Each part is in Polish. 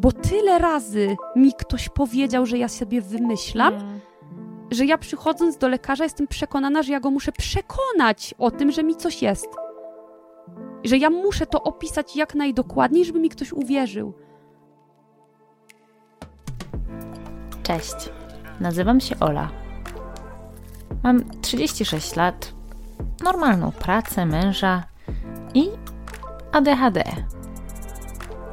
Bo tyle razy mi ktoś powiedział, że ja sobie wymyślam, Mm. że ja przychodząc do lekarza jestem przekonana, że ja go muszę przekonać o tym, że mi coś jest. Że ja muszę to opisać jak najdokładniej, żeby mi ktoś uwierzył. Cześć, nazywam się Ola. Mam 36 lat, normalną pracę, męża i ADHD.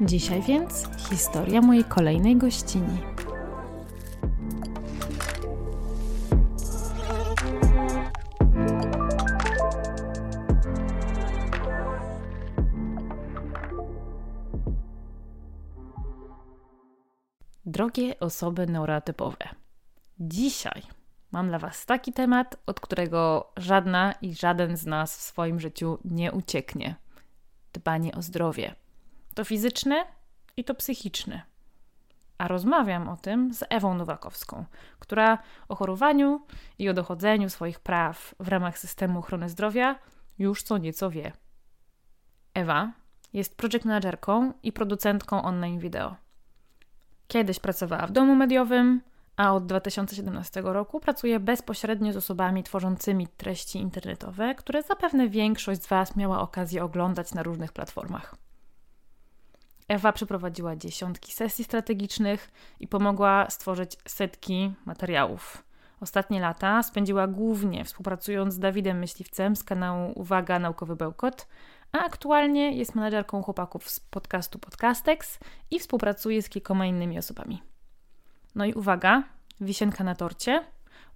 Dzisiaj więc historia mojej kolejnej gościni. Drogie osoby neurotypowe, dzisiaj mam dla Was taki temat, od którego żadna i żaden z nas w swoim życiu nie ucieknie. Dbanie o zdrowie. To fizyczne i to psychiczne. A rozmawiam o tym z Ewą Nowakowską, która o chorowaniu i o dochodzeniu swoich praw w ramach systemu ochrony zdrowia już co nieco wie. Ewa jest project managerką i producentką online wideo. Kiedyś pracowała w domu mediowym, a od 2017 roku pracuje bezpośrednio z osobami tworzącymi treści internetowe, które zapewne większość z Was miała okazję oglądać na różnych platformach. Ewa przeprowadziła dziesiątki sesji strategicznych i pomogła stworzyć setki materiałów. Ostatnie lata spędziła głównie współpracując z Dawidem Myśliwcem z kanału Uwaga Naukowy Bełkot, a aktualnie jest menadżerką chłopaków z podcastu Podcastex i współpracuje z kilkoma innymi osobami. No i uwaga, wisienka na torcie,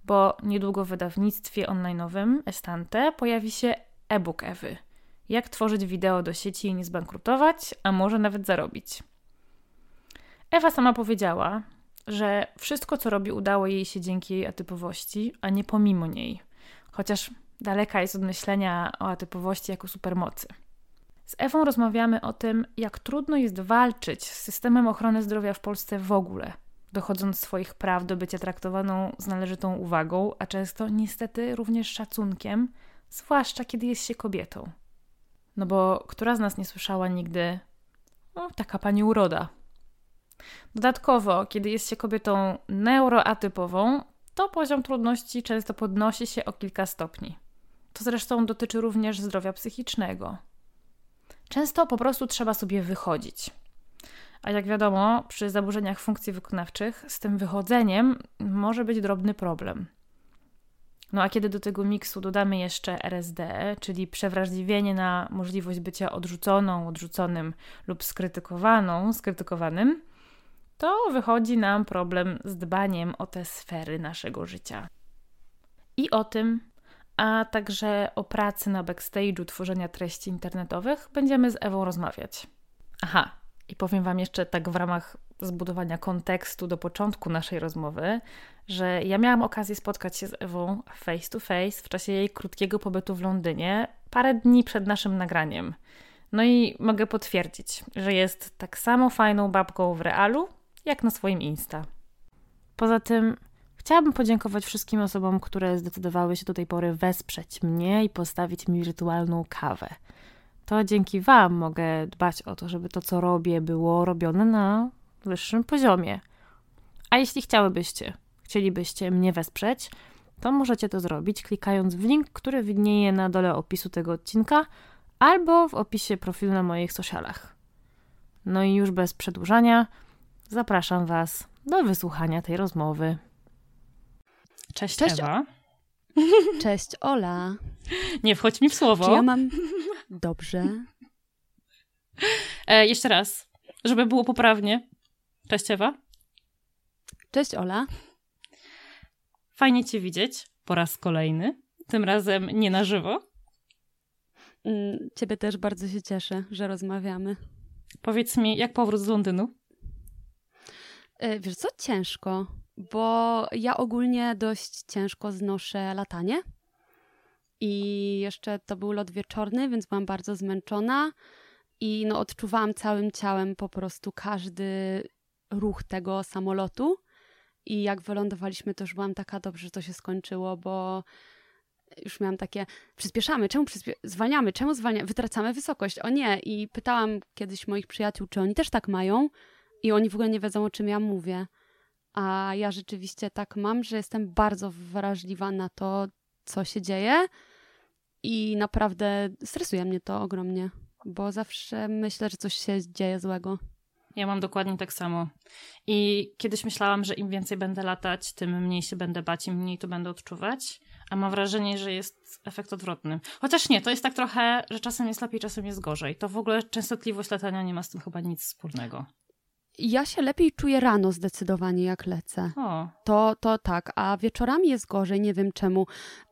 bo niedługo w wydawnictwie online'owym Estante pojawi się e-book Ewy. Jak tworzyć wideo do sieci i nie zbankrutować, a może nawet zarobić. Ewa sama powiedziała, że wszystko co robi udało jej się dzięki jej atypowości, a nie pomimo niej. Chociaż daleka jest od myślenia o atypowości jako supermocy. Z Ewą rozmawiamy o tym, jak trudno jest walczyć z systemem ochrony zdrowia w Polsce w ogóle, dochodząc swoich praw do bycia traktowaną z należytą uwagą, a często niestety również szacunkiem, zwłaszcza kiedy jest się kobietą. No bo która z nas nie słyszała nigdy, no, taka pani uroda. Dodatkowo, kiedy jest się kobietą neuroatypową, to poziom trudności często podnosi się o kilka stopni. To zresztą dotyczy również zdrowia psychicznego. Często po prostu trzeba sobie wychodzić. A jak wiadomo, przy zaburzeniach funkcji wykonawczych z tym wychodzeniem może być drobny problem. No a kiedy do tego miksu dodamy jeszcze RSD, czyli przewrażliwienie na możliwość bycia odrzuconą, odrzuconym lub skrytykowaną, skrytykowanym, to wychodzi nam problem z dbaniem o te sfery naszego życia. I o tym, a także o pracy na backstage'u tworzenia treści internetowych będziemy z Ewą rozmawiać. Aha, i powiem Wam jeszcze tak w ramach zbudowania kontekstu do początku naszej rozmowy, że ja miałam okazję spotkać się z Ewą face to face w czasie jej krótkiego pobytu w Londynie, parę dni przed naszym nagraniem. No i mogę potwierdzić, że jest tak samo fajną babką w realu, jak na swoim Insta. Poza tym chciałabym podziękować wszystkim osobom, które zdecydowały się do tej pory wesprzeć mnie i postawić mi wirtualną kawę. To dzięki Wam mogę dbać o to, żeby to, co robię, było robione na wyższym poziomie. A jeśli chciałybyście, chcielibyście mnie wesprzeć, to możecie to zrobić klikając w link, który widnieje na dole opisu tego odcinka albo w opisie profilu na moich socialach. No i już bez przedłużania, zapraszam Was do wysłuchania tej rozmowy. Cześć, Cześć, Ewa. Cześć, Ola. Nie wchodź mi w słowo. Czy ja mam... Dobrze. E, jeszcze raz, żeby było poprawnie. Cześć, Ewa. Cześć, Ola. Fajnie Cię widzieć po raz kolejny. Tym razem nie na żywo. Mm, Ciebie też bardzo się cieszę, że rozmawiamy. Powiedz mi, jak powrót z Londynu? E, Wiesz co, ciężko, bo ja ogólnie dość ciężko znoszę latanie. I jeszcze to był lot wieczorny, więc byłam bardzo zmęczona. I no, odczuwałam całym ciałem po prostu każdy ruch tego samolotu. I jak wylądowaliśmy, to już byłam taka dobrze, że to się skończyło, bo już miałam takie, przyspieszamy, czemu przyspie- zwalniamy, czemu zwalniamy, wytracamy wysokość, o nie. I pytałam kiedyś moich przyjaciół, czy oni też tak mają i oni w ogóle nie wiedzą, o czym ja mówię. A ja rzeczywiście tak mam, że jestem bardzo wrażliwa na to, co się dzieje i naprawdę stresuje mnie to ogromnie, bo zawsze myślę, że coś się dzieje złego. Ja mam dokładnie tak samo. I kiedyś myślałam, że im więcej będę latać, tym mniej się będę bać, im mniej to będę odczuwać. A mam wrażenie, że jest efekt odwrotny. Chociaż nie, to jest tak trochę, że czasem jest lepiej, czasem jest gorzej. To w ogóle częstotliwość latania nie ma z tym chyba nic wspólnego. Ja się lepiej czuję rano zdecydowanie, jak lecę. O, To, to tak, a wieczorami jest gorzej, nie wiem czemu,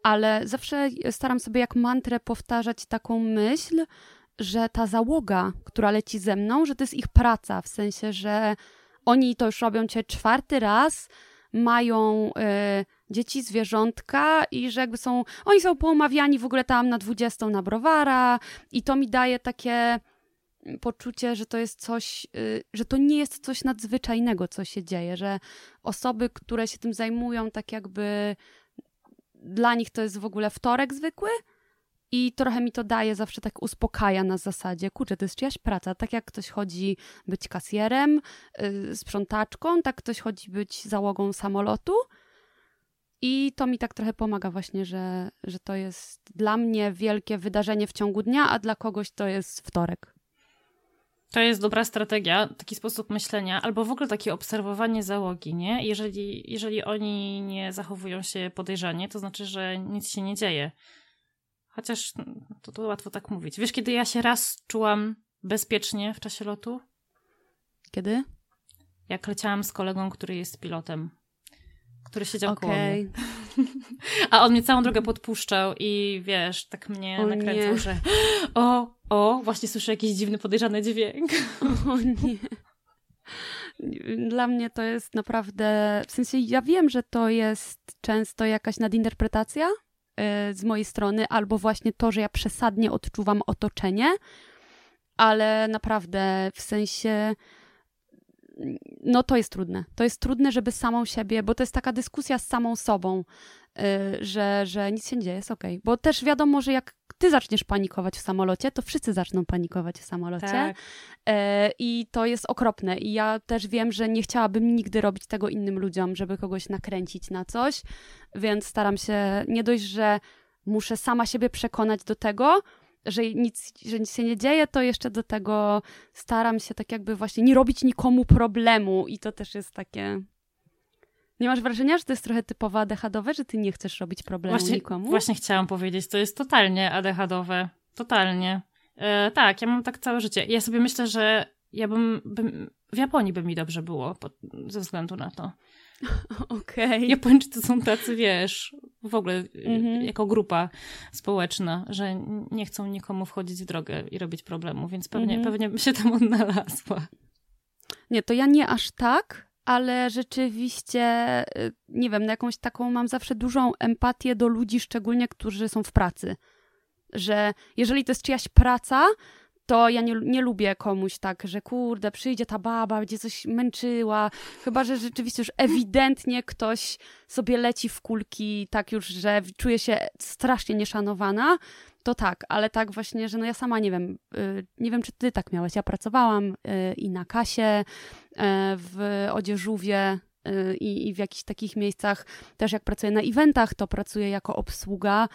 ale zawsze staram sobie jak mantrę powtarzać taką myśl, że ta załoga, która leci ze mną, że to jest ich praca, w sensie, że oni to już robią cię czwarty raz, mają y, dzieci, zwierzątka i że jakby są, oni są poumawiani w ogóle tam na 20 na browara i to mi daje takie poczucie, że to jest coś, y, że to nie jest coś nadzwyczajnego, co się dzieje, że osoby, które się tym zajmują, tak jakby dla nich to jest w ogóle wtorek zwykły i trochę mi to daje, zawsze tak uspokaja na zasadzie, kurczę, to jest czyjaś praca, tak jak ktoś chodzi być kasjerem, y, sprzątaczką, tak ktoś chodzi być załogą samolotu i to mi tak trochę pomaga właśnie, że, że to jest dla mnie wielkie wydarzenie w ciągu dnia, a dla kogoś to jest wtorek. To jest dobra strategia, taki sposób myślenia, albo w ogóle takie obserwowanie załogi, nie? Jeżeli, jeżeli oni nie zachowują się podejrzanie, to znaczy, że nic się nie dzieje. Chociaż to, to łatwo tak mówić. Wiesz, kiedy ja się raz czułam bezpiecznie w czasie lotu? Kiedy? Jak leciałam z kolegą, który jest pilotem, który siedział koło mnie. A on mnie całą drogę podpuszczał i wiesz, tak mnie O nakręcał, nie. że o, o, właśnie słyszę jakiś dziwny, podejrzany dźwięk. O nie. Dla mnie to jest naprawdę. W sensie, ja wiem, że to jest często jakaś nadinterpretacja z mojej strony, albo właśnie to, że ja przesadnie odczuwam otoczenie, ale naprawdę w sensie. No to jest trudne. To jest trudne, żeby samą siebie, bo to jest taka dyskusja z samą sobą, y, że, że nic się nie dzieje, jest okej. Bo też wiadomo, że jak ty zaczniesz panikować w samolocie, to wszyscy zaczną panikować w samolocie. Tak. E, I to jest okropne. I ja też wiem, że nie chciałabym nigdy robić tego innym ludziom, żeby kogoś nakręcić na coś, więc staram się nie dość, że muszę sama siebie przekonać do tego, że nic, że nic się nie dzieje, to jeszcze do tego staram się tak jakby właśnie nie robić nikomu problemu. I to też jest takie. Nie masz wrażenia, że to jest trochę typowo ADHD-owe, że ty nie chcesz robić problemu Właśnie, nikomu? właśnie chciałam powiedzieć, to jest totalnie ADHD-owe. Totalnie. E, tak, ja mam tak całe życie. Ja sobie myślę, że ja bym, bym w Japonii by mi dobrze było po, ze względu na to. Okej. Japończycy są tacy, wiesz, w ogóle Mhm. jako grupa społeczna, że nie chcą nikomu wchodzić w drogę i robić problemu, więc pewnie, Mhm. pewnie bym się tam odnalazła. Nie, to ja nie aż tak, ale rzeczywiście, y, nie wiem, na jakąś taką mam zawsze dużą empatię do ludzi, szczególnie którzy są w pracy. Że jeżeli to jest czyjaś praca, to ja nie, nie lubię komuś tak, że kurde, przyjdzie ta baba, będzie coś męczyła. Chyba, że rzeczywiście już ewidentnie ktoś sobie leci w kulki, tak już, że czuje się strasznie nieszanowana, to tak, ale tak właśnie, że no ja sama nie wiem, y, nie wiem, czy ty tak miałeś. Ja pracowałam y, i na kasie, y, w odzieżówie i, w jakichś takich miejscach też jak pracuję na eventach, to pracuję jako obsługa,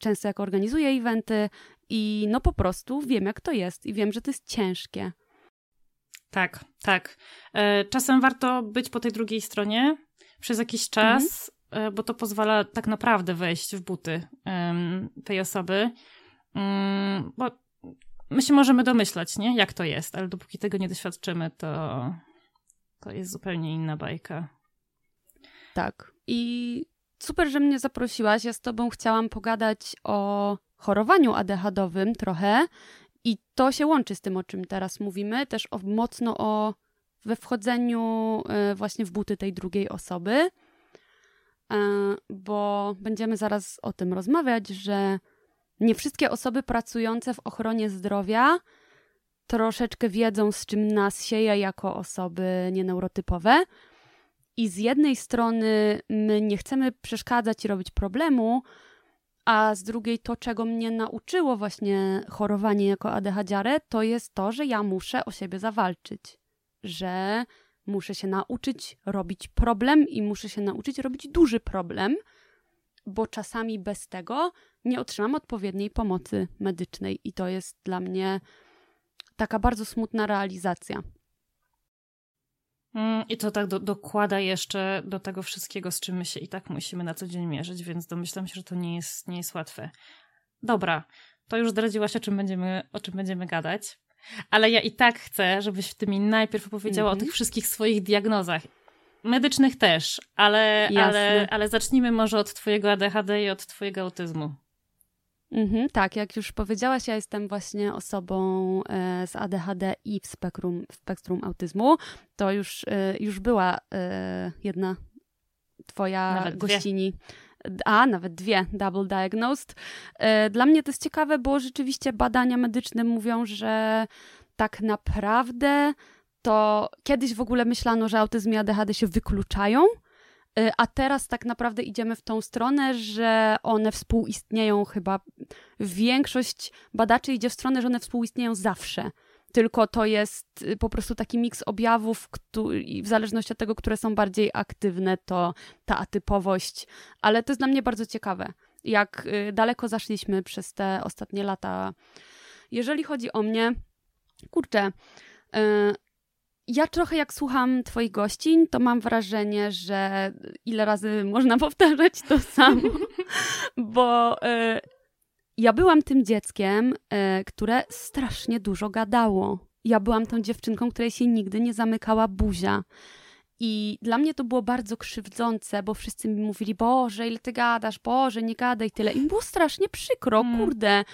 często jak organizuję eventy i no po prostu wiem jak to jest i wiem, że to jest ciężkie. Tak, tak. E, Czasem warto być po tej drugiej stronie przez jakiś czas, e, bo to pozwala tak naprawdę wejść w buty tej osoby. Um, bo my się możemy domyślać, nie? Jak to jest, ale dopóki tego nie doświadczymy, to, to jest zupełnie inna bajka. Tak. I super, że mnie zaprosiłaś. Ja z tobą chciałam pogadać o chorowaniu ADHD-owym trochę i to się łączy z tym, o czym teraz mówimy, też o, mocno o we wchodzeniu y, właśnie w buty tej drugiej osoby, bo będziemy zaraz o tym rozmawiać, że nie wszystkie osoby pracujące w ochronie zdrowia troszeczkę wiedzą, z czym nas sieje jako osoby nieneurotypowe. I z jednej strony my nie chcemy przeszkadzać i robić problemu, a z drugiej to, czego mnie nauczyło właśnie chorowanie jako ADHD, to jest to, że ja muszę o siebie zawalczyć. Że muszę się nauczyć robić problem i muszę się nauczyć robić duży problem, bo czasami bez tego nie otrzymam odpowiedniej pomocy medycznej i to jest dla mnie taka bardzo smutna realizacja. Mm, I to tak do, dokłada jeszcze do tego wszystkiego, z czym my się i tak musimy na co dzień mierzyć, więc domyślam się, że to nie jest, nie jest łatwe. Dobra, to już zdradziłaś, o czym będziemy, o czym będziemy gadać. Ale ja i tak chcę, żebyś ty mi najpierw opowiedziała mm -hmm. o tych wszystkich swoich diagnozach. Medycznych też, ale, ale, ale zacznijmy może od twojego ADHD i od twojego autyzmu. Mhm, tak, jak już powiedziałaś, ja jestem właśnie osobą e, z ADHD i w spektrum, w spektrum autyzmu. To już, e, już była e, jedna twoja nawet gościni. Dwie. A, nawet dwie, double diagnosed. E, dla mnie to jest ciekawe, bo rzeczywiście badania medyczne mówią, że tak naprawdę to kiedyś w ogóle myślano, że autyzm i ADHD się wykluczają, Y, a teraz tak naprawdę idziemy w tą stronę, że one współistnieją chyba. Większość badaczy idzie w stronę, że one współistnieją zawsze. Tylko to jest y, po prostu taki miks objawów, i w zależności od tego, które są bardziej aktywne, to ta atypowość. Ale to jest dla mnie bardzo ciekawe, jak y, daleko zaszliśmy przez te ostatnie lata. Jeżeli chodzi o mnie, kurczę, ja trochę jak słucham Twoich gościń, to mam wrażenie, że ile razy można powtarzać to samo, bo y, ja byłam tym dzieckiem, y, które strasznie dużo gadało. Ja byłam tą dziewczynką, której się nigdy nie zamykała buzia. I dla mnie to było bardzo krzywdzące, bo wszyscy mi mówili, Boże, ile ty gadasz, Boże, nie gadaj tyle. I było strasznie przykro, mm. kurde.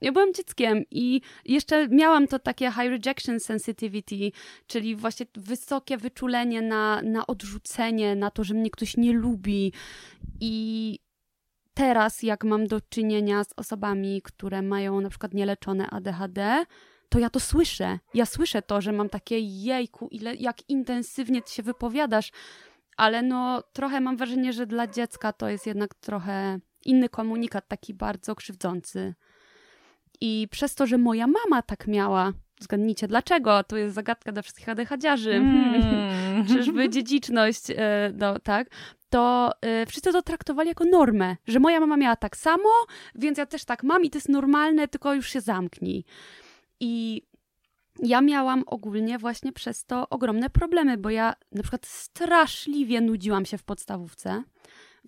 Ja byłam dzieckiem i jeszcze miałam to takie high rejection sensitivity, czyli właśnie wysokie wyczulenie na, na odrzucenie, na to, że mnie ktoś nie lubi. I teraz, jak mam do czynienia z osobami, które mają na przykład nieleczone ADHD, to ja to słyszę. Ja słyszę to, że mam takie jejku, ile, jak intensywnie ty się wypowiadasz, ale no trochę mam wrażenie, że dla dziecka to jest jednak trochę inny komunikat, taki bardzo krzywdzący. I przez to, że moja mama tak miała, zgadnijcie dlaczego, to jest zagadka dla wszystkich ADHDiarzy, mm. czyżby dziedziczność, e, no, tak, to y, wszyscy to traktowali jako normę, że moja mama miała tak samo, więc ja też tak mam i to jest normalne, tylko już się zamknij. I ja miałam ogólnie właśnie przez to ogromne problemy, bo ja na przykład straszliwie nudziłam się w podstawówce.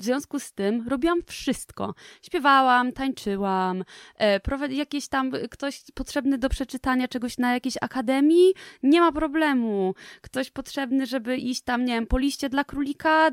W związku z tym robiłam wszystko. Śpiewałam, tańczyłam, e, jakieś tam ktoś potrzebny do przeczytania czegoś na jakiejś akademii, nie ma problemu. Ktoś potrzebny, żeby iść tam, nie wiem, po liście dla królika,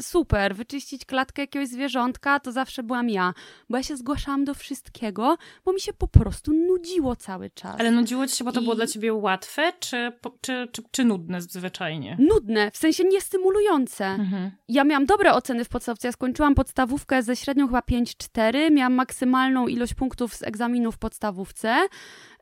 super. Wyczyścić klatkę jakiegoś zwierzątka, to zawsze byłam ja. Bo ja się zgłaszałam do wszystkiego, bo mi się po prostu nudziło cały czas. Ale nudziło ci się, bo to I... było dla ciebie łatwe, czy, czy, czy, czy nudne zwyczajnie? Nudne, w sensie niestymulujące. Mhm. Ja miałam dobre oceny w podstawce. Ja skończyłam podstawówkę ze średnią chyba 5-4, miałam maksymalną ilość punktów z egzaminów w podstawówce.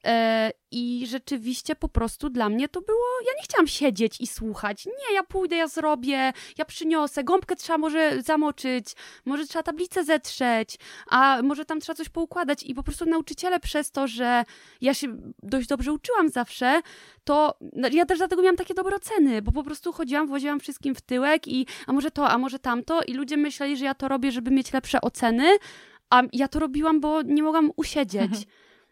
E, I rzeczywiście po prostu dla mnie to było. Ja nie chciałam siedzieć i słuchać. Nie, ja pójdę, ja zrobię, ja przyniosę. Gąbkę trzeba może zamoczyć, może trzeba tablicę zetrzeć, a może tam trzeba coś poukładać. I po prostu nauczyciele przez to, że ja się dość dobrze uczyłam zawsze, to no, ja też dlatego miałam takie dobre oceny, bo po prostu chodziłam, woziłam wszystkim w tyłek i a może to, a może tamto. I ludzie myśleli, że ja to robię, żeby mieć lepsze oceny, a ja to robiłam, bo nie mogłam usiedzieć.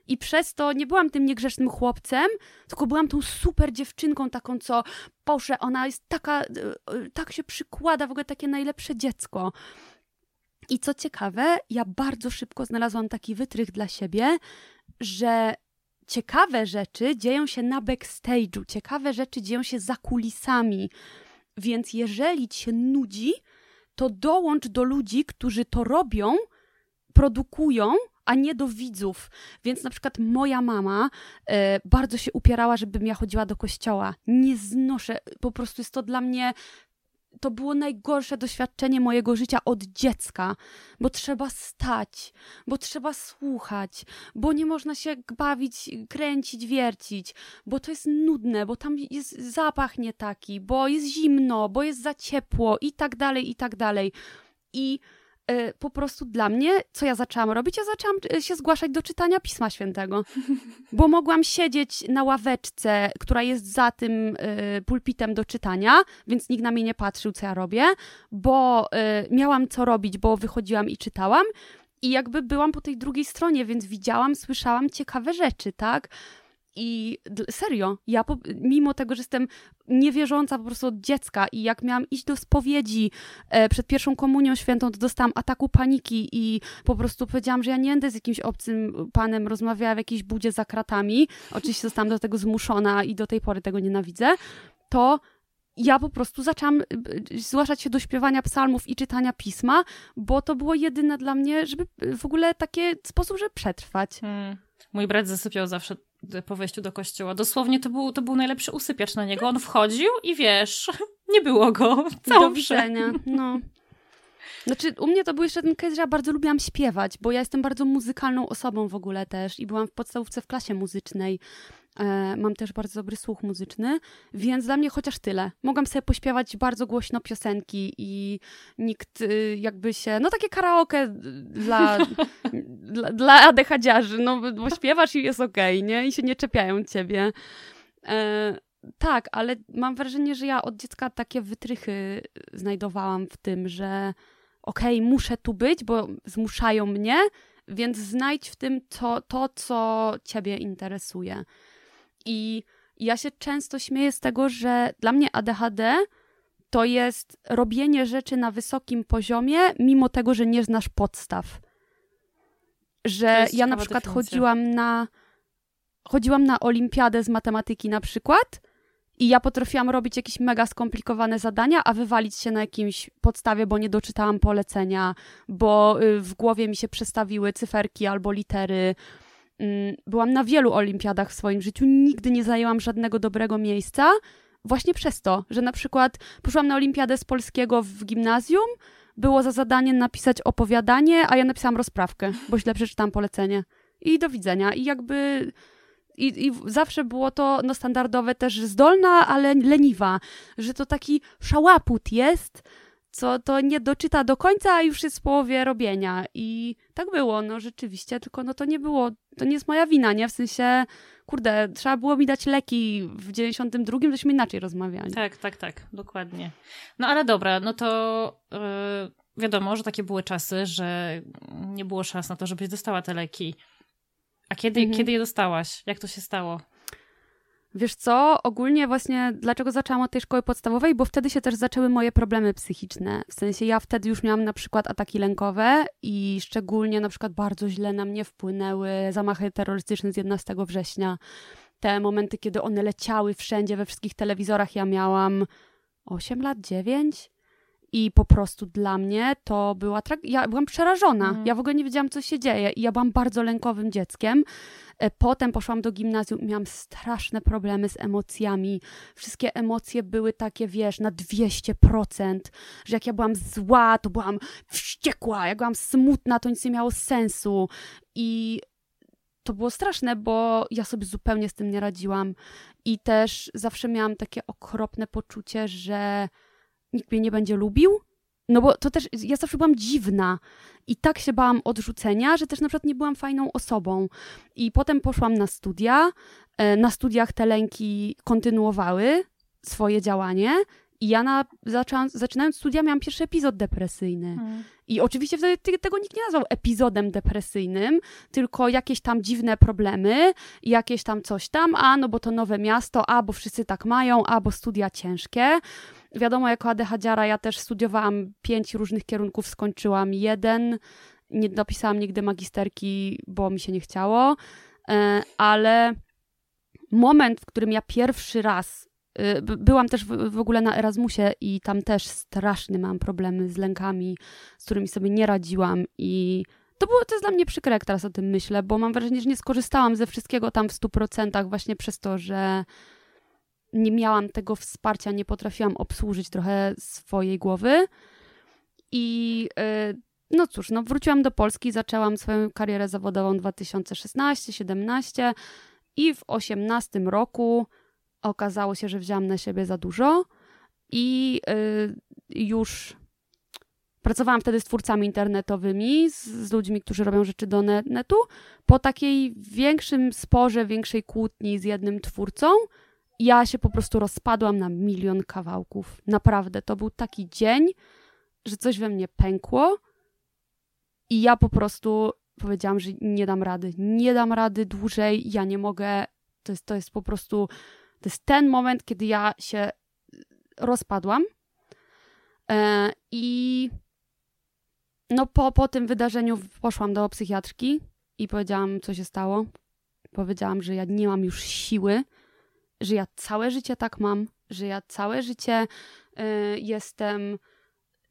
I przez to nie byłam tym niegrzecznym chłopcem, tylko byłam tą super dziewczynką, taką, co Boże, ona jest taka, e, e, tak się przykłada, w ogóle takie najlepsze dziecko. I co ciekawe, ja bardzo szybko znalazłam taki wytrych dla siebie, że ciekawe rzeczy dzieją się na backstage'u, ciekawe rzeczy dzieją się za kulisami. Więc jeżeli ci się nudzi, to dołącz do ludzi, którzy to robią, produkują, a nie do widzów. Więc na przykład moja mama e, bardzo się upierała, żebym ja chodziła do kościoła. Nie znoszę, po prostu jest to dla mnie to było najgorsze doświadczenie mojego życia od dziecka, bo trzeba stać, bo trzeba słuchać, bo nie można się bawić, kręcić, wiercić, bo to jest nudne, bo tam jest zapach nie taki, bo jest zimno, bo jest za ciepło i tak dalej, i tak dalej. I po prostu dla mnie, co ja zaczęłam robić? Ja zaczęłam y, się zgłaszać do czytania Pisma Świętego, bo mogłam siedzieć na ławeczce, która jest za tym y, pulpitem do czytania, więc nikt na mnie nie patrzył, co ja robię, bo miałam co robić, bo wychodziłam i czytałam. I jakby byłam po tej drugiej stronie, więc widziałam, słyszałam ciekawe rzeczy, tak? I serio, ja po, mimo tego, że jestem niewierząca po prostu od dziecka i jak miałam iść do spowiedzi e, przed pierwszą komunią świętą, to dostałam ataku paniki i po prostu powiedziałam, że ja nie będę z jakimś obcym panem rozmawiała w jakiejś budzie za kratami. Oczywiście zostałam do tego zmuszona i do tej pory tego nienawidzę. To ja po prostu zaczęłam e, zgłaszać się do śpiewania psalmów i czytania pisma, bo to było jedyne dla mnie, żeby w ogóle takie sposób, żeby przetrwać. Hmm. Mój brat zasypiał zawsze po wejściu do kościoła. Dosłownie to był, to był najlepszy usypiacz na niego. On wchodził i wiesz, nie było go. Całą do widzenia, no. Znaczy, u mnie to był jeszcze ten case, że ja bardzo lubiłam śpiewać, bo ja jestem bardzo muzykalną osobą w ogóle też i byłam w podstawówce w klasie muzycznej. E, mam też bardzo dobry słuch muzyczny, więc dla mnie chociaż tyle. Mogłam sobie pośpiewać bardzo głośno piosenki i nikt y, jakby się, no takie karaoke dla, dla, dla adechadziarzy, no bo śpiewasz i jest okej, okay, nie? I się nie czepiają ciebie. E, tak, ale mam wrażenie, że ja od dziecka takie wytrychy znajdowałam w tym, że okej, okay, muszę tu być, bo zmuszają mnie, więc znajdź w tym to, to, co ciebie interesuje. I ja się często śmieję z tego, że dla mnie ADHD to jest robienie rzeczy na wysokim poziomie, mimo tego, że nie znasz podstaw. Że ja na przykład definicja. chodziłam na chodziłam na olimpiadę z matematyki na przykład i ja potrafiłam robić jakieś mega skomplikowane zadania, a wywalić się na jakimś podstawie, bo nie doczytałam polecenia, bo y, w głowie mi się przestawiły cyferki albo litery. Mm, byłam na wielu olimpiadach w swoim życiu, nigdy nie zajęłam żadnego dobrego miejsca, właśnie przez to, że na przykład poszłam na olimpiadę z polskiego w gimnazjum, było za zadanie napisać opowiadanie, a ja napisałam rozprawkę, bo źle przeczytałam polecenie. I do widzenia. I jakby i, I zawsze było to no, standardowe też zdolna, ale leniwa, że to taki szałaput jest, co to nie doczyta do końca, a już jest w połowie robienia. I tak było, no rzeczywiście, tylko no to nie było, to nie jest moja wina, nie? W sensie, kurde, trzeba było mi dać leki w 92, tośmy inaczej rozmawiali. Tak, tak, tak, dokładnie. No ale dobra, no to yy, wiadomo, że takie były czasy, że nie było szans na to, żebyś dostała te leki. A kiedy, mhm. kiedy je dostałaś? Jak to się stało? Wiesz co, ogólnie właśnie dlaczego zaczęłam od tej szkoły podstawowej, bo wtedy się też zaczęły moje problemy psychiczne. W sensie ja wtedy już miałam na przykład ataki lękowe i szczególnie na przykład bardzo źle na mnie wpłynęły zamachy terrorystyczne z 11 września. Te momenty, kiedy one leciały wszędzie, we wszystkich telewizorach, ja miałam 8 lat, 9 i po prostu dla mnie to była tragedia. Ja byłam przerażona. Mhm. Ja w ogóle nie wiedziałam, co się dzieje. I ja byłam bardzo lękowym dzieckiem. E, potem poszłam do gimnazjum, miałam straszne problemy z emocjami. Wszystkie emocje były takie, wiesz, na 200%, że jak ja byłam zła, to byłam wściekła, jak byłam smutna, to nic nie miało sensu. I to było straszne, bo ja sobie zupełnie z tym nie radziłam. I też zawsze miałam takie okropne poczucie, że nikt mnie nie będzie lubił. No bo to też, ja zawsze byłam dziwna i tak się bałam odrzucenia, że też na przykład nie byłam fajną osobą. I potem poszłam na studia. E, na studiach te lęki kontynuowały swoje działanie I ja na, zaczęłam, zaczynając studia miałam pierwszy epizod depresyjny. Hmm. I oczywiście wtedy tego nikt nie nazwał epizodem depresyjnym, tylko jakieś tam dziwne problemy, jakieś tam coś tam, a no bo to nowe miasto, a bo wszyscy tak mają, a bo studia ciężkie. Wiadomo, jako ADHDiara ja też studiowałam pięć różnych kierunków, skończyłam jeden, nie dopisałam nigdy magisterki, bo mi się nie chciało, e, ale moment, w którym ja pierwszy raz y, byłam też w, w, ogóle na Erasmusie i tam też straszny mam problemy z lękami, z którymi sobie nie radziłam i to było, to jest dla mnie przykre, jak teraz o tym myślę, bo mam wrażenie, że nie skorzystałam ze wszystkiego tam w stu procentach właśnie przez to, że nie miałam tego wsparcia, nie potrafiłam obsłużyć trochę swojej głowy i yy, no cóż, no wróciłam do Polski, zaczęłam swoją karierę zawodową 2016-17 i w 18 roku okazało się, że wziąłam na siebie za dużo i y, już pracowałam wtedy z twórcami internetowymi, z, z, ludźmi, którzy robią rzeczy do netu. Po takiej większym sporze, większej kłótni z jednym twórcą, ja się po prostu rozpadłam na milion kawałków. Naprawdę, to był taki dzień, że coś we mnie pękło i ja po prostu powiedziałam, że nie dam rady, nie dam rady dłużej, ja nie mogę. To jest, to jest po prostu, to jest ten moment, kiedy ja się rozpadłam. E, I no po, po tym wydarzeniu poszłam do psychiatrki i powiedziałam, co się stało. Powiedziałam, że ja nie mam już siły, że ja całe życie tak mam, że ja całe życie y, jestem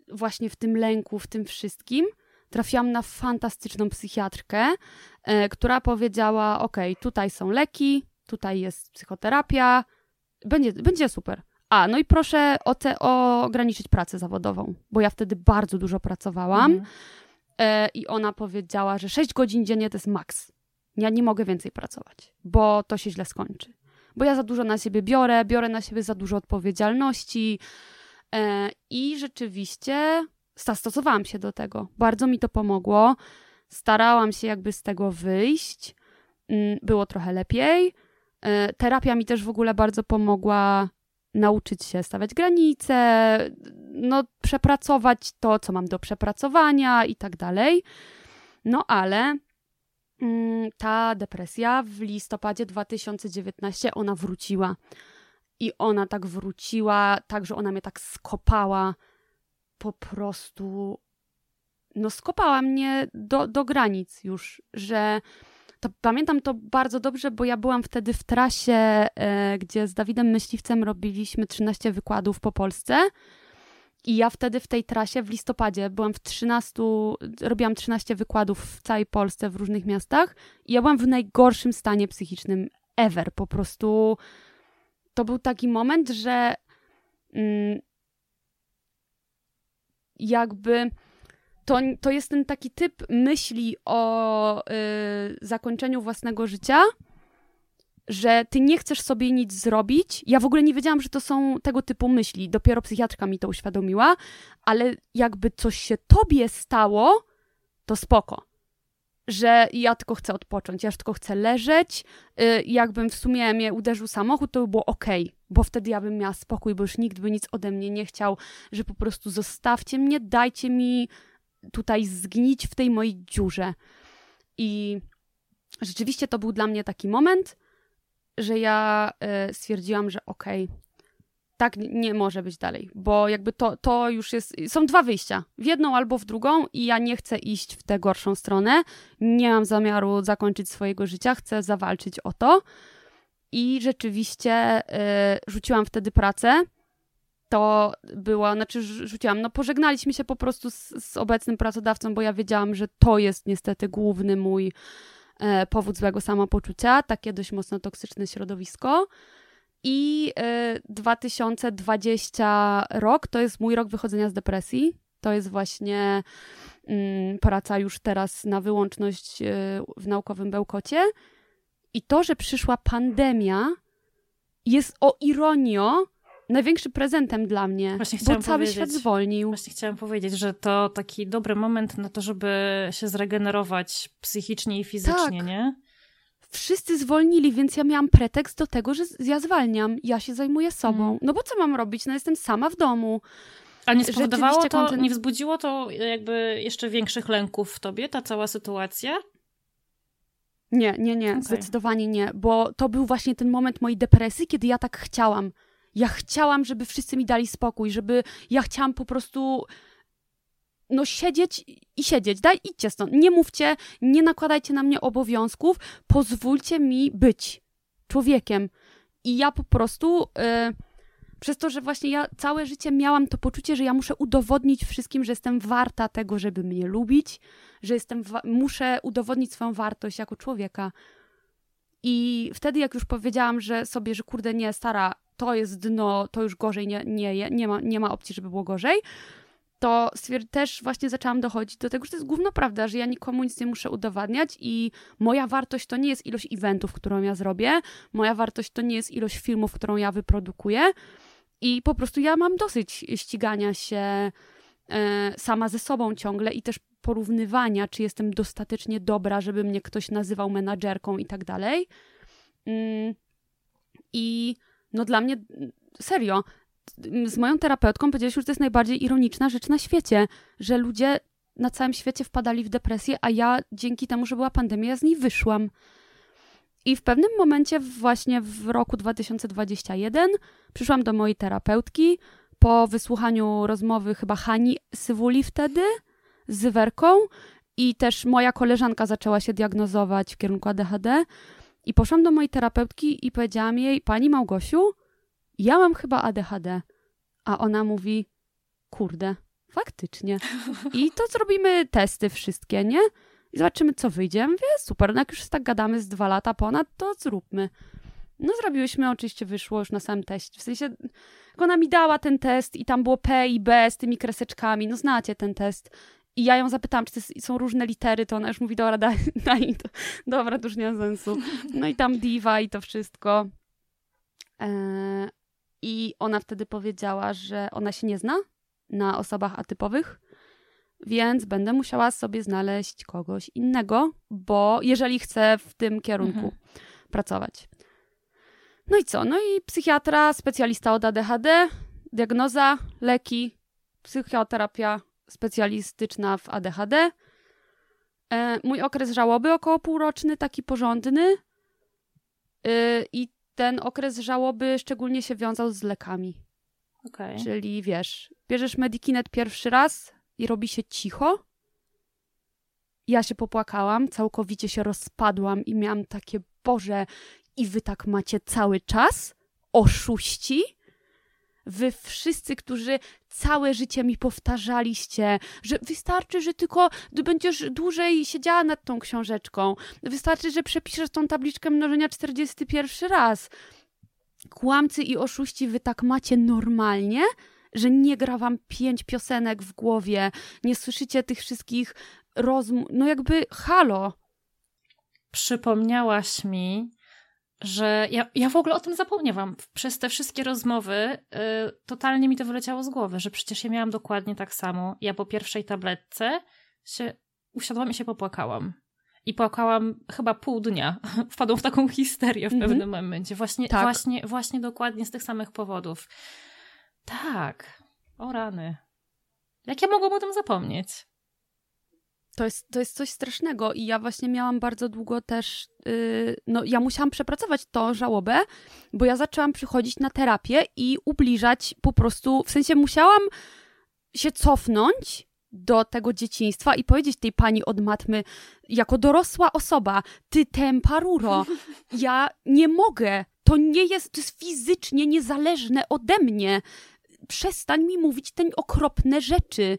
właśnie w tym lęku, w tym wszystkim trafiłam na fantastyczną psychiatrkę, e, która powiedziała: OK, tutaj są leki, tutaj jest psychoterapia, będzie, będzie super. A, no i proszę o te, o ograniczyć pracę zawodową, bo ja wtedy bardzo dużo pracowałam. Mhm. E, I ona powiedziała, że 6 godzin dziennie to jest maks. Ja nie mogę więcej pracować, bo to się źle skończy. Bo ja za dużo na siebie biorę, biorę na siebie za dużo odpowiedzialności. E, I rzeczywiście zastosowałam się do tego. Bardzo mi to pomogło. Starałam się jakby z tego wyjść. Mm, było trochę lepiej. E, terapia mi też w ogóle bardzo pomogła nauczyć się stawiać granice, no, przepracować to, co mam do przepracowania i tak dalej. No ale ta depresja w listopadzie 2019 ona wróciła. I ona tak wróciła, tak, że ona mnie tak skopała po prostu no skopała mnie do, do granic już, że to pamiętam to bardzo dobrze, bo ja byłam wtedy w trasie, e, gdzie z Dawidem Myśliwcem robiliśmy 13 wykładów po Polsce. I ja wtedy w tej trasie w listopadzie byłam w 13, robiłam 13 wykładów w całej Polsce, w różnych miastach. I ja byłam w najgorszym stanie psychicznym ever. Po prostu to był taki moment, że mm, jakby to, to jest ten taki typ myśli o y, zakończeniu własnego życia, że ty nie chcesz sobie nic zrobić. Ja w ogóle nie wiedziałam, że to są tego typu myśli. Dopiero psychiatrka mi to uświadomiła, ale jakby coś się tobie stało, to spoko że ja tylko chcę odpocząć, ja tylko chcę leżeć. Y, jakbym w sumie mnie uderzył samochód, to by było ok, bo wtedy ja bym miała spokój, bo już nikt by nic ode mnie nie chciał, że po prostu zostawcie mnie, dajcie mi tutaj zgnić w tej mojej dziurze. I rzeczywiście to był dla mnie taki moment, że ja y, stwierdziłam, że okej, okay, tak nie może być dalej, bo jakby to, to już jest. Są dwa wyjścia, w jedną albo w drugą, i ja nie chcę iść w tę gorszą stronę. Nie mam zamiaru zakończyć swojego życia, chcę zawalczyć o to. I rzeczywiście y, rzuciłam wtedy pracę. To była, znaczy rzuciłam, no pożegnaliśmy się po prostu z, z obecnym pracodawcą, bo ja wiedziałam, że to jest niestety główny mój e, powód złego samopoczucia, takie dość mocno toksyczne środowisko. I 2020 y, rok to jest mój rok wychodzenia z depresji. To jest właśnie mm, praca już teraz na wyłączność y, w naukowym bełkocie. I to, że przyszła pandemia, jest o ironio największym prezentem dla mnie, właśnie bo cały świat zwolnił. Właśnie chciałam powiedzieć, że to taki dobry moment na to, żeby się zregenerować psychicznie i fizycznie, tak. nie? wszyscy zwolnili, więc ja miałam pretekst do tego, że ja zwalniam, ja się zajmuję sobą. Mm. No bo co mam robić? No jestem sama w domu. A nie spowodowało to, nie wzbudziło to jakby jeszcze większych lęków w tobie, ta cała sytuacja? Nie, nie, nie, okay. zdecydowanie nie, bo to był właśnie ten moment mojej depresji, kiedy ja tak chciałam. Ja chciałam, żeby wszyscy mi dali spokój, żeby ja chciałam po prostu no siedzieć i siedzieć. Daj, idźcie stąd. Nie mówcie, nie nakładajcie na mnie obowiązków, pozwólcie mi być człowiekiem. I ja po prostu... Yy, przez to, że właśnie ja całe życie miałam to poczucie, że ja muszę udowodnić wszystkim, że jestem warta tego, żeby mnie lubić, że jestem muszę udowodnić swoją wartość jako człowieka. I wtedy, jak już powiedziałam, że sobie, że kurde, nie, stara, to jest dno, to już gorzej nie, nie, nie, ma, nie ma opcji, żeby było gorzej, to też właśnie zaczęłam dochodzić do tego, że to jest główna prawda, że ja nikomu nic nie muszę udowadniać i moja wartość to nie jest ilość eventów, którą ja zrobię, moja wartość to nie jest ilość filmów, którą ja wyprodukuję, i po prostu ja mam dosyć ścigania się e, sama ze sobą ciągle i też porównywania, czy jestem dostatecznie dobra, żeby mnie ktoś nazywał menadżerką i tak dalej. Mm, I no dla mnie, serio, z moją terapeutką powiedzieliśmy, że to jest najbardziej ironiczna rzecz na świecie, że ludzie na całym świecie wpadali w depresję, a ja dzięki temu, że była pandemia, z niej wyszłam. I w pewnym momencie, właśnie w roku 2021, przyszłam do mojej terapeutki po wysłuchaniu rozmowy chyba Hani Sywuli wtedy z Werką i też moja koleżanka zaczęła się diagnozować w kierunku ADHD. I poszłam do mojej terapeutki i powiedziałam jej, pani Małgosiu, ja mam chyba ADHD. A ona mówi, kurde, faktycznie. I to zrobimy testy wszystkie, nie? i zobaczymy, co wyjdzie. Mówię, super, no jak już tak gadamy z dwa lata ponad, to zróbmy. No zrobiłyśmy, oczywiście wyszło już na samym teście. W sensie, jak ona mi dała ten test i tam było P i B z tymi kreseczkami, no znacie ten test. I ja ją zapytałam, czy to są różne litery, to ona już mówi, dobra, daj, daj to. Dobra, to już nie ma sensu. No i tam diva i to wszystko. Eee, I ona wtedy powiedziała, że ona się nie zna na osobach atypowych, więc będę musiała sobie znaleźć kogoś innego, bo jeżeli chcę w tym kierunku mhm. pracować. No i co? No i psychiatra, specjalista od ADHD, diagnoza, leki, psychoterapia specjalistyczna w ADHD. E, mój okres żałoby około półroczny, taki porządny. E, I ten okres żałoby szczególnie się wiązał z lekami. Okay. Czyli wiesz, bierzesz Medikinet pierwszy raz, i robi się cicho. Ja się popłakałam, całkowicie się rozpadłam i miałam takie, Boże, i wy tak macie cały czas? Oszuści? Wy wszyscy, którzy całe życie mi powtarzaliście, że wystarczy, że tylko będziesz dłużej siedziała nad tą książeczką. Wystarczy, że przepiszesz tą tabliczkę mnożenia 41 raz. Kłamcy i oszuści, wy tak macie normalnie? że nie gra wam pięć piosenek w głowie, nie słyszycie tych wszystkich rozmów, no jakby halo. Przypomniałaś mi, że ja, ja w ogóle o tym zapomniałam. Przez te wszystkie rozmowy y, totalnie mi to wyleciało z głowy, że przecież ja miałam dokładnie tak samo. Ja po pierwszej tabletce się usiadłam i się popłakałam. I płakałam chyba pół dnia. Wpadłam w taką histerię w mm -hmm. pewnym momencie. Właśnie, tak. właśnie, właśnie dokładnie z tych samych powodów. Tak. O rany. Jak ja mogłam o tym zapomnieć? To jest, to jest coś strasznego i ja właśnie miałam bardzo długo też, yy, no ja musiałam przepracować tą żałobę, bo ja zaczęłam przychodzić na terapię i ubliżać po prostu, w sensie musiałam się cofnąć do tego dzieciństwa i powiedzieć tej pani od matmy, jako dorosła osoba, ty temparuro, ja nie mogę, to nie jest, to jest fizycznie niezależne ode mnie przestań mi mówić te okropne rzeczy.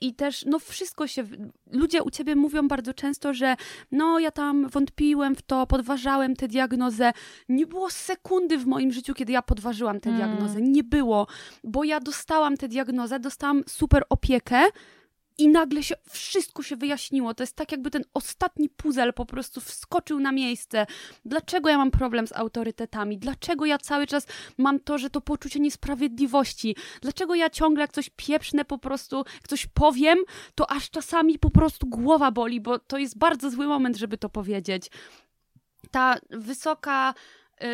I też, no wszystko się. Ludzie u ciebie mówią bardzo często, że no ja tam wątpiłem w to, podważałem tę diagnozę. Nie było sekundy w moim życiu, kiedy ja podważyłam tę mm. diagnozę. Nie było, bo ja dostałam tę diagnozę, dostałam super opiekę i nagle się wszystko się wyjaśniło. To jest tak, jakby ten ostatni puzzle po prostu wskoczył na miejsce. Dlaczego ja mam problem z autorytetami? Dlaczego ja cały czas mam to, że to poczucie niesprawiedliwości? Dlaczego ja ciągle jak coś pieprzne po prostu, jak coś powiem, to aż czasami po prostu głowa boli, bo to jest bardzo zły moment, żeby to powiedzieć. ta wysoka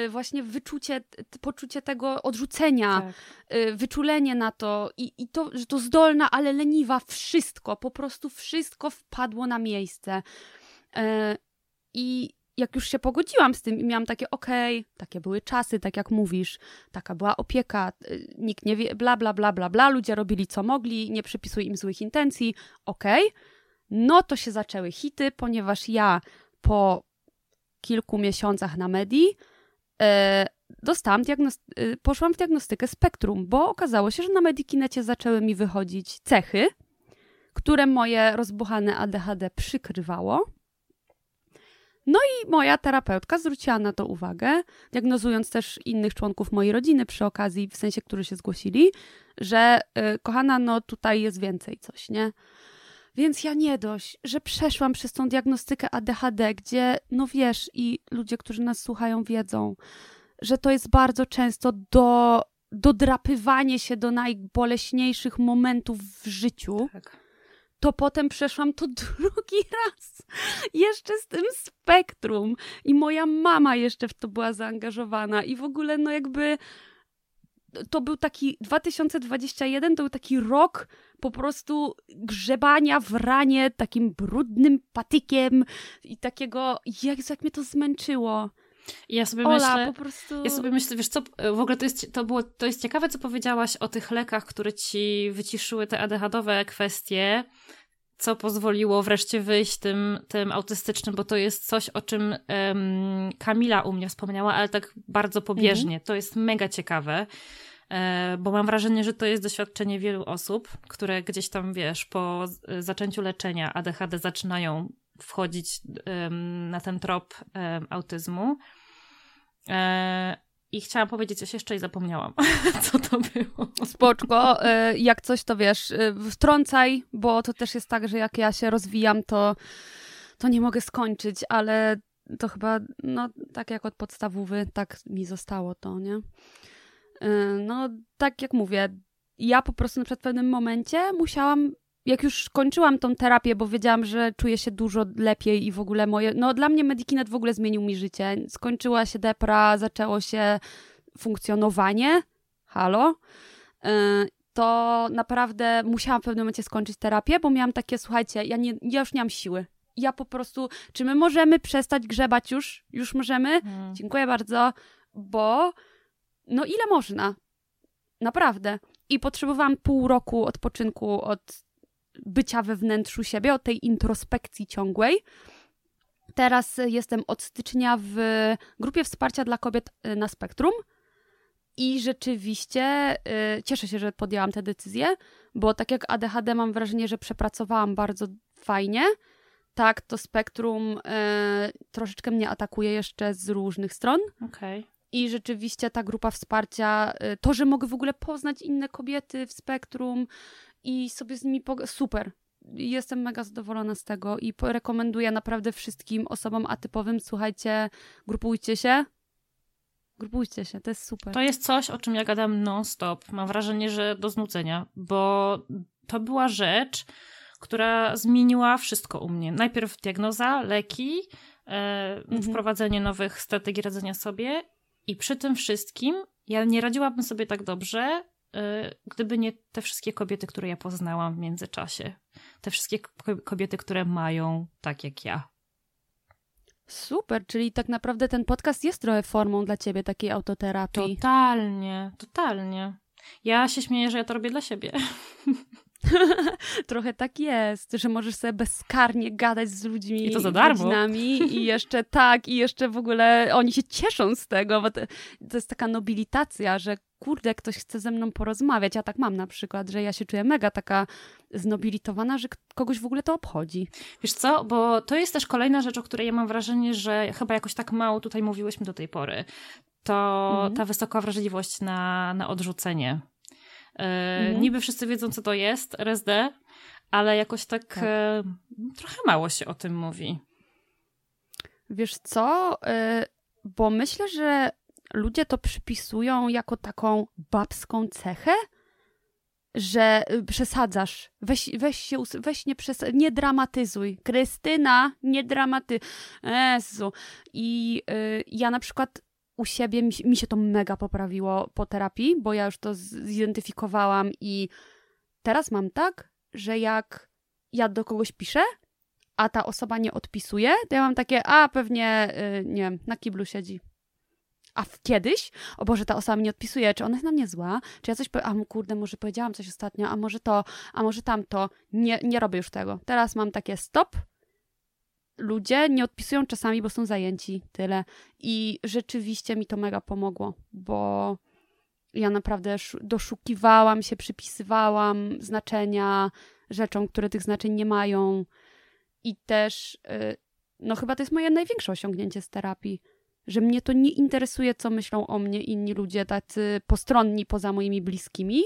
właśnie wyczucie, poczucie tego odrzucenia, tak. Y, wyczulenie na to i, i to, że to zdolna, ale leniwa, wszystko, po prostu wszystko wpadło na miejsce. E, I jak już się pogodziłam z tym i miałam takie, okej, okay, takie były czasy, tak jak mówisz, taka była opieka, y, nikt nie wie, bla, bla, bla, bla, bla, ludzie robili co mogli, nie przypisuj im złych intencji, okej, okay. no to się zaczęły hity, ponieważ ja po kilku miesiącach na medii dostałam diagnost- e, poszłam w diagnostykę spektrum, bo okazało się, że na Medikinecie zaczęły mi wychodzić cechy, które moje rozbuchane ADHD przykrywało. No i moja terapeutka zwróciła na to uwagę, diagnozując też innych członków mojej rodziny przy okazji, w sensie, którzy się zgłosili, że y, kochana, no tutaj jest więcej coś, nie? Więc ja nie dość, że przeszłam przez tą diagnostykę ADHD, gdzie, no wiesz, i ludzie, którzy nas słuchają, wiedzą, że to jest bardzo często do, dodrapywanie się do najboleśniejszych momentów w życiu. Tak. To potem przeszłam to drugi raz, jeszcze z tym spektrum. I moja mama jeszcze w to była zaangażowana. I w ogóle, no jakby to był taki 2021, to był taki rok po prostu grzebania w ranie takim brudnym patykiem i takiego, Jezu, jak mnie to zmęczyło. Ja sobie Ola, myślę, po prostu... ja sobie myślę, wiesz co, w ogóle to jest, to było, to jest ciekawe, co powiedziałaś o tych lekach, które ci wyciszyły te ADHD-owe kwestie, co pozwoliło wreszcie wyjść tym, tym autystycznym, bo to jest coś, o czym um, Kamila u mnie wspomniała, ale tak bardzo pobieżnie. Mhm. To jest mega ciekawe. E, bo mam wrażenie, że to jest doświadczenie wielu osób, które gdzieś tam, wiesz, po zaczęciu leczenia ADHD zaczynają wchodzić na ten trop autyzmu. E, I chciałam powiedzieć coś jeszcze i zapomniałam, co to było. Spoczko, e, jak coś to wiesz, wtrącaj, bo to też jest tak, że jak ja się rozwijam, to, to nie mogę skończyć, ale to chyba, no tak jak od podstawowy, tak mi zostało to, nie? Y, no, tak jak mówię, ja po prostu na przykład w pewnym momencie musiałam, jak już kończyłam tą terapię, bo wiedziałam, że czuję się dużo lepiej i w ogóle moje, no dla mnie Medikinet w ogóle zmienił mi życie. Skończyła się depra, zaczęło się funkcjonowanie, halo, y, to naprawdę musiałam w pewnym momencie skończyć terapię, bo miałam takie, słuchajcie, ja, nie, ja już nie mam siły. Ja po prostu, czy my możemy przestać grzebać już? Już możemy? Hmm. Dziękuję bardzo, bo no ile można? Naprawdę. I potrzebowałam pół roku odpoczynku od bycia we wnętrzu siebie, od tej introspekcji ciągłej. Teraz jestem od stycznia w grupie wsparcia dla kobiet y, na spektrum. I rzeczywiście y, cieszę się, że podjęłam tę decyzję, bo tak jak ADHD mam wrażenie, że przepracowałam bardzo fajnie, tak to spektrum y, troszeczkę mnie atakuje jeszcze z różnych stron. Okay. I rzeczywiście ta grupa wsparcia, y, to, że mogę w ogóle poznać inne kobiety w spektrum i sobie z nimi. Super. Jestem mega zadowolona z tego i rekomenduję naprawdę wszystkim osobom atypowym, słuchajcie, grupujcie się, Grupujcie się, to jest super. To jest coś, o czym ja gadam non-stop. Mam wrażenie, że do znudzenia, bo to była rzecz, która zmieniła wszystko u mnie. Najpierw diagnoza, leki, e, mhm. wprowadzenie nowych strategii radzenia sobie i przy tym wszystkim ja nie radziłabym sobie tak dobrze, yy, gdyby nie te wszystkie kobiety, które ja poznałam w międzyczasie. Te wszystkie kobiety, które mają tak jak ja. Super, czyli tak naprawdę ten podcast jest trochę formą dla ciebie takiej autoterapii. Totalnie, totalnie. Ja się śmieję, że ja to robię dla siebie. Trochę tak jest, że możesz sobie bezkarnie gadać z ludźmi. I to za darmo. I jeszcze tak, i jeszcze w ogóle oni się cieszą z tego, bo to, to jest taka nobilitacja, że kurde, ktoś chce ze mną porozmawiać. Ja tak mam na przykład, że ja się czuję mega taka znobilitowana, że kogoś w ogóle to obchodzi. Wiesz co, bo to jest też kolejna rzecz, o której ja mam wrażenie, że chyba jakoś tak mało tutaj mówiłyśmy do tej pory. To mhm. ta wysoka wrażliwość na, na odrzucenie Mhm. Niby wszyscy wiedzą, co to jest RSD, ale jakoś tak, tak. E, trochę mało się o tym mówi. Wiesz co? E, bo myślę, że ludzie to przypisują jako taką babską cechę. że y, przesadzasz. Weź, weź się, weź nie, przes- nie dramatyzuj. Krystyna, nie dramaty. Jezu. I y, ja na przykład u siebie mi, mi, się to mega poprawiło po terapii, bo ja już to zidentyfikowałam i teraz mam tak, że jak ja do kogoś piszę, a ta osoba nie odpisuje, to ja mam takie, a pewnie, y, nie wiem, na kiblu siedzi. A w kiedyś, o Boże, ta osoba mi nie odpisuje, czy ona jest na mnie zła, czy ja coś, po, a kurde, może powiedziałam coś ostatnio, a może to, a może tamto. Nie, nie robię już tego. Teraz mam takie stop, ludzie nie odpisują czasami, bo są zajęci, tyle. I rzeczywiście mi to mega pomogło, bo ja naprawdę doszukiwałam się, przypisywałam znaczenia rzeczom, które tych znaczeń nie mają. I też, y, no chyba to jest moje największe osiągnięcie z terapii, że mnie to nie interesuje, co myślą o mnie inni ludzie, tacy postronni poza moimi bliskimi,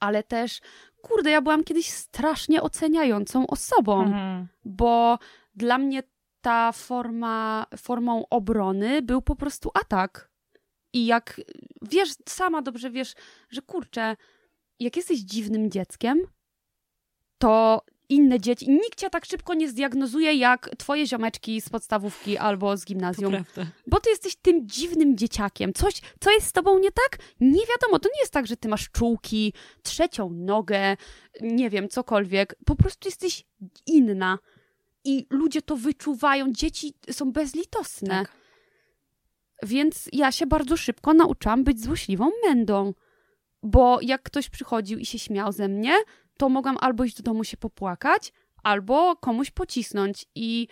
ale też, kurde, ja byłam kiedyś strasznie oceniającą osobą, mhm. bo dla mnie ta forma, formą obrony był po prostu atak. I jak wiesz, sama dobrze wiesz, że kurczę, jak jesteś dziwnym dzieckiem, to inne dzieci. Nikt cię tak szybko nie zdiagnozuje jak twoje ziomeczki z podstawówki albo z gimnazjum. Bo ty jesteś tym dziwnym dzieciakiem. Coś, co jest z tobą nie tak? Nie wiadomo. To nie jest tak, że ty masz czułki, trzecią nogę, nie wiem, cokolwiek. Po prostu jesteś inna. I ludzie to wyczuwają. Dzieci są bezlitosne. Tak. Więc ja się bardzo szybko nauczyłam być złośliwą mędą. Bo jak ktoś przychodził i się śmiał ze mnie, to mogłam albo iść do domu się popłakać, albo komuś pocisnąć. I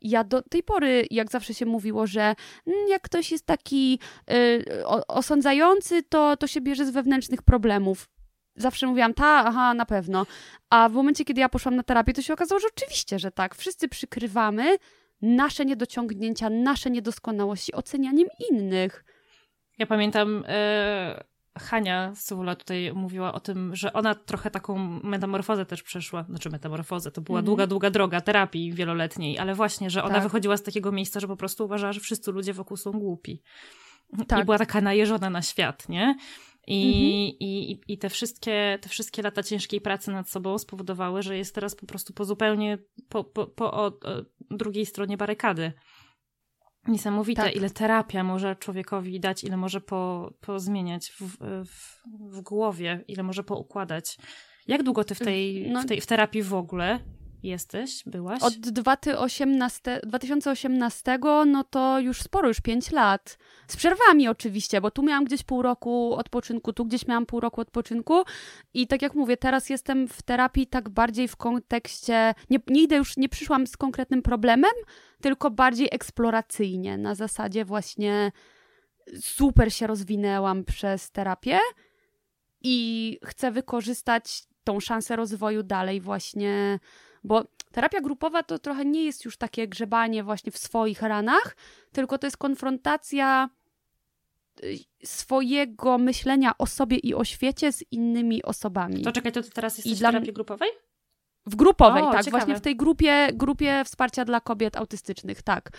ja do tej pory, jak zawsze się mówiło, że mm, jak ktoś jest taki y, osądzający, to, to się bierze z wewnętrznych problemów. Zawsze mówiłam, ta, aha, na pewno. A w momencie, kiedy ja poszłam na terapię, to się okazało, że oczywiście, że tak. Wszyscy przykrywamy nasze niedociągnięcia, nasze niedoskonałości ocenianiem innych. Ja pamiętam, y, Hania Suwula tutaj mówiła o tym, że ona trochę taką metamorfozę też przeszła, znaczy metamorfozę, to była mm. długa, długa droga terapii wieloletniej, ale właśnie, że ona tak. wychodziła z takiego miejsca, że po prostu uważała, że wszyscy ludzie wokół są głupi. Tak. I była taka najeżona na świat, nie? I, mhm. i, I te wszystkie, te wszystkie lata ciężkiej pracy nad sobą spowodowały, że jest teraz po prostu po zupełnie po, po, po drugiej stronie barykady. Niesamowite, tak. ile terapia może człowiekowi dać, ile może po, pozmieniać w, w, w głowie, ile może poukładać. Jak długo ty w tej, no, w tej w terapii w ogóle jesteś, byłaś? Od 2018, 2018, no to już sporo, już 5 lat. Z przerwami oczywiście, bo tu miałam gdzieś pół roku odpoczynku, tu gdzieś miałam pół roku odpoczynku i tak jak mówię, teraz jestem w terapii tak bardziej w kontekście, nie, nie idę już, nie przyszłam z konkretnym problemem, tylko bardziej eksploracyjnie, na zasadzie właśnie super się rozwinęłam przez terapię i chcę wykorzystać tą szansę rozwoju dalej właśnie bo terapia grupowa to trochę nie jest już takie grzebanie właśnie w swoich ranach, tylko to jest konfrontacja y, swojego myślenia o sobie i o świecie z innymi osobami. To czekaj, to ty teraz jesteś I w terapii dla... grupowej? W grupowej, o, tak. Ciekawe. Właśnie w tej grupie, grupie wsparcia dla kobiet autystycznych, tak.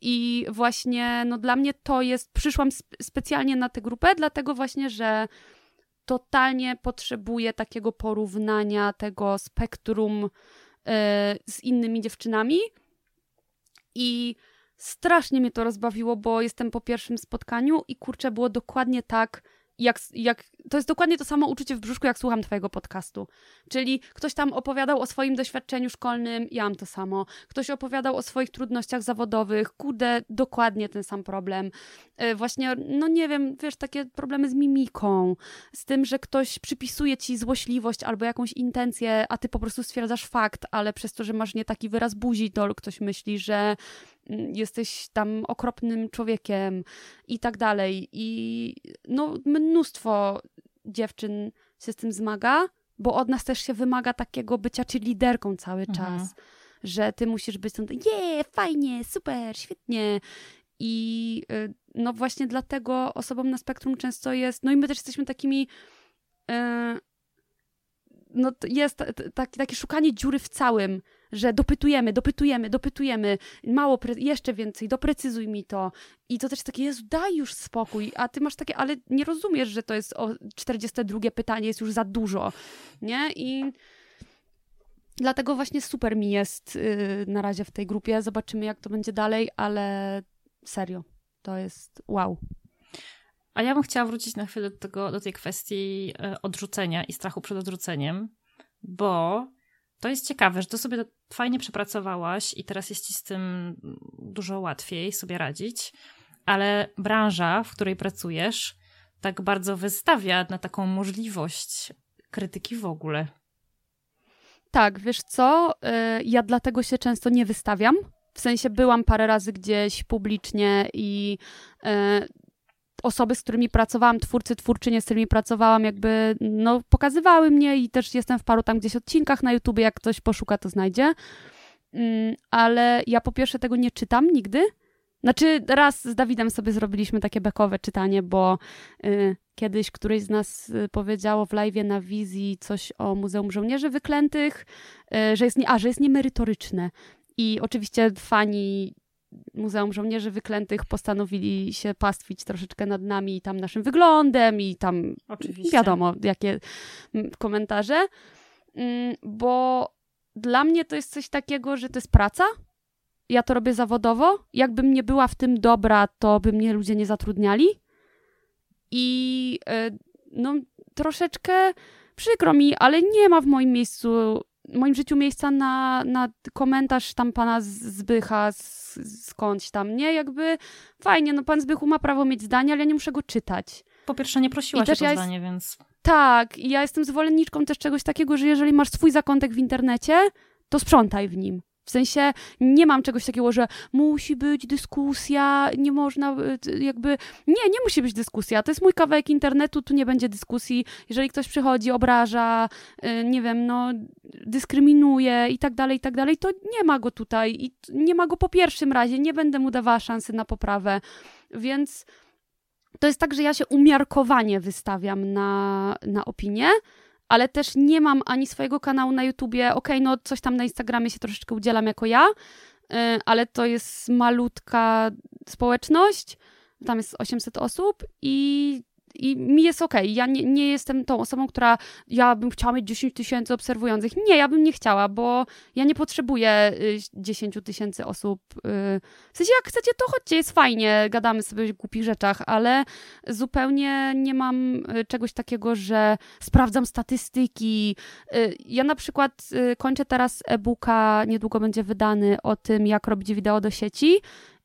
I właśnie, no dla mnie to jest, przyszłam sp specjalnie na tę grupę, dlatego właśnie, że totalnie potrzebuję takiego porównania tego spektrum z innymi dziewczynami. I strasznie mnie to rozbawiło, bo jestem po pierwszym spotkaniu i kurczę, było dokładnie tak, jak, jak, to jest dokładnie to samo uczucie w brzuszku, jak słucham twojego podcastu. Czyli ktoś tam opowiadał o swoim doświadczeniu szkolnym, ja mam to samo. Ktoś opowiadał o swoich trudnościach zawodowych, kurde, dokładnie ten sam problem. E, właśnie, no nie wiem, wiesz, takie problemy z mimiką, z tym, że ktoś przypisuje ci złośliwość albo jakąś intencję, a ty po prostu stwierdzasz fakt, ale przez to, że masz nie taki wyraz buzi, to ktoś myśli, że jesteś tam okropnym człowiekiem i tak dalej. I no, mnóstwo dziewczyn się z tym zmaga, bo od nas też się wymaga takiego bycia czy liderką cały mhm. czas. Że ty musisz być tam, je, fajnie, super, świetnie. I y, no właśnie dlatego osobom na spektrum często jest, no i my też jesteśmy takimi, yy, no jest tak, takie szukanie dziury w całym, że dopytujemy, dopytujemy, dopytujemy, mało, jeszcze więcej, doprecyzuj mi to. I to też takie, Jezu, daj już spokój, a ty masz takie, ale nie rozumiesz, że to jest o 42 pytanie, jest już za dużo, nie? I dlatego właśnie super mi jest yy, na razie w tej grupie, zobaczymy jak to będzie dalej, ale serio, to jest wow. A ja bym chciała wrócić na chwilę do, tego, do tej kwestii e, odrzucenia i strachu przed odrzuceniem, bo to jest ciekawe, że to sobie fajnie przepracowałaś i teraz jest ci z tym dużo łatwiej sobie radzić, ale branża, w której pracujesz, tak bardzo wystawia na taką możliwość krytyki w ogóle. Tak, wiesz co? E, ja dlatego się często nie wystawiam. W sensie byłam parę razy gdzieś publicznie i e, osoby, z którymi pracowałam, twórcy, twórczynie, z którymi pracowałam, jakby no, pokazywały mnie i też jestem w paru tam gdzieś odcinkach na YouTube, jak ktoś poszuka, to znajdzie. Mm, ale ja po pierwsze tego nie czytam nigdy. Znaczy, raz z Dawidem sobie zrobiliśmy takie bekowe czytanie, bo y, kiedyś któryś z nas y, powiedziało w live na wizji coś o Muzeum Żołnierzy Wyklętych, y, że jest nie, a, że jest niemerytoryczne. I oczywiście fani Muzeum Żołnierzy Wyklętych postanowili się pastwić troszeczkę nad nami i tam naszym wyglądem i tam Oczywiście. wiadomo, jakie komentarze, mm, bo dla mnie to jest coś takiego, że to jest praca. Ja to robię zawodowo. Jakbym nie była w tym dobra, to by mnie ludzie nie zatrudniali. I e, no, troszeczkę przykro mi, ale nie ma w moim miejscu moim życiu miejsca na, na komentarz tam pana Zbycha z, skądś tam, nie? Jakby fajnie, no pan Zbychu ma prawo mieć zdanie, ale ja nie muszę go czytać. Po pierwsze nie prosiłaś o to ja zdanie, jest... więc... Tak, i ja jestem zwolenniczką też czegoś takiego, że jeżeli masz swój zakątek w internecie, to sprzątaj w nim. W sensie nie mam czegoś takiego, że musi być dyskusja, nie można y, jakby. Nie, nie musi być dyskusja. To jest mój kawałek internetu, tu nie będzie dyskusji. Jeżeli ktoś przychodzi, obraża, y, nie wiem, no, dyskryminuje i tak dalej, i tak dalej, to nie ma go tutaj i nie ma go po pierwszym razie. Nie będę mu dawała szansy na poprawę. Więc to jest tak, że ja się umiarkowanie wystawiam na, na opinię ale też nie mam ani swojego kanału na YouTubie. Okej, okay, no coś tam na Instagramie się troszeczkę udzielam jako ja, y, ale to jest malutka społeczność. Tam jest 800 osób i i mi jest okej. Okay. Ja nie, nie jestem tą osobą, która ja bym chciała mieć 10 tysięcy obserwujących. Nie, ja bym nie chciała, bo ja nie potrzebuję 10 y, tysięcy osób. Y. W sensie, jak chcecie, to chodźcie, jest fajnie, gadamy sobie o głupich rzeczach, ale zupełnie nie mam y, czegoś takiego, że sprawdzam statystyki. Ja na przykład kończę teraz e-booka, niedługo będzie wydany o tym, jak robić wideo do sieci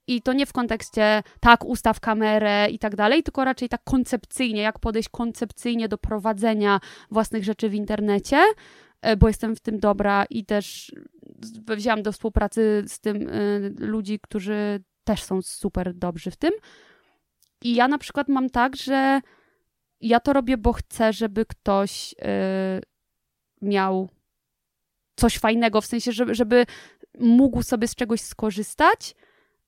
i to nie w kontekście tak, ustaw kamerę i tak dalej, tylko raczej tak koncepcyjnie, jak podejść koncepcyjnie do prowadzenia własnych rzeczy w internecie, e, bo jestem w tym dobra i też wzięłam do współpracy z tym y, ludzi, którzy też są super dobrzy w tym. I ja na przykład mam tak, że ja to robię, bo chcę, żeby ktoś y, miał coś fajnego, w sensie, żeby, żeby mógł sobie z czegoś skorzystać,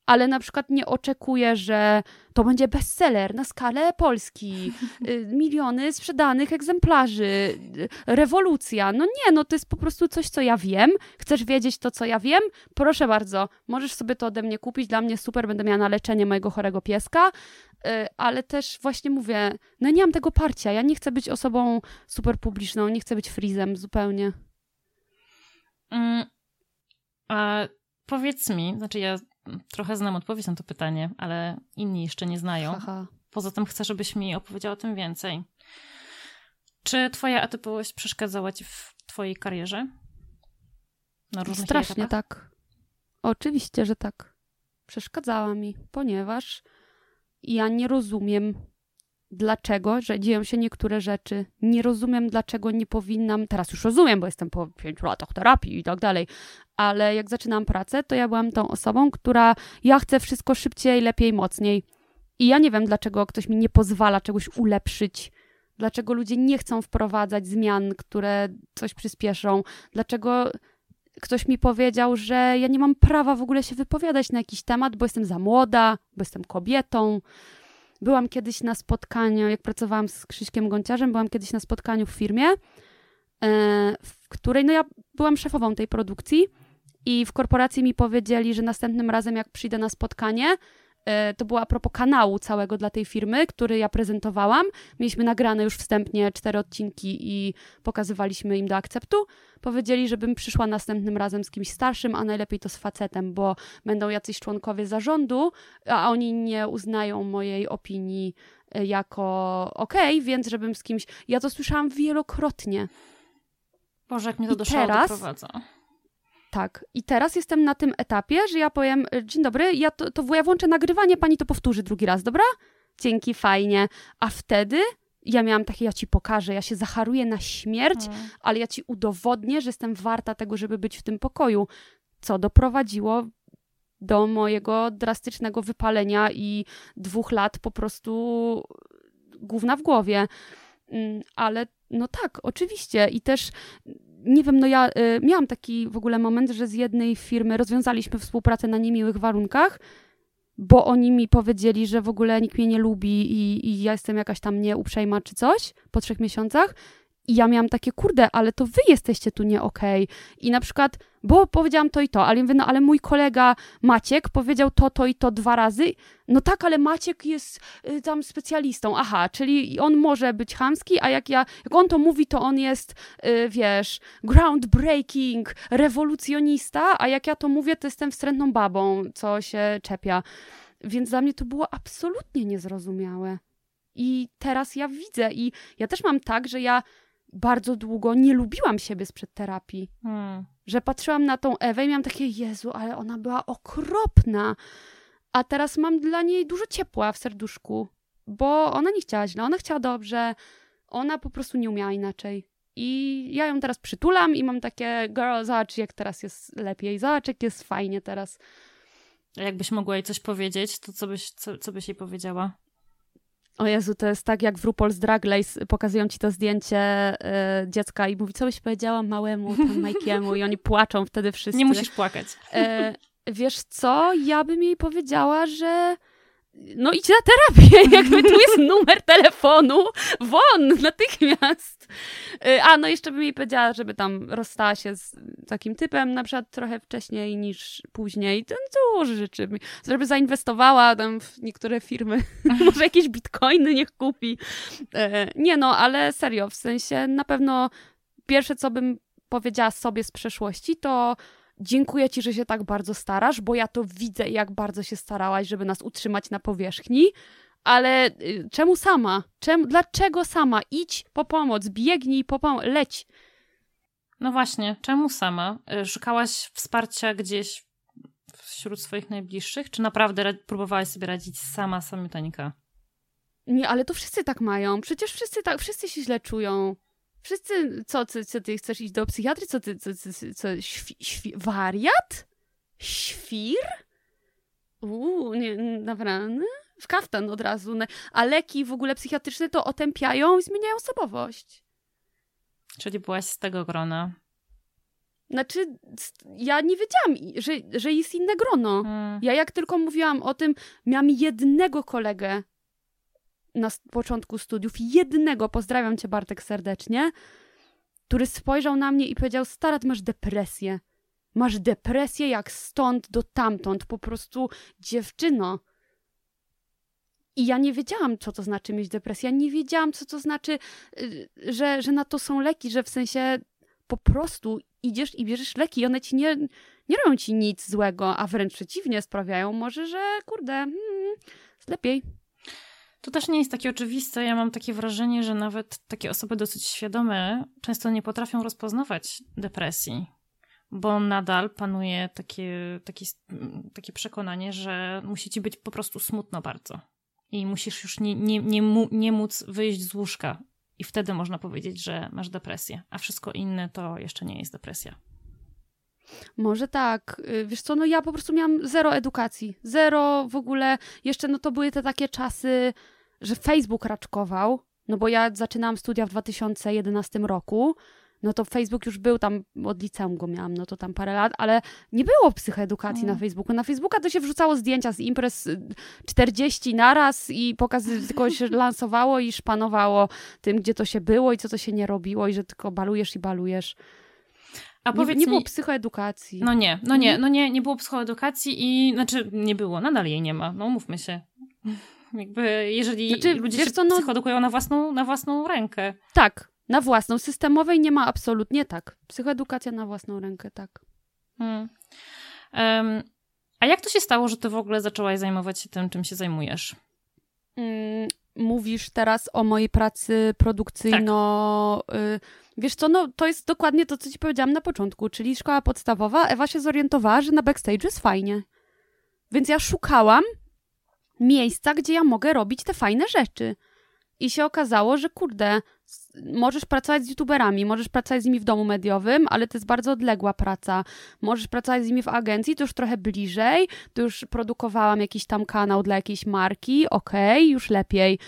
ale na przykład nie oczekuję, że to będzie bestseller na skalę Polski, y, miliony sprzedanych egzemplarzy, y, rewolucja. No nie, no to jest po prostu coś, co ja wiem. Chcesz wiedzieć to, co ja wiem? Proszę bardzo, możesz sobie to ode mnie kupić. Dla mnie super, będę miała na leczenie mojego chorego pieska. Y, ale też właśnie mówię, no nie mam tego parcia. Ja nie chcę być osobą super publiczną, nie chcę być frizem zupełnie. Mm, a powiedz mi, znaczy ja trochę znam odpowiedź na to pytanie, ale inni jeszcze nie znają. Aha. Poza tym chcę, żebyś mi opowiedziała o tym więcej. Czy twoja atypowość przeszkadzała ci w twojej karierze? Na różnych Strasznie etapach? tak. Oczywiście, że tak. Przeszkadzała mi, ponieważ ja nie rozumiem dlaczego, że dzieją się niektóre rzeczy. Nie rozumiem, dlaczego nie powinnam. Teraz już rozumiem, bo jestem po pięciu latach terapii i tak dalej. Ale jak zaczynam pracę, to ja byłam tą osobą, która ja chcę wszystko szybciej, lepiej, mocniej. I ja nie wiem, dlaczego ktoś mi nie pozwala czegoś ulepszyć. Dlaczego ludzie nie chcą wprowadzać zmian, które coś przyspieszą? Dlaczego ktoś mi powiedział, że ja nie mam prawa w ogóle się wypowiadać na jakiś temat, bo jestem za młoda, bo jestem kobietą, Byłam kiedyś na spotkaniu, jak pracowałam z Krzyśkiem Gonciarzem, byłam kiedyś na spotkaniu w firmie, e, w której, no ja byłam szefową tej produkcji i w korporacji mi powiedzieli, że następnym razem, jak przyjdę na spotkanie, to było a propos kanału całego dla tej firmy, który ja prezentowałam. Mieliśmy nagrane już wstępnie cztery odcinki i pokazywaliśmy im do akceptu. Powiedzieli, żebym przyszła następnym razem z kimś starszym, a najlepiej to z facetem, bo będą jacyś członkowie zarządu, a oni nie uznają mojej opinii e, jako okej, okay, więc żebym z kimś. Ja to słyszałam wielokrotnie. Boże, jak mnie to I do teraz, doprowadza. Tak. I teraz jestem na tym etapie, że ja powiem, dzień dobry, ja to, to ja włączę nagrywanie, pani to powtórzy drugi raz, dobra? Dzięki, fajnie. A wtedy ja miałam takie, ja ci pokażę, ja się zacharuję na śmierć, hmm. ale ja ci udowodnię, że jestem warta tego, żeby być w tym pokoju. Co doprowadziło do mojego drastycznego wypalenia i dwóch lat po prostu główna w głowie. Mm, ale no tak, oczywiście. I też nie wiem, no ja y, miałam taki w ogóle moment, że z jednej firmy rozwiązaliśmy współpracę na niemiłych warunkach, bo oni mi powiedzieli, że w ogóle nikt mnie nie lubi i, i ja jestem jakaś tam nieuprzejma czy coś po trzech miesiącach. I ja miałam takie, kurde, ale to wy jesteście tu nie okej. Okay. I na przykład, bo powiedziałam to i to, ale mówię, no ale mój kolega Maciek powiedział to, to i to dwa razy. No tak, ale Maciek jest y, tam specjalistą. Aha, czyli on może być chamski, a jak ja, jak on to mówi, to on jest, y, wiesz, groundbreaking, rewolucjonista, a jak ja to mówię, to jestem wstrętną babą, co się czepia. Więc dla mnie to było absolutnie niezrozumiałe. I teraz ja widzę i ja też mam tak, że ja bardzo długo nie lubiłam siebie sprzed terapii. Hmm. Że patrzyłam na tą Ewę i miałam takie, Jezu, ale ona była okropna. A teraz mam dla niej dużo ciepła w serduszku, bo ona nie chciała źle, ona chciała dobrze, ona po prostu nie umiała inaczej. I ja ją teraz przytulam i mam takie, girl, zobacz jak teraz jest lepiej, zobacz jak jest fajnie teraz. A jakbyś mogła jej coś powiedzieć, to co byś, co, co byś jej powiedziała? O Jezu, to jest tak jak w RuPaul's Drag Race, pokazują ci to zdjęcie y, dziecka i mówi, co byś powiedziała małemu tam i oni płaczą wtedy wszyscy. Nie musisz płakać. Y, wiesz co, ja bym jej powiedziała, że no idź na terapię, jakby tu jest numer telefonu, won, natychmiast. Y, a, no jeszcze bym jej powiedziała, żeby tam rozstała się z takim typem, na przykład trochę wcześniej niż później. To dużo rzeczy. Żeby zainwestowała tam w niektóre firmy, może jakieś bitcoiny niech kupi. Y, nie no, ale serio, w sensie na pewno pierwsze, co bym powiedziała sobie z przeszłości, to dziękuję ci, że się tak bardzo starasz, bo ja to widzę, jak bardzo się starałaś, żeby nas utrzymać na powierzchni. Ale y, czemu sama? Czemu, dlaczego sama? Idź po pomoc, biegnij po pomoc, leć. No właśnie, czemu sama? Y, szukałaś wsparcia gdzieś wśród swoich najbliższych, czy naprawdę próbowałaś sobie radzić sama, samiuteńka? Nie, ale to wszyscy tak mają. Przecież wszyscy tak, wszyscy się źle czują. Wszyscy, co, co, co ty chcesz iść do psychiatry? Co ty, co, co, co świ, świ, wariat? Świr? Uuu, nie, naprawdę? W kaftan od razu. A leki w ogóle psychiatryczne to otępiają i zmieniają osobowość. Czyli byłaś z tego grona. Znaczy, ja nie wiedziałam, że, że jest inne grono. Hmm. Ja jak tylko mówiłam o tym, miałam jednego kolegę, na początku studiów, jednego, pozdrawiam cię Bartek serdecznie, który spojrzał na mnie i powiedział, stara, ty masz depresję. Masz depresję jak stąd do tamtąd, po prostu dziewczyno. I ja nie wiedziałam, co to znaczy mieć depresję. Ja nie wiedziałam, co to znaczy, y, że, że na to są leki, że w sensie po prostu idziesz i bierzesz leki i one ci nie, nie robią ci nic złego, a wręcz przeciwnie, sprawiają może, że kurde, hmm, jest lepiej. To też nie jest takie oczywiste. Ja mam takie wrażenie, że nawet takie osoby dosyć świadome często nie potrafią rozpoznawać depresji, bo nadal panuje takie, takie, takie przekonanie, że musi ci być po prostu smutno bardzo. I musisz już nie, nie, nie, nie móc wyjść z łóżka. I wtedy można powiedzieć, że masz depresję, a wszystko inne to jeszcze nie jest depresja. Może tak. Y, wiesz co, no ja po prostu miałam zero edukacji. Zero w ogóle. Jeszcze no to były te takie czasy, że Facebook raczkował, no bo ja zaczynałam studia w 2011 roku, no to Facebook już był tam, od liceum go miałam, no to tam parę lat, ale nie było psychoedukacji na Facebooku. Na Facebooka to się wrzucało zdjęcia z imprez 40 y, naraz i pokaz tylko się lansowało i szpanowało tym, gdzie to się było i co to się nie robiło i że tylko balujesz i balujesz. A powiedz nie, nie było mi... psychoedukacji. No nie, no nie, mhm. no nie, nie było psychoedukacji i, znaczy nie było, nadal jej nie ma, no mówmy się. Jakby, jeżeli znaczy, ludzie się co, no... psychoedukują na własną, na własną rękę. Tak, na własną. Systemowej nie ma absolutnie tak. Psychoedukacja na własną rękę, tak. Hmm. Um, a jak to się stało, że ty w ogóle zaczęłaś zajmować się tym, czym się zajmujesz? Mówisz teraz o mojej pracy produkcyjno... Tak. Wiesz co, no to jest dokładnie to, co ci powiedziałam na początku, czyli szkoła podstawowa. Ewa się zorientowała, że na backstage jest fajnie. Więc ja szukałam miejsca, gdzie ja mogę robić te fajne rzeczy. I się okazało, że kurde, możesz pracować z youtuberami, możesz pracować z nimi w domu mediowym, ale to jest bardzo odległa praca. Możesz pracować z nimi w agencji, to już trochę bliżej, to już produkowałam jakiś tam kanał dla jakiejś marki, okej, okay, już lepiej.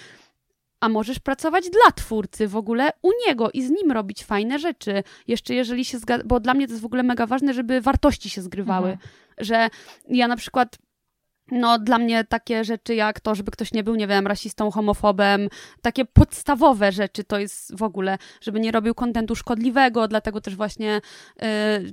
A możesz pracować dla twórcy w ogóle u niego i z nim robić fajne rzeczy. Jeszcze jeżeli się zgadza, bo dla mnie to jest w ogóle mega ważne, żeby wartości się zgrywały. Mhm. Że ja na przykład no, dla mnie takie rzeczy jak to, żeby ktoś nie był, nie wiem, rasistą, homofobem, takie podstawowe rzeczy to jest w ogóle, żeby nie robił kontentu szkodliwego, dlatego też właśnie, y,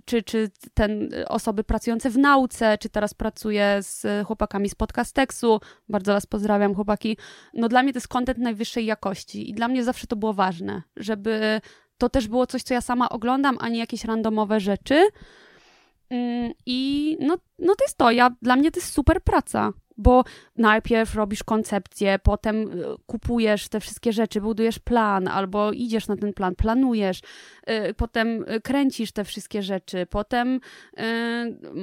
czy, czy ten osoby pracujące w nauce, czy teraz pracuję z chłopakami z Podcasteksu, bardzo was pozdrawiam, chłopaki, no dla mnie to jest kontent najwyższej jakości i dla mnie zawsze to było ważne, żeby to też było coś, co ja sama oglądam, a nie jakieś randomowe rzeczy, I no, no to jest to. Ja, dla mnie to jest super praca, bo najpierw robisz koncepcję, potem y, kupujesz te wszystkie rzeczy, budujesz plan, albo idziesz na ten plan, planujesz, y, potem y, kręcisz te wszystkie rzeczy, potem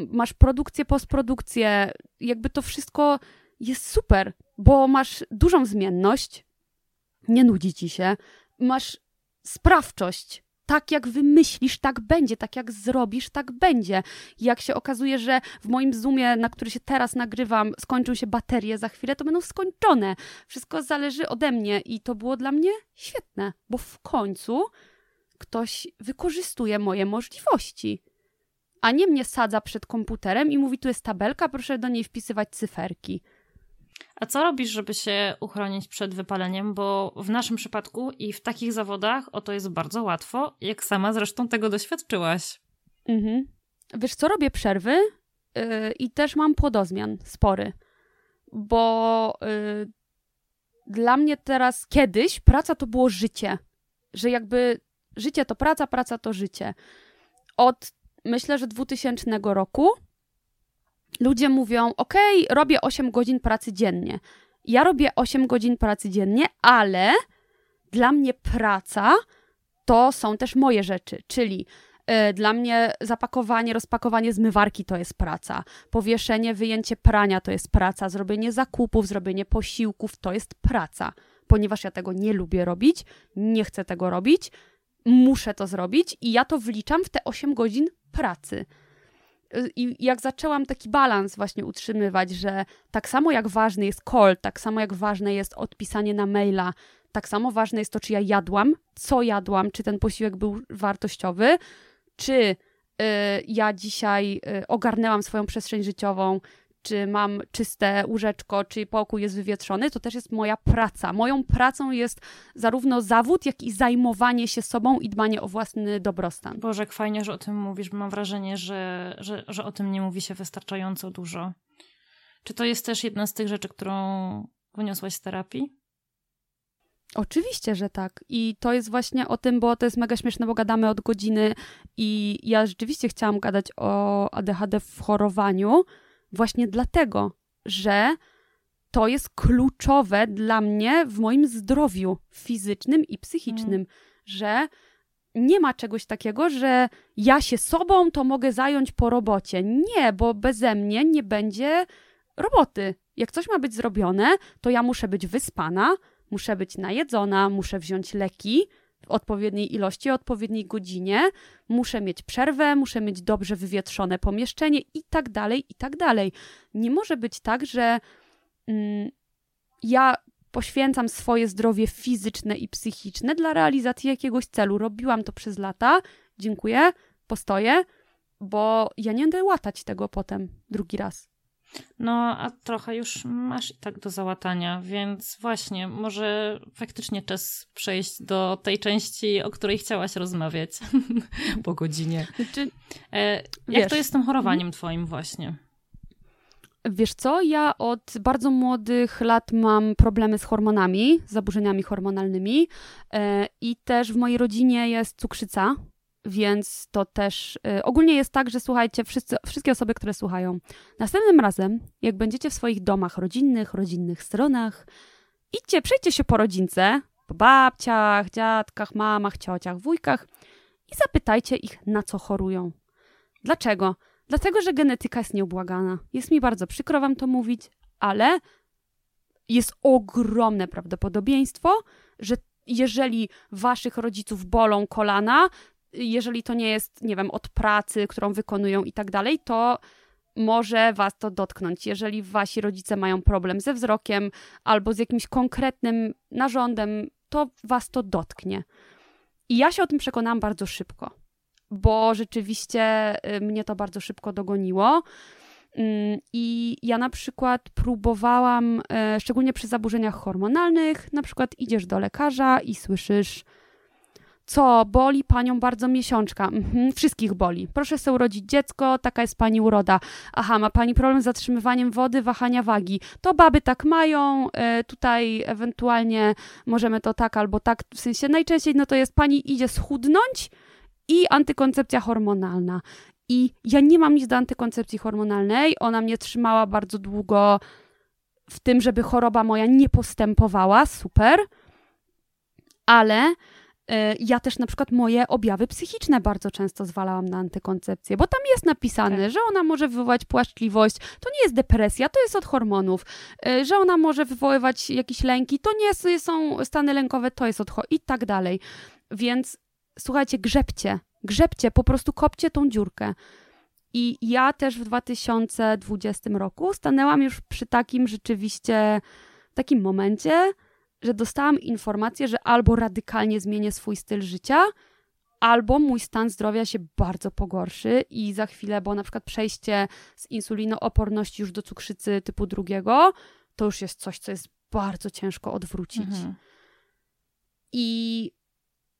masz produkcję, postprodukcję. Jakby to wszystko jest super, bo masz dużą zmienność, nie nudzi ci się, masz sprawczość tak jak wymyślisz, tak będzie, tak jak zrobisz, tak będzie. Jak się okazuje, że w moim Zoomie, na który się teraz nagrywam, skończą się baterie za chwilę, to będą skończone. Wszystko zależy ode mnie i to było dla mnie świetne, bo w końcu ktoś wykorzystuje moje możliwości. A nie mnie sadza przed komputerem i mówi, tu jest tabelka, proszę do niej wpisywać cyferki. A co robisz, żeby się uchronić przed wypaleniem? Bo w naszym przypadku i w takich zawodach o to jest bardzo łatwo, jak sama zresztą tego doświadczyłaś. Mhm. Wiesz co, robię przerwy yy, i też mam płodozmian spory, bo yy, dla mnie teraz, kiedyś praca to było życie, że jakby życie to praca, praca to życie. Od myślę, że 2000 roku ludzie mówią: OK, robię 8 godzin pracy dziennie. Ja robię 8 godzin pracy dziennie, ale dla mnie praca to są też moje rzeczy, czyli y, dla mnie zapakowanie, rozpakowanie zmywarki to jest praca. Powieszenie, wyjęcie prania to jest praca. Zrobienie zakupów, zrobienie posiłków to jest praca. Ponieważ ja tego nie lubię robić, nie chcę tego robić, muszę to zrobić i ja to wliczam w te 8 godzin pracy. I jak zaczęłam taki balans właśnie utrzymywać, że tak samo jak ważny jest call, tak samo jak ważne jest odpisanie na maila, tak samo ważne jest to, czy ja jadłam, co jadłam, czy ten posiłek był wartościowy, czy y, ja dzisiaj y, ogarnęłam swoją przestrzeń życiową, czy mam czyste łóżeczko, czy pokój jest wywietrzony, to też jest moja praca. Moją pracą jest zarówno zawód, jak i zajmowanie się sobą i dbanie o własny dobrostan. Boże, jak fajnie, że o tym mówisz, bo mam wrażenie, że, że, że o tym nie mówi się wystarczająco dużo. Czy to jest też jedna z tych rzeczy, którą wyniosłaś z terapii? Oczywiście, że tak. I to jest właśnie o tym, bo to jest mega śmieszne, bo gadamy od godziny i ja rzeczywiście chciałam gadać o ADHD w chorowaniu, Właśnie dlatego, że to jest kluczowe dla mnie w moim zdrowiu fizycznym i psychicznym, mm. że nie ma czegoś takiego, że ja się sobą to mogę zająć po robocie. Nie, bo beze mnie nie będzie roboty. Jak coś ma być zrobione, to ja muszę być wyspana, muszę być najedzona, muszę wziąć leki, w odpowiedniej ilości, o odpowiedniej godzinie, muszę mieć przerwę, muszę mieć dobrze wywietrzone pomieszczenie i tak dalej, i tak dalej. Nie może być tak, że mm, ja poświęcam swoje zdrowie fizyczne i psychiczne dla realizacji jakiegoś celu. Robiłam to przez lata, dziękuję, postoję, bo ja nie będę łatać tego potem drugi raz. No, a trochę już masz i tak do załatania, więc właśnie, może faktycznie czas przejść do tej części, o której chciałaś rozmawiać po godzinie. Znaczy, e, jak wiesz, to jest z tym chorowaniem twoim właśnie? Wiesz co, ja od bardzo młodych lat mam problemy z hormonami, z zaburzeniami hormonalnymi e, i też w mojej rodzinie jest cukrzyca, więc to też y, ogólnie jest tak, że słuchajcie, wszyscy, wszystkie osoby, które słuchają, następnym razem, jak będziecie w swoich domach rodzinnych, rodzinnych stronach, idźcie, przejdźcie się po rodzince, po babciach, dziadkach, mamach, ciociach, wujkach i zapytajcie ich, na co chorują. Dlaczego? Dlatego, że genetyka jest nieubłagana. Jest mi bardzo przykro wam to mówić, ale jest ogromne prawdopodobieństwo, że jeżeli waszych rodziców bolą kolana, jeżeli to nie jest, nie wiem, od pracy, którą wykonują i tak dalej, to może was to dotknąć. Jeżeli wasi rodzice mają problem ze wzrokiem albo z jakimś konkretnym narządem, to was to dotknie. I ja się o tym przekonałam bardzo szybko, bo rzeczywiście y, mnie to bardzo szybko dogoniło. Mm, I ja na przykład próbowałam, y, szczególnie przy zaburzeniach hormonalnych, na przykład idziesz do lekarza i słyszysz, co boli panią bardzo miesiączka? Mhm, wszystkich boli. Proszę sobie urodzić dziecko, taka jest pani uroda. Aha, ma pani problem z zatrzymywaniem wody, wahania wagi. To baby tak mają, y, tutaj ewentualnie możemy to tak albo tak, w sensie najczęściej no to jest pani idzie schudnąć i antykoncepcja hormonalna. I ja nie mam nic do antykoncepcji hormonalnej, ona mnie trzymała bardzo długo w tym, żeby choroba moja nie postępowała, super, ale E, ja też na przykład moje objawy psychiczne bardzo często zwalałam na antykoncepcję, bo tam jest napisane, tak. że ona może wywołać płaczliwość, to nie jest depresja, to jest od hormonów, e, że ona może wywoływać jakieś lęki, to nie są stany lękowe, to jest od i tak dalej. Więc słuchajcie, grzebcie, grzebcie, po prostu kopcie tą dziurkę. I ja też w 2020 roku stanęłam już przy takim rzeczywiście, takim momencie, że dostałam informację, że albo radykalnie zmienię swój styl życia, albo mój stan zdrowia się bardzo pogorszy i za chwilę, bo na przykład przejście z insulinooporności już do cukrzycy typu drugiego, to już jest coś, co jest bardzo ciężko odwrócić. Mhm. I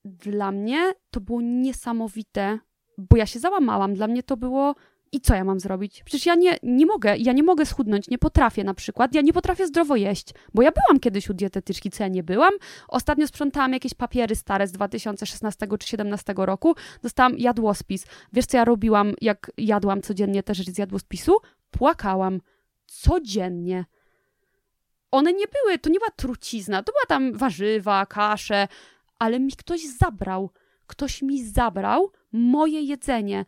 dla mnie to było niesamowite, bo ja się załamałam. Dla mnie to było i co ja mam zrobić? Przecież ja nie, nie mogę, ja nie mogę schudnąć, nie potrafię na przykład, ja nie potrafię zdrowo jeść, bo ja byłam kiedyś u dietetyczki, co ja nie byłam. Ostatnio sprzątałam jakieś papiery stare z 2016 czy 2017 roku, dostałam jadłospis. Wiesz, co ja robiłam, jak jadłam codziennie te rzeczy z jadłospisu? Płakałam. Codziennie. One nie były, to nie była trucizna, to była tam warzywa, kasze, ale mi ktoś zabrał. Ktoś mi zabrał moje jedzenie.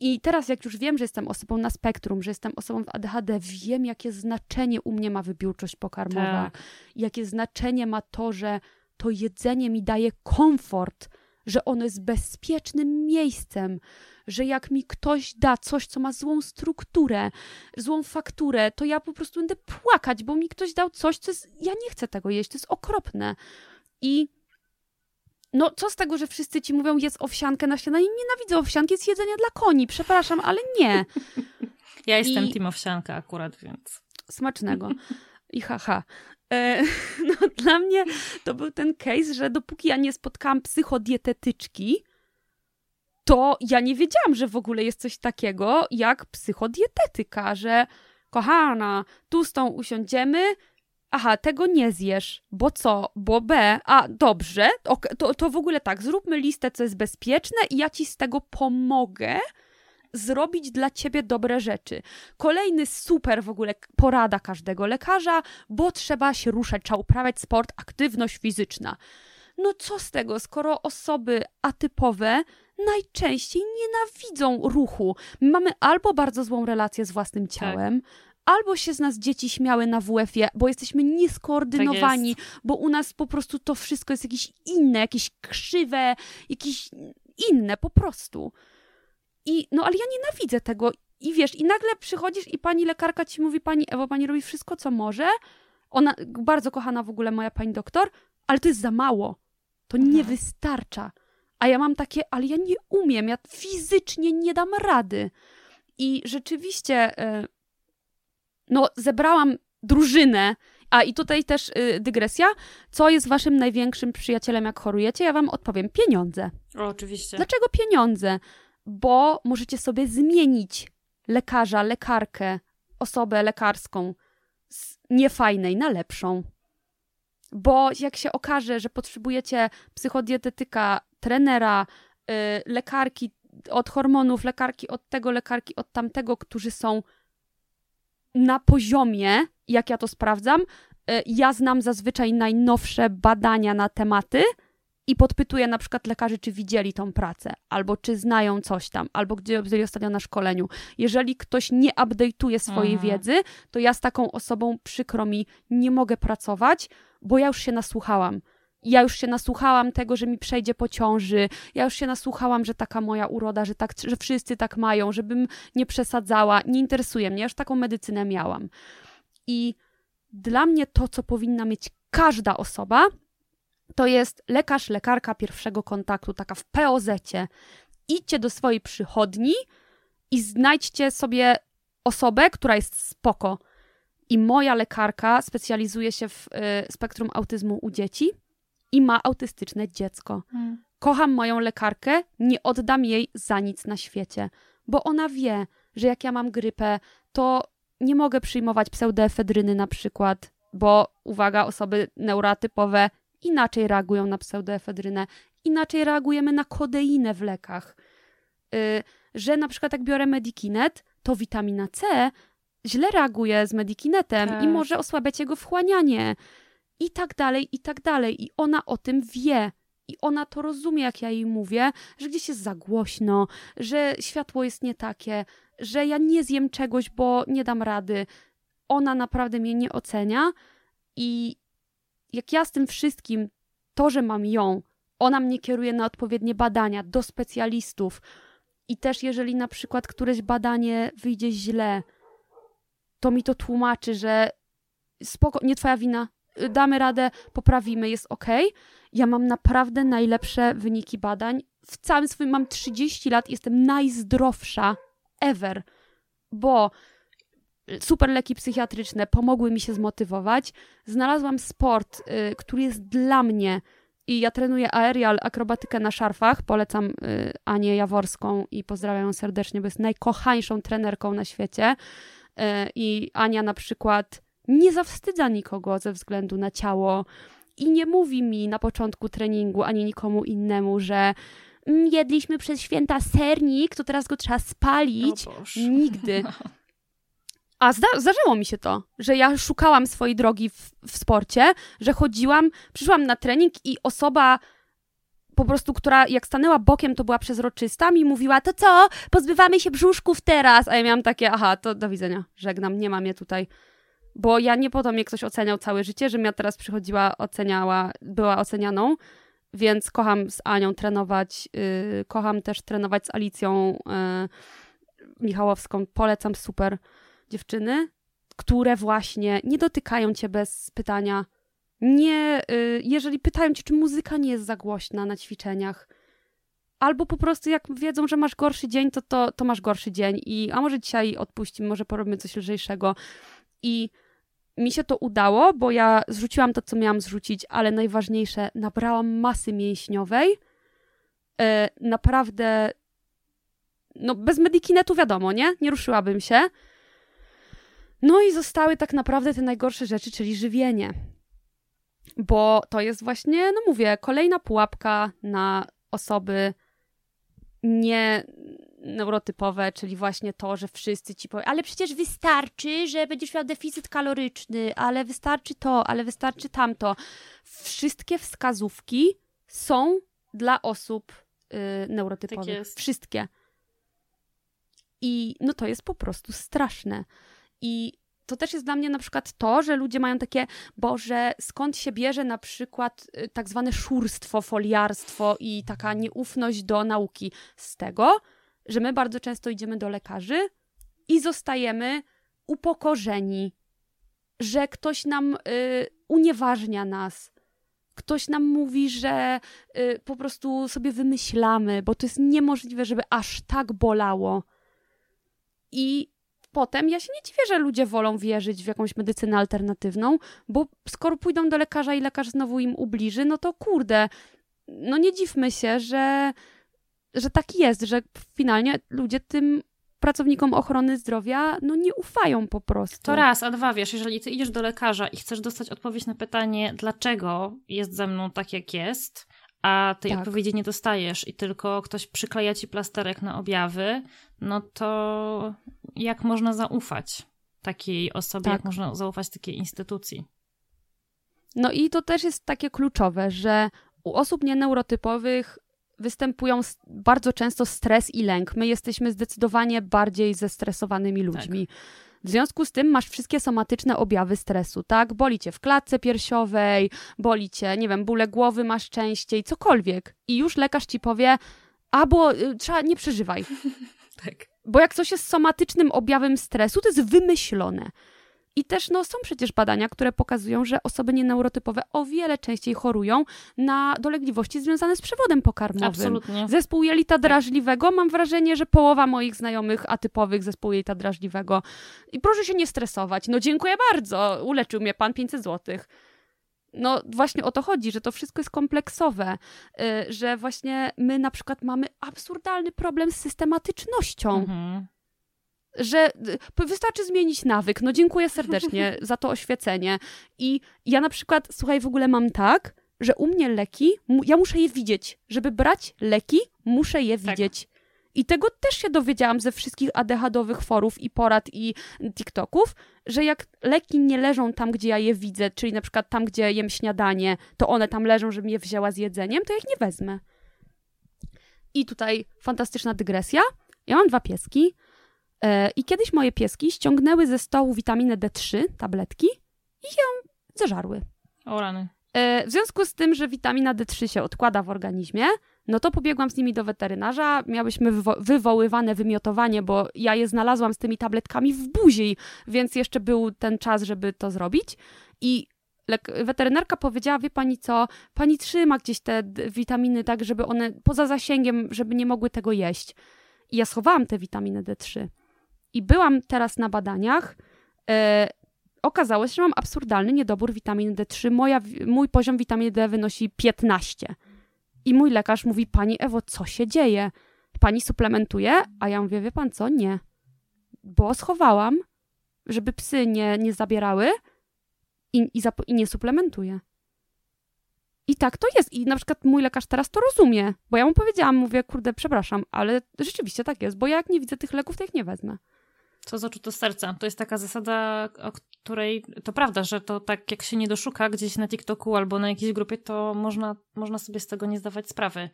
I teraz, jak już wiem, że jestem osobą na spektrum, że jestem osobą w ADHD, wiem, jakie znaczenie u mnie ma wybiórczość pokarmowa, tak. jakie znaczenie ma to, że to jedzenie mi daje komfort, że ono jest bezpiecznym miejscem, że jak mi ktoś da coś, co ma złą strukturę, złą fakturę, to ja po prostu będę płakać, bo mi ktoś dał coś, co jest. Ja nie chcę tego jeść, to jest okropne. I no, co z tego, że wszyscy ci mówią, jest owsiankę na śniadanie? Nienawidzę owsianki, jest jedzenie dla koni. Przepraszam, ale nie. Ja jestem I... team owsianka akurat, więc... Smacznego. I haha. E, no, dla mnie to był ten case, że dopóki ja nie spotkałam psychodietetyczki, to ja nie wiedziałam, że w ogóle jest coś takiego jak psychodietetyka, że kochana, tu z tą usiądziemy, aha, tego nie zjesz, bo co, bo B, a dobrze, to, to w ogóle tak, zróbmy listę, co jest bezpieczne i ja ci z tego pomogę zrobić dla ciebie dobre rzeczy. Kolejny super w ogóle porada każdego lekarza, bo trzeba się ruszać, trzeba uprawiać sport, aktywność fizyczna. No co z tego, skoro osoby atypowe najczęściej nienawidzą ruchu. mamy albo bardzo złą relację z własnym tak. ciałem, tak albo się z nas dzieci śmiały na WF-ie, bo jesteśmy nieskoordynowani, tak bo u nas po prostu to wszystko jest jakieś inne, jakieś krzywe, jakieś inne po prostu. I no ale ja nienawidzę tego. I wiesz, i nagle przychodzisz i pani lekarka ci mówi, pani Ewo, pani robi wszystko, co może. Ona, bardzo kochana w ogóle moja pani doktor, ale to jest za mało. To nie mhm. wystarcza. A ja mam takie, ale ja nie umiem, ja fizycznie nie dam rady. I rzeczywiście y, No, zebrałam drużynę. A i tutaj też y, dygresja. Co jest waszym największym przyjacielem, jak chorujecie? Ja wam odpowiem: pieniądze. O, oczywiście. Dlaczego pieniądze? Bo możecie sobie zmienić lekarza, lekarkę, osobę lekarską z niefajnej na lepszą. Bo jak się okaże, że potrzebujecie psychodietetyka, trenera, yy, lekarki od hormonów, lekarki od tego, lekarki od tamtego, którzy są na poziomie, jak ja to sprawdzam, y, ja znam zazwyczaj najnowsze badania na tematy i podpytuję na przykład lekarzy, czy widzieli tą pracę, albo czy znają coś tam, albo gdzie byli ostatnio na szkoleniu. Jeżeli ktoś nie update'uje swojej Mhm. wiedzy, to ja z taką osobą przykro mi nie mogę pracować, bo ja już się nasłuchałam. Ja już się nasłuchałam tego, że mi przejdzie po ciąży. Ja już się nasłuchałam, że taka moja uroda, że, tak, że wszyscy tak mają, żebym nie przesadzała. Nie interesuje mnie. Ja już taką medycynę miałam. I dla mnie to, co powinna mieć każda osoba, to jest lekarz, lekarka pierwszego kontaktu, taka w POZ-cie. Idźcie do swojej przychodni i znajdźcie sobie osobę, która jest spoko. I moja lekarka specjalizuje się w y, spektrum autyzmu u dzieci i ma autystyczne dziecko. Mm. Kocham moją lekarkę, nie oddam jej za nic na świecie, bo ona wie, że jak ja mam grypę, to nie mogę przyjmować pseudoefedryny na przykład, bo uwaga, osoby neurotypowe inaczej reagują na pseudoefedrynę, inaczej reagujemy na kodeinę w lekach. Y, że na przykład jak biorę Medikinet, to witamina C źle reaguje z Medikinetem Tak. i może osłabiać jego wchłanianie i tak dalej, i tak dalej. I ona o tym wie. I ona to rozumie, jak ja jej mówię, że gdzieś jest za głośno, że światło jest nie takie, że ja nie zjem czegoś, bo nie dam rady. Ona naprawdę mnie nie ocenia i jak ja z tym wszystkim, to, że mam ją, ona mnie kieruje na odpowiednie badania do specjalistów. I też jeżeli na przykład któreś badanie wyjdzie źle, to mi to tłumaczy, że spoko, nie twoja wina, damy radę, poprawimy, jest ok. Ja mam naprawdę najlepsze wyniki badań. W całym swoim, mam 30 lat, jestem najzdrowsza ever, bo super leki psychiatryczne pomogły mi się zmotywować. Znalazłam sport, y, który jest dla mnie i ja trenuję aerial, akrobatykę na szarfach. Polecam y, Anię Jaworską i pozdrawiam ją serdecznie, bo jest najkochańszą trenerką na świecie. Y, I Ania na przykład nie zawstydza nikogo ze względu na ciało i nie mówi mi na początku treningu ani nikomu innemu, że "Mm, jedliśmy przez święta sernik, to teraz go trzeba spalić. Nigdy. A zda- zdarzyło mi się to, że ja szukałam swojej drogi w, w sporcie, że chodziłam, przyszłam na trening i osoba po prostu, która jak stanęła bokiem, to była przezroczysta, mi mówiła, to co, pozbywamy się brzuszków teraz. A ja miałam takie, aha, to do widzenia, żegnam, nie mam je tutaj. Bo ja nie po to mnie ktoś oceniał całe życie, żebym ja teraz przychodziła, oceniała, była ocenianą, więc kocham z Anią trenować, yy, kocham też trenować z Alicją yy, Michałowską, polecam super dziewczyny, które właśnie nie dotykają cię bez pytania. Nie, y, jeżeli pytają cię, czy muzyka nie jest za głośna na ćwiczeniach, albo po prostu jak wiedzą, że masz gorszy dzień, to, to, to masz gorszy dzień i a może dzisiaj odpuścimy, może porobimy coś lżejszego. I mi się to udało, bo ja zrzuciłam to, co miałam zrzucić, ale najważniejsze, nabrałam masy mięśniowej. E, naprawdę, no bez medikinetu wiadomo, nie? Nie ruszyłabym się. No i zostały tak naprawdę te najgorsze rzeczy, czyli żywienie. Bo to jest właśnie, no mówię, kolejna pułapka na osoby nie neurotypowe, czyli właśnie to, że wszyscy ci powiedzą, ale przecież wystarczy, że będziesz miał deficyt kaloryczny, ale wystarczy to, ale wystarczy tamto. Wszystkie wskazówki są dla osób y, neurotypowych. Tak. Wszystkie. I no to jest po prostu straszne. I to też jest dla mnie na przykład to, że ludzie mają takie, Boże, skąd się bierze na przykład y, tak zwane szurstwo, foliarstwo i taka nieufność do nauki? Z tego, że my bardzo często idziemy do lekarzy i zostajemy upokorzeni, że ktoś nam y, unieważnia nas. Ktoś nam mówi, że y, po prostu sobie wymyślamy, bo to jest niemożliwe, żeby aż tak bolało. I potem ja się nie dziwię, że ludzie wolą wierzyć w jakąś medycynę alternatywną, bo skoro pójdą do lekarza i lekarz znowu im ubliży, no to kurde, no nie dziwmy się, że, że tak jest, że finalnie ludzie tym pracownikom ochrony zdrowia no nie ufają po prostu. To raz, a dwa, wiesz, jeżeli ty idziesz do lekarza i chcesz dostać odpowiedź na pytanie, dlaczego jest ze mną tak, jak jest, a tej tak. odpowiedzi nie dostajesz i tylko ktoś przykleja ci plasterek na objawy, no to jak można zaufać takiej osobie, tak. jak można zaufać takiej instytucji? No i to też jest takie kluczowe, że u osób nieneurotypowych występują bardzo często stres i lęk. My jesteśmy zdecydowanie bardziej zestresowanymi ludźmi. Tak. W związku z tym masz wszystkie somatyczne objawy stresu, tak? Boli cię w klatce piersiowej, boli cię, nie wiem, bóle głowy masz częściej, cokolwiek. I już lekarz ci powie, albo y, trzeba, nie przeżywaj. tak. Bo jak coś jest somatycznym objawem stresu, to jest wymyślone. I też no, są przecież badania, które pokazują, że osoby nieneurotypowe o wiele częściej chorują na dolegliwości związane z przewodem pokarmowym. Absolutnie. Zespół jelita drażliwego, mam wrażenie, że połowa moich znajomych atypowych zespołu jelita drażliwego. I proszę się nie stresować. No dziękuję bardzo, uleczył mnie pan 500 złotych. No właśnie o to chodzi, że to wszystko jest kompleksowe, yy, że właśnie my na przykład mamy absurdalny problem z systematycznością. Mhm że y, wystarczy zmienić nawyk. No dziękuję serdecznie za to oświecenie. I ja na przykład, słuchaj, w ogóle mam tak, że u mnie leki, ja muszę je widzieć. Żeby brać leki, muszę je tak. widzieć. I tego też się dowiedziałam ze wszystkich ADHD-owych forów i porad i TikToków, że jak leki nie leżą tam, gdzie ja je widzę, czyli na przykład tam, gdzie jem śniadanie, to one tam leżą, żebym je wzięła z jedzeniem, to ja ich nie wezmę. I tutaj fantastyczna dygresja. Ja mam dwa pieski. E, I kiedyś moje pieski ściągnęły ze stołu witaminę D3, tabletki, i ją zeżarły. O rany. E, w związku z tym, że witamina D3 się odkłada w organizmie, no to pobiegłam z nimi do weterynarza. Miałyśmy wywo wywoływane wymiotowanie, bo ja je znalazłam z tymi tabletkami w buzi, więc jeszcze był ten czas, żeby to zrobić. I weterynarka powiedziała, wie pani co, pani trzyma gdzieś te witaminy tak, żeby one poza zasięgiem, żeby nie mogły tego jeść. I ja schowałam te witaminy D3. I byłam teraz na badaniach. E, okazało się, że mam absurdalny niedobór witaminy D3. Moja, mój poziom witaminy D wynosi 15. I mój lekarz mówi, pani Ewo, co się dzieje? Pani suplementuje? A ja mówię, wie pan co? Nie. Bo schowałam, żeby psy nie, nie zabierały i, i, i nie suplementuję. I tak to jest. I na przykład mój lekarz teraz to rozumie, bo ja mu powiedziałam, mówię, kurde, przepraszam, ale rzeczywiście tak jest, bo ja jak nie widzę tych leków, to ich nie wezmę. Co z oczu to serca. To jest taka zasada, o której to prawda, że to tak jak się nie doszuka gdzieś na TikToku albo na jakiejś grupie, to można, można sobie z tego nie zdawać sprawy.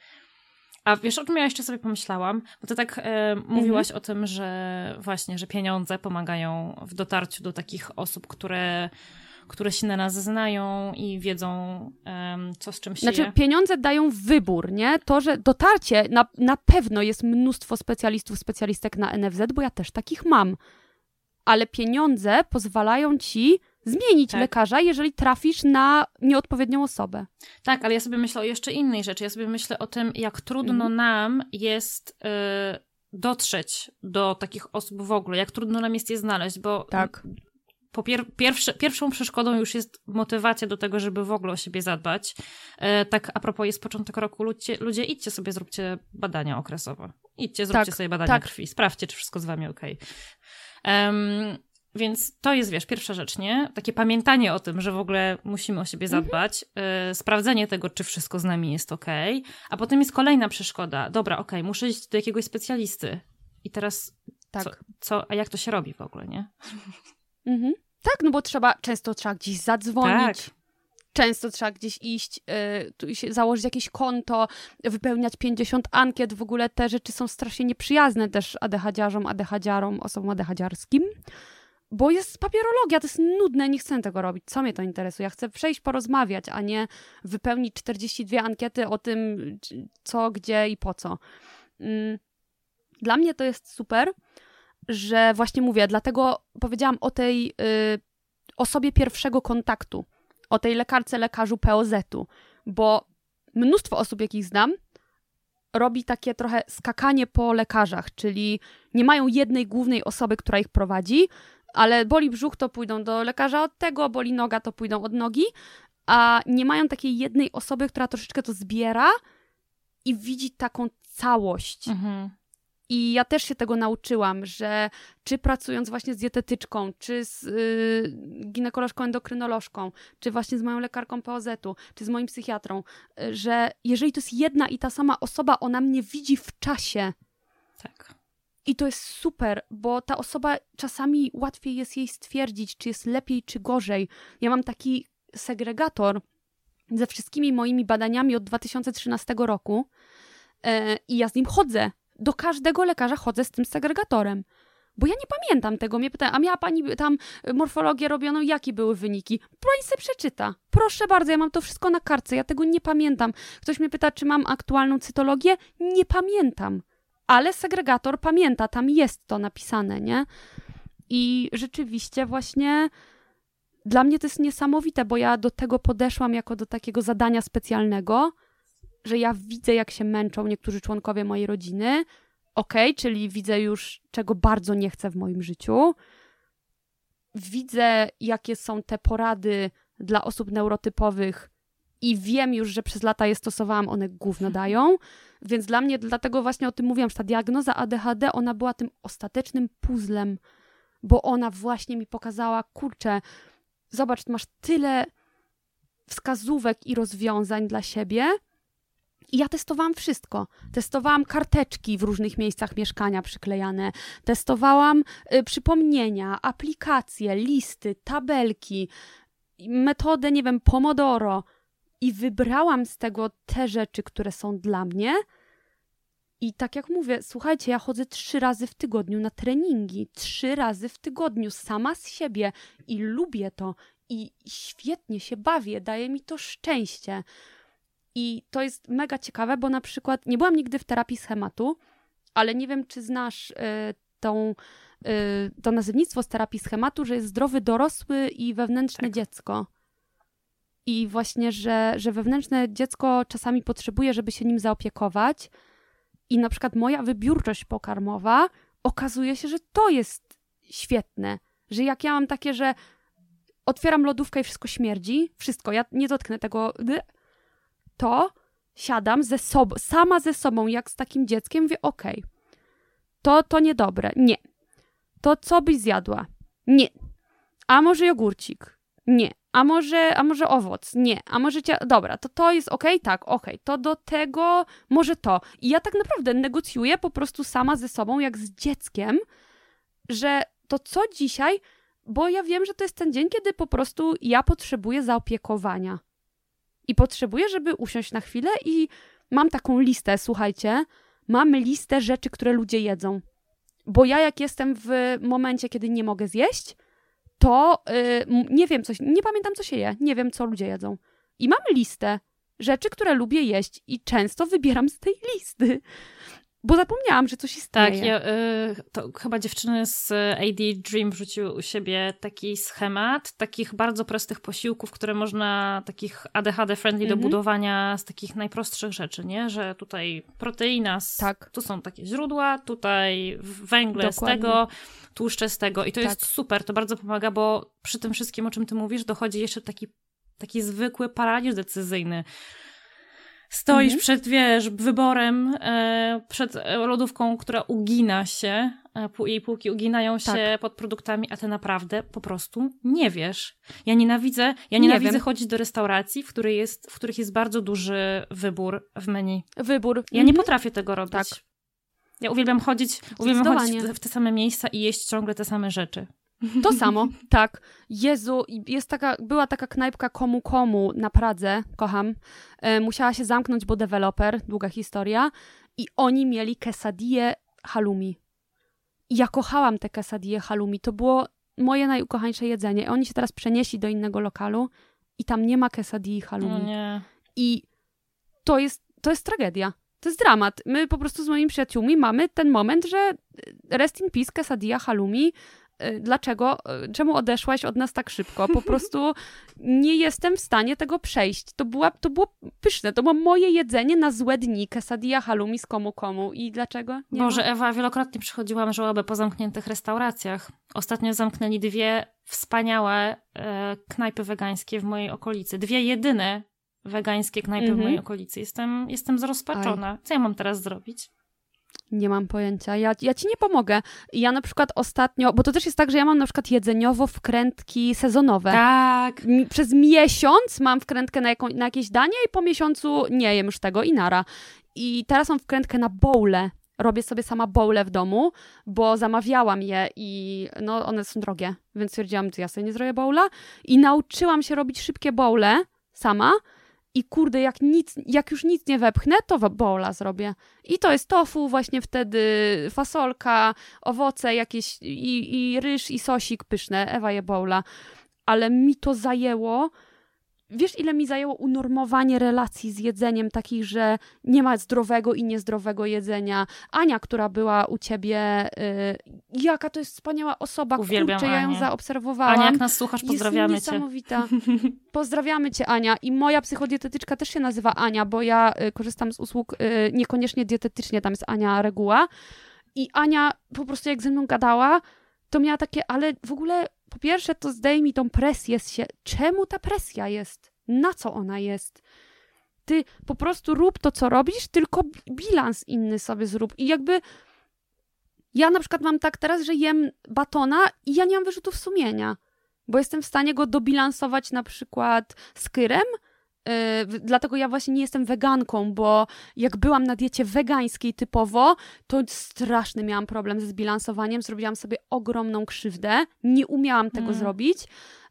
A wiesz, o czym ja jeszcze sobie pomyślałam? Bo ty tak e, mówiłaś mhm. o tym, że właśnie, że pieniądze pomagają w dotarciu do takich osób, które które się na nas znają i wiedzą, um, co z czym się Znaczy, je. pieniądze dają wybór, nie? To, że dotarcie, na, na pewno jest mnóstwo specjalistów, specjalistek na NFZ, bo ja też takich mam. Ale pieniądze pozwalają ci zmienić tak. lekarza, jeżeli trafisz na nieodpowiednią osobę. Tak, ale ja sobie myślę o jeszcze innej rzeczy. Ja sobie myślę o tym, jak trudno mhm. nam jest y, dotrzeć do takich osób w ogóle, jak trudno nam jest je znaleźć, bo tak po pier pierwsze, pierwszą przeszkodą już jest motywacja do tego, żeby w ogóle o siebie zadbać. E, tak a propos jest początek roku, ludzie, ludzie idźcie sobie, zróbcie badania okresowe. Idźcie, zróbcie tak, sobie badania tak. krwi, sprawdźcie, czy wszystko z wami ok. Um, więc to jest, wiesz, pierwsza rzecz, nie? Takie pamiętanie o tym, że w ogóle musimy o siebie mhm. zadbać, mhm. y, sprawdzenie tego, czy wszystko z nami jest ok, a potem jest kolejna przeszkoda. Dobra, ok, muszę iść do jakiegoś specjalisty. I teraz tak. co, co, a jak to się robi w ogóle, nie? Mhm. Tak, no bo trzeba, często trzeba gdzieś zadzwonić. Tak. Często trzeba gdzieś iść, yy, założyć jakieś konto, wypełniać 50 ankiet. W ogóle te rzeczy są strasznie nieprzyjazne też adechadziarzom, adechadziarom, osobom adechadziarskim. Bo jest papierologia, to jest nudne, nie chcę tego robić. Co mnie to interesuje? Ja chcę przejść, porozmawiać, a nie wypełnić 42 ankiety o tym, co, gdzie i po co. Yy. Dla mnie to jest super, że właśnie mówię, dlatego powiedziałam o tej y, osobie pierwszego kontaktu, o tej lekarce, lekarzu POZ-u, bo mnóstwo osób, jakich znam, robi takie trochę skakanie po lekarzach, czyli nie mają jednej głównej osoby, która ich prowadzi, ale boli brzuch, to pójdą do lekarza od tego, boli noga, to pójdą od nogi, a nie mają takiej jednej osoby, która troszeczkę to zbiera i widzi taką całość. Mhm. I ja też się tego nauczyłam, że czy pracując właśnie z dietetyczką, czy z y, ginekolożką, endokrynolożką, czy właśnie z moją lekarką POZ-u, czy z moim psychiatrą, y, że jeżeli to jest jedna i ta sama osoba, ona mnie widzi w czasie. Tak. I to jest super, bo ta osoba czasami łatwiej jest jej stwierdzić, czy jest lepiej, czy gorzej. Ja mam taki segregator ze wszystkimi moimi badaniami od 2013 roku e, i ja z nim chodzę. Do każdego lekarza chodzę z tym segregatorem. Bo ja nie pamiętam tego. Mnie pytają, a miała pani tam morfologię robioną, jakie były wyniki? Pani sobie przeczyta. Proszę bardzo, ja mam to wszystko na kartce, ja tego nie pamiętam. Ktoś mnie pyta, czy mam aktualną cytologię? Nie pamiętam. Ale segregator pamięta, tam jest to napisane, nie? I rzeczywiście właśnie dla mnie to jest niesamowite, bo ja do tego podeszłam jako do takiego zadania specjalnego, że ja widzę, jak się męczą niektórzy członkowie mojej rodziny. Okej, okay, czyli widzę już, czego bardzo nie chcę w moim życiu. Widzę, jakie są te porady dla osób neurotypowych i wiem już, że przez lata je stosowałam, one gówno dają. Więc dla mnie, dlatego właśnie o tym mówiłam, że ta diagnoza ADHD, ona była tym ostatecznym puzzlem, bo ona właśnie mi pokazała, kurczę, zobacz, masz tyle wskazówek i rozwiązań dla siebie. I ja testowałam wszystko. Testowałam karteczki w różnych miejscach mieszkania przyklejane, testowałam y, przypomnienia, aplikacje, listy, tabelki, metodę, nie wiem, Pomodoro. I wybrałam z tego te rzeczy, które są dla mnie. I tak jak mówię, słuchajcie, ja chodzę trzy razy w tygodniu na treningi, trzy razy w tygodniu sama z siebie i lubię to i świetnie się bawię, daje mi to szczęście. I to jest mega ciekawe, bo na przykład nie byłam nigdy w terapii schematu, ale nie wiem, czy znasz y, tą, y, to nazywnictwo z terapii schematu, że jest zdrowy dorosły i wewnętrzne tak. dziecko. I właśnie, że, że wewnętrzne dziecko czasami potrzebuje, żeby się nim zaopiekować. I na przykład moja wybiórczość pokarmowa okazuje się, że to jest świetne. Że jak ja mam takie, że otwieram lodówkę i wszystko śmierdzi, wszystko, ja nie dotknę tego, to siadam ze sobą, sama ze sobą, jak z takim dzieckiem, mówię, okej, okay, to, to niedobre, nie. To co byś zjadła? Nie. A może jogurcik? Nie. A może, a może owoc? Nie. A może cia... Dobra, to to jest okej? Okay? Tak, okej. Okay. To do tego może to. I ja tak naprawdę negocjuję po prostu sama ze sobą, jak z dzieckiem, że to co dzisiaj bo ja wiem, że to jest ten dzień, kiedy po prostu ja potrzebuję zaopiekowania. I potrzebuję, żeby usiąść na chwilę i mam taką listę, słuchajcie, mam listę rzeczy, które ludzie jedzą. Bo ja jak jestem w momencie, kiedy nie mogę zjeść, to yy, nie wiem, coś, nie pamiętam, co się je, nie wiem, co ludzie jedzą. I mam listę rzeczy, które lubię jeść i często wybieram z tej listy. Bo zapomniałam, że coś istnieje. Tak, ja, y, to chyba dziewczyny z AD Dream wrzuciły u siebie taki schemat takich bardzo prostych posiłków, które można, takich ADHD-friendly mm -hmm. do mhm. budowania z takich najprostszych rzeczy, nie? Że tutaj proteina, z, tak. tu są takie źródła, tutaj węgle Dokładnie. z tego, tłuszcze z tego i to tak. jest super, to bardzo pomaga, bo przy tym wszystkim, o czym ty mówisz, dochodzi jeszcze taki, taki zwykły paraliż decyzyjny Stoisz mhm. przed, wiesz, wyborem, e, przed lodówką, która ugina się, e, jej półki uginają się tak. pod produktami, a ty naprawdę po prostu nie wiesz. Ja nienawidzę, ja nienawidzę nie chodzić do restauracji, w, której jest, w których jest bardzo duży wybór w menu. Wybór. Ja mhm. nie potrafię tego robić. Tak. Ja uwielbiam chodzić, uwielbiam chodzić w te same miejsca i jeść ciągle te same rzeczy. To samo, tak. Jezu, jest taka, była taka knajpka Komu Komu na Pradze, kocham. E, musiała się zamknąć, bo deweloper, długa historia. I oni mieli quesadille halloumi. I ja kochałam te quesadille halloumi. To było moje najukochańsze jedzenie. Oni się teraz przenieśli do innego lokalu i tam nie ma quesadilli halloumi. No nie. I to jest, to jest tragedia. To jest dramat. My po prostu z moimi przyjaciółmi mamy ten moment, że rest in peace quesadilla halloumi y, dlaczego, y, czemu odeszłaś od nas tak szybko? Po prostu nie jestem w stanie tego przejść. To, była, to było pyszne, to było moje jedzenie na złe dni, quesadilla halloumi z komu komu. I dlaczego? Nie Boże, ma? Ewa, wielokrotnie przychodziłam żałobę po zamkniętych restauracjach. Ostatnio zamknęli dwie wspaniałe e, knajpy wegańskie w mojej okolicy. Dwie jedyne wegańskie knajpy w mojej mhm. okolicy. Jestem, jestem zrozpaczona. Aj. Co ja mam teraz zrobić? Nie mam pojęcia. Ja, ja ci nie pomogę. Ja na przykład ostatnio, bo to też jest tak, że ja mam na przykład jedzeniowo wkrętki sezonowe. Tak. Przez miesiąc mam wkrętkę na, jaką, na jakieś danie i po miesiącu nie jem już tego i nara. I teraz mam wkrętkę na bowle. Robię sobie sama bowle w domu, bo zamawiałam je i no one są drogie, więc stwierdziłam, że ja sobie nie zrobię bowla i nauczyłam się robić szybkie bowle sama i kurde, jak, nic, jak już nic nie wepchnę, to bola zrobię. I to jest tofu, właśnie wtedy fasolka, owoce jakieś i, i ryż i sosik pyszne, Ewa je bola. Ale mi to zajęło Wiesz, ile mi zajęło unormowanie relacji z jedzeniem, takich, że nie ma zdrowego i niezdrowego jedzenia. Ania, która była u ciebie, yy, jaka to jest wspaniała osoba, Uwielbiam kurczę, ja ją zaobserwowałam. Ania, jak nas słuchasz, pozdrawiamy jest niesamowita. Pozdrawiamy cię, Ania. I moja psychodietetyczka też się nazywa Ania, bo ja y, korzystam z usług y, niekoniecznie dietetycznie, tam jest Ania reguła. I Ania po prostu jak ze mną gadała, to miała takie, ale w ogóle po pierwsze, to zdejmij tą presję z się. Czemu ta presja jest? Na co ona jest? Ty po prostu rób to, co robisz, tylko bilans inny sobie zrób. I jakby ja na przykład mam tak teraz, że jem batona i ja nie mam wyrzutów sumienia, bo jestem w stanie go dobilansować na przykład z kyrem, Yy, dlatego ja właśnie nie jestem weganką, bo jak byłam na diecie wegańskiej typowo, to straszny miałam problem ze zbilansowaniem. Zrobiłam sobie ogromną krzywdę. Nie umiałam tego mm. zrobić.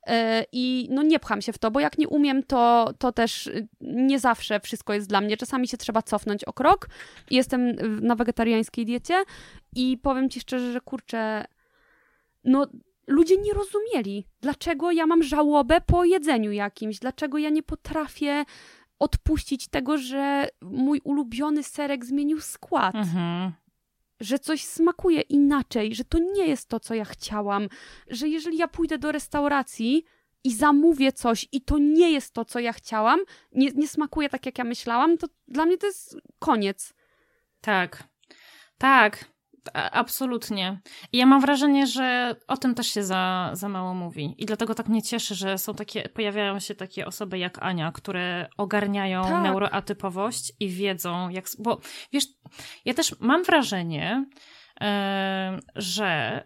Yy, I no nie pcham się w to, bo jak nie umiem, to, to też nie zawsze wszystko jest dla mnie. Czasami się trzeba cofnąć o krok. Jestem na wegetariańskiej diecie i powiem ci szczerze, że kurczę, no ludzie nie rozumieli, dlaczego ja mam żałobę po jedzeniu jakimś, dlaczego ja nie potrafię odpuścić tego, że mój ulubiony serek zmienił skład. Mhm. Że coś smakuje inaczej, że to nie jest to, co ja chciałam, że jeżeli ja pójdę do restauracji i zamówię coś i to nie jest to, co ja chciałam, nie, nie smakuje tak, jak ja myślałam, to dla mnie to jest koniec. Tak. Tak. Absolutnie. I ja mam wrażenie, że o tym też się za, za mało mówi. I dlatego tak mnie cieszy, że są takie, pojawiają się takie osoby jak Ania, które ogarniają tak. neuroatypowość i wiedzą, jak. Bo wiesz, ja też mam wrażenie, yy, że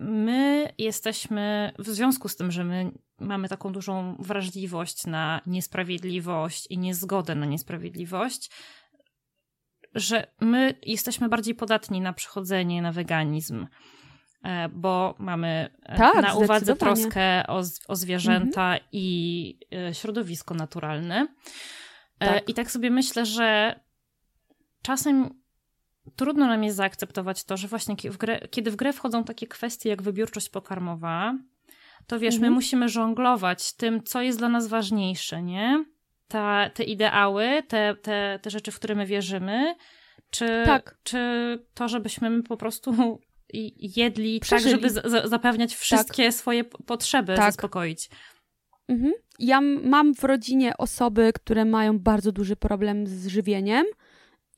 my jesteśmy, w związku z tym, że my mamy taką dużą wrażliwość na niesprawiedliwość i niezgodę na niesprawiedliwość, że my jesteśmy bardziej podatni na przechodzenie na weganizm, e, bo mamy e, tak, na uwadze troskę o, o zwierzęta mhm. i e, środowisko naturalne. Tak. I tak sobie myślę, że czasem trudno nam jest zaakceptować to, że właśnie w grę, kiedy w grę wchodzą takie kwestie jak wybiórczość pokarmowa, to wiesz, mhm. my musimy żonglować tym, co jest dla nas ważniejsze, nie? Ta, te ideały, te, te, te rzeczy, w które my wierzymy, czy, tak. czy to, żebyśmy my po prostu jedli Przeżyli. tak, żeby z, zapewniać wszystkie tak. swoje potrzeby, tak. zaspokoić. Mhm. Ja mam w rodzinie osoby, które mają bardzo duży problem z żywieniem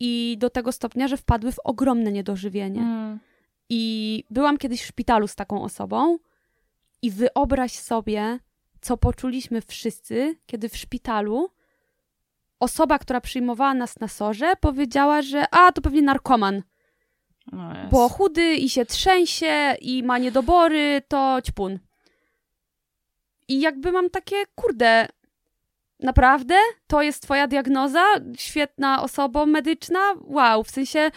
i do tego stopnia, że wpadły w ogromne niedożywienie. Mm. I byłam kiedyś w szpitalu z taką osobą i wyobraź sobie, co poczuliśmy wszyscy, kiedy w szpitalu osoba, która przyjmowała nas na sorze, powiedziała, że a, to pewnie narkoman. No bo chudy i się trzęsie i ma niedobory, to ćpun. I jakby mam takie, kurde, naprawdę? To jest twoja diagnoza? Świetna osoba medyczna? Wow, w sensie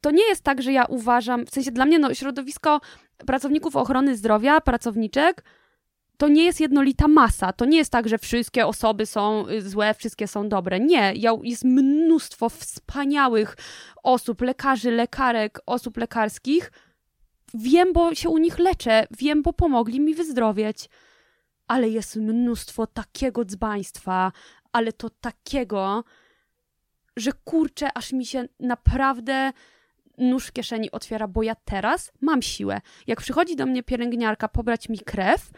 to nie jest tak, że ja uważam, w sensie dla mnie no, środowisko pracowników ochrony zdrowia, pracowniczek, to nie jest jednolita masa. To nie jest tak, że wszystkie osoby są y, złe, wszystkie są dobre. Nie, jest mnóstwo wspaniałych osób, lekarzy, lekarek, osób lekarskich. Wiem, bo się u nich leczę, wiem, bo pomogli mi wyzdrowieć. Ale jest mnóstwo takiego dzbaństwa, ale to takiego, że kurczę, aż mi się naprawdę nóż w kieszeni otwiera, bo ja teraz mam siłę. Jak przychodzi do mnie pielęgniarka pobrać mi krew,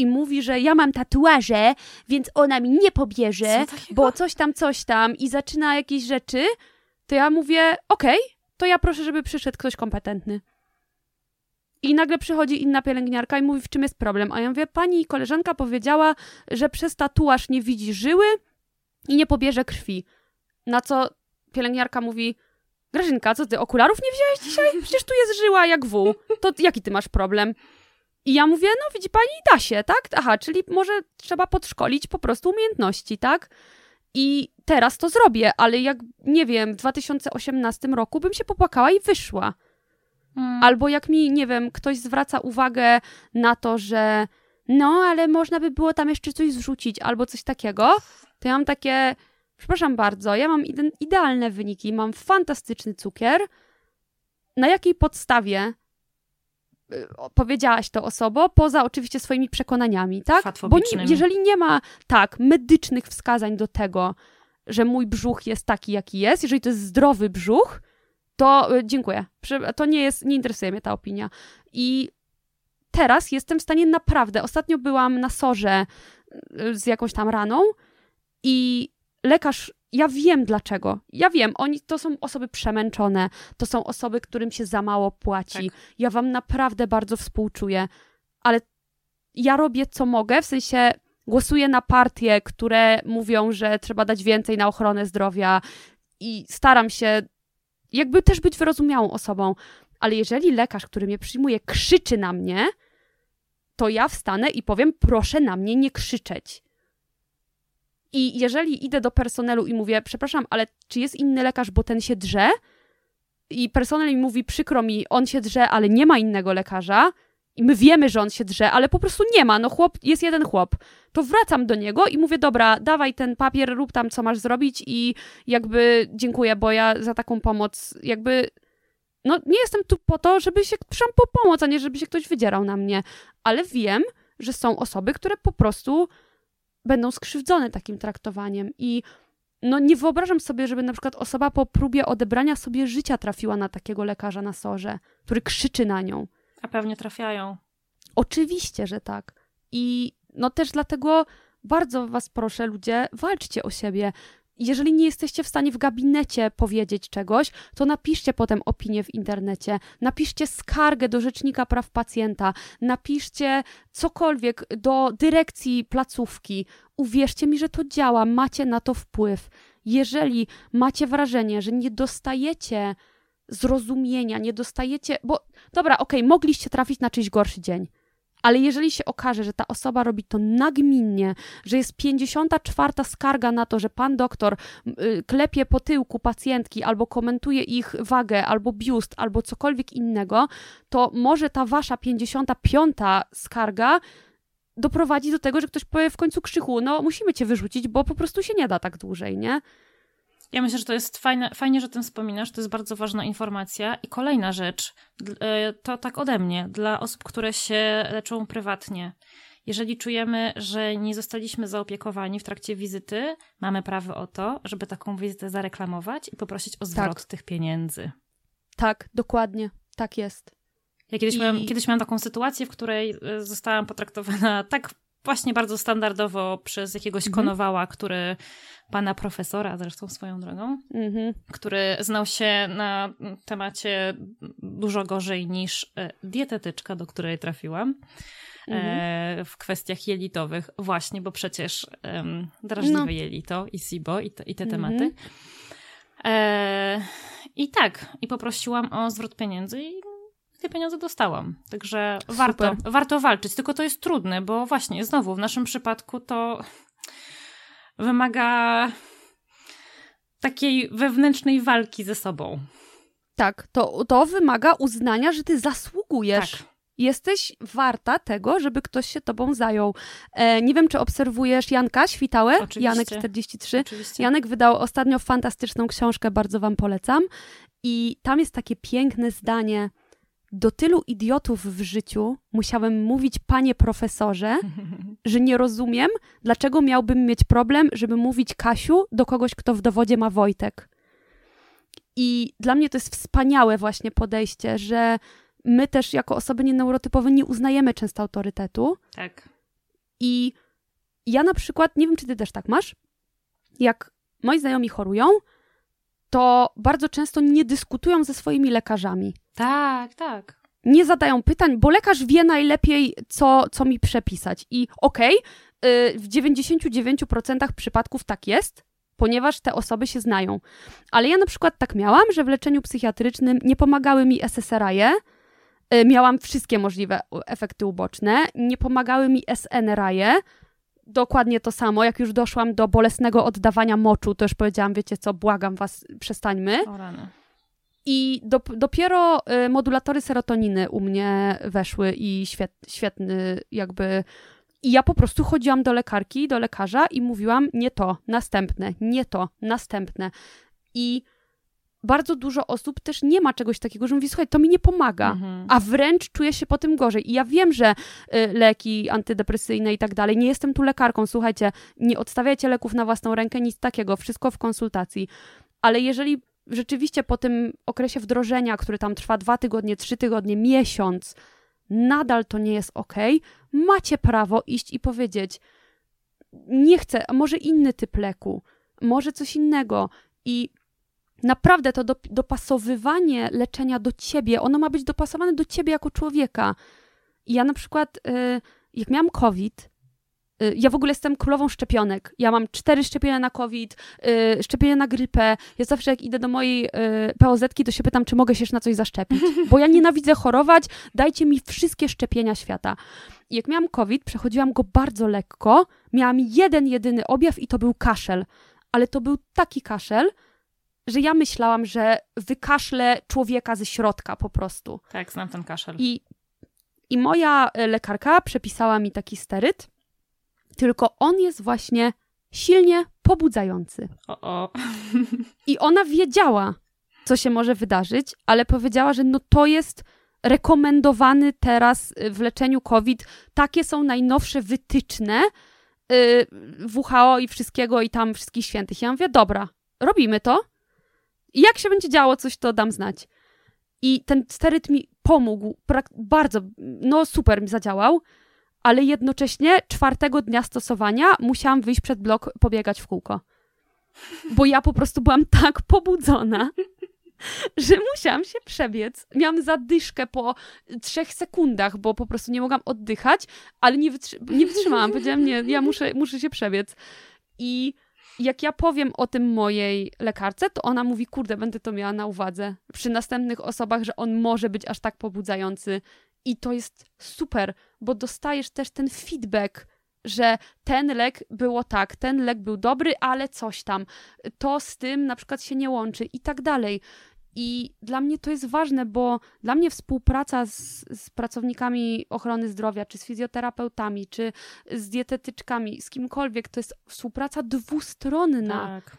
i mówi, że ja mam tatuaże, więc ona mi nie pobierze, Co bo coś tam, coś tam i zaczyna jakieś rzeczy, to ja mówię, okej, to ja proszę, żeby przyszedł ktoś kompetentny. I nagle przychodzi inna pielęgniarka i mówi, w czym jest problem. A ja mówię, pani koleżanka powiedziała, że przez tatuaż nie widzi żyły i nie pobierze krwi. Na co pielęgniarka mówi, Grażynka, co ty, okularów nie wziąłeś dzisiaj? Przecież tu jest żyła jak wół. To jaki ty masz problem? I ja mówię, no widzi pani, da się, tak? Aha, czyli może trzeba podszkolić po prostu umiejętności, tak? I teraz to zrobię, ale jak, nie wiem, w 2018 roku bym się popłakała i wyszła. Hmm. Albo jak mi, nie wiem, ktoś zwraca uwagę na to, że no, ale można by było tam jeszcze coś zrzucić albo coś takiego, to ja mam takie, przepraszam bardzo, ja mam ide idealne wyniki, mam fantastyczny cukier. Na jakiej podstawie powiedziałaś to osobo, poza oczywiście swoimi przekonaniami, tak? Bo nie, jeżeli nie ma, tak, medycznych wskazań do tego, że mój brzuch jest taki, jaki jest, jeżeli to jest zdrowy brzuch, to y, dziękuję. To nie jest, nie interesuje mnie ta opinia. I teraz jestem w stanie naprawdę. Ostatnio byłam na sorze y, z jakąś tam raną i lekarz, ja wiem dlaczego. Ja wiem, oni to są osoby przemęczone, to są osoby, którym się za mało płaci. Tak. Ja wam naprawdę bardzo współczuję, ale ja robię co mogę, w sensie głosuję na partie, które mówią, że trzeba dać więcej na ochronę zdrowia i staram się jakby też być wyrozumiałą osobą. Ale jeżeli lekarz, który mnie przyjmuje, krzyczy na mnie, to ja wstanę i powiem: proszę na mnie nie krzyczeć. I jeżeli idę do personelu i mówię: przepraszam, ale czy jest inny lekarz, bo ten się drze? I personel mi mówi: przykro mi, on się drze, ale nie ma innego lekarza, i my wiemy, że on się drze, ale po prostu nie ma, no chłop, jest jeden chłop. To wracam do niego i mówię, dobra, dawaj ten papier, rób tam, co masz zrobić i jakby dziękuję, bo ja za taką pomoc jakby... No nie jestem tu po to, żeby się przyszłam po pomoc, a nie żeby się ktoś wydzierał na mnie. Ale wiem, że są osoby, które po prostu będą skrzywdzone takim traktowaniem i no nie wyobrażam sobie, żeby na przykład osoba po próbie odebrania sobie życia trafiła na takiego lekarza na sorze, który krzyczy na nią. A pewnie trafiają. Oczywiście, że tak. I no też dlatego bardzo was proszę, ludzie, walczcie o siebie. Jeżeli nie jesteście w stanie w gabinecie powiedzieć czegoś, to napiszcie potem opinię w internecie, napiszcie skargę do Rzecznika Praw Pacjenta, napiszcie cokolwiek do dyrekcji placówki. Uwierzcie mi, że to działa, macie na to wpływ. Jeżeli macie wrażenie, że nie dostajecie zrozumienia, nie dostajecie, bo dobra, okej, okay, mogliście trafić na czyjś gorszy dzień, ale jeżeli się okaże, że ta osoba robi to nagminnie, że jest 54 skarga na to, że pan doktor y, klepie po tyłku pacjentki albo komentuje ich wagę, albo biust, albo cokolwiek innego, to może ta wasza 55 skarga doprowadzi do tego, że ktoś powie w końcu krzychu, no musimy cię wyrzucić, bo po prostu się nie da tak dłużej, nie? Ja myślę, że to jest fajne, fajnie, że o tym wspominasz, to jest bardzo ważna informacja. I kolejna rzecz, e, to tak ode mnie, dla osób, które się leczą prywatnie. Jeżeli czujemy, że nie zostaliśmy zaopiekowani w trakcie wizyty, mamy prawo o to, żeby taką wizytę zareklamować i poprosić o zwrot tak. tych pieniędzy. Tak, dokładnie. Tak jest. Ja kiedyś, I... miałam, kiedyś miałam taką sytuację, w której e, zostałam potraktowana tak właśnie bardzo standardowo przez jakiegoś mhm. konowała, który pana profesora, zresztą swoją drogą, mhm. który znał się na temacie dużo gorzej niż e, dietetyczka, do której trafiłam. E, mhm. w kwestiach jelitowych, właśnie, bo przecież um, drażliwe no. jelito i SIBO i te, i te mhm. tematy. E, I tak, i poprosiłam o zwrot pieniędzy i te pieniądze dostałam. Także warto, warto walczyć. Tylko to jest trudne, bo właśnie znowu w naszym przypadku to wymaga takiej wewnętrznej walki ze sobą. Tak, to, to wymaga uznania, że ty zasługujesz. Tak. Jesteś warta tego, żeby ktoś się tobą zajął. E, nie wiem, czy obserwujesz Janka Świtałę? Oczywiście. Janek 43. Oczywiście. Janek wydał ostatnio fantastyczną książkę, bardzo wam polecam. I tam jest takie piękne zdanie do tylu idiotów w życiu musiałem mówić, panie profesorze, że nie rozumiem, dlaczego miałbym mieć problem, żeby mówić Kasiu do kogoś, kto w dowodzie ma Wojtek. I dla mnie to jest wspaniałe właśnie podejście, że my też jako osoby nieneurotypowe nie uznajemy często autorytetu. Tak. I ja na przykład, nie wiem czy ty też tak masz, jak moi znajomi chorują, to bardzo często nie dyskutują ze swoimi lekarzami. Tak, tak. Nie zadają pytań, bo lekarz wie najlepiej, co, co mi przepisać. I okej, okay, w 99% przypadków tak jest, ponieważ te osoby się znają. Ale ja na przykład tak miałam, że w leczeniu psychiatrycznym nie pomagały mi SSRI-e, y, miałam wszystkie możliwe efekty uboczne, nie pomagały mi SNRI-e, dokładnie to samo. Jak już doszłam do bolesnego oddawania moczu, to już powiedziałam, wiecie co, błagam was, przestańmy. O rany. I do, dopiero y, modulatory serotoniny u mnie weszły i świet, świetny jakby... I ja po prostu chodziłam do lekarki, do lekarza i mówiłam nie to, następne, nie to, następne. I bardzo dużo osób też nie ma czegoś takiego, że mówi, słuchaj, to mi nie pomaga, mhm. a wręcz czuję się po tym gorzej. I ja wiem, że y, leki antydepresyjne i tak dalej, nie jestem tu lekarką, słuchajcie, nie odstawiajcie leków na własną rękę, nic takiego, wszystko w konsultacji. Ale jeżeli rzeczywiście po tym okresie wdrożenia, który tam trwa dwa tygodnie, trzy tygodnie, miesiąc, nadal to nie jest ok, macie prawo iść i powiedzieć, nie chcę, a może inny typ leku, może coś innego. I naprawdę to do, dopasowywanie leczenia do ciebie, ono ma być dopasowane do ciebie jako człowieka. I ja na przykład, y, jak miałam COVID, y, ja w ogóle jestem królową szczepionek. Ja mam cztery szczepienia na COVID, y, szczepienia na grypę. Ja zawsze jak idę do mojej POZ-ki, to się pytam, czy mogę się na coś zaszczepić. Bo ja nienawidzę chorować, dajcie mi wszystkie szczepienia świata. I jak miałam COVID, przechodziłam go bardzo lekko. Miałam jeden, jedyny objaw i to był kaszel. Ale to był taki kaszel, że ja myślałam, że wykaszlę człowieka ze środka po prostu. Tak, znam ten kaszel. I, i moja e, lekarka przepisała mi taki steryt, tylko on jest właśnie silnie pobudzający. O, o. I ona wiedziała, co się może wydarzyć, ale powiedziała, że no to jest rekomendowany teraz e, w leczeniu COVID. Takie są najnowsze wytyczne yy, WHO i wszystkiego i tam wszystkich świętych. Ja mówię, dobra, robimy to. Jak się będzie działo coś, to dam znać. I ten steryt mi pomógł, bardzo, no super mi zadziałał, ale jednocześnie czwartego dnia stosowania musiałam wyjść przed blok, pobiegać w kółko. Bo ja po prostu byłam tak pobudzona, że musiałam się przebiec. Miałam zadyszkę po trzech sekundach, bo po prostu nie mogłam oddychać, ale nie, wytrzy- nie wytrzymałam. Powiedziałam, nie, ja muszę, muszę się przebiec. I jak ja powiem o tym mojej lekarce, to ona mówi, kurde, będę to miała na uwadze przy następnych osobach, że on może być aż tak pobudzający. I to jest super, bo dostajesz też ten feedback, że ten lek było tak, ten lek był dobry, ale coś tam, to z tym na przykład się nie łączy i tak dalej. I dla mnie to jest ważne, bo dla mnie współpraca z, z, pracownikami ochrony zdrowia, czy z fizjoterapeutami, czy z dietetyczkami, z kimkolwiek, to jest współpraca dwustronna. Tak.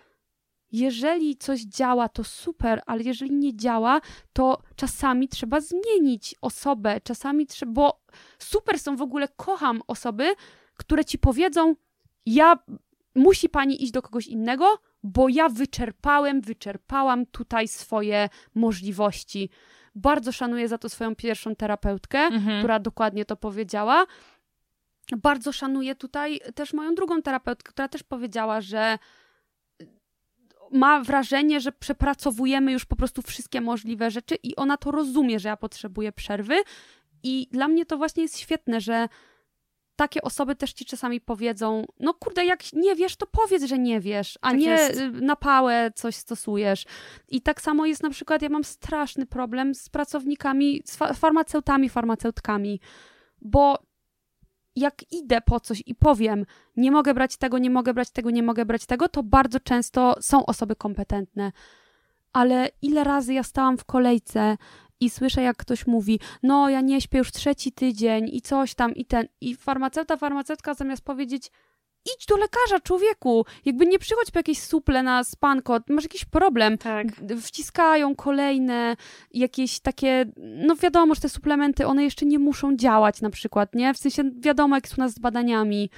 Jeżeli coś działa, to super, ale jeżeli nie działa, to czasami trzeba zmienić osobę, czasami trzeba, bo super są w ogóle, kocham osoby, które ci powiedzą, ja, musi pani iść do kogoś innego, bo ja wyczerpałem, wyczerpałam tutaj swoje możliwości. Bardzo szanuję za to swoją pierwszą terapeutkę, mhm. która dokładnie to powiedziała. Bardzo szanuję tutaj też moją drugą terapeutkę, która też powiedziała, że ma wrażenie, że przepracowujemy już po prostu wszystkie możliwe rzeczy i ona to rozumie, że ja potrzebuję przerwy. I dla mnie to właśnie jest świetne, że takie osoby też ci czasami powiedzą, no kurde, jak nie wiesz, to powiedz, że nie wiesz, a tak nie jest. Y, na pałę coś stosujesz. I tak samo jest na przykład, ja mam straszny problem z pracownikami, z farmaceutami, farmaceutkami, bo jak idę po coś i powiem, nie mogę brać tego, nie mogę brać tego, nie mogę brać tego, to bardzo często są osoby kompetentne. Ale ile razy ja stałam w kolejce i słyszę, jak ktoś mówi, no ja nie śpię już trzeci tydzień i coś tam i ten. I farmaceuta, farmaceutka zamiast powiedzieć, idź do lekarza, człowieku, jakby nie przychodź po jakieś suple na spanko, masz jakiś problem. Tak. Wciskają kolejne jakieś takie, no wiadomo, że te suplementy, one jeszcze nie muszą działać na przykład, nie? W sensie wiadomo, jak są nas z badaniami.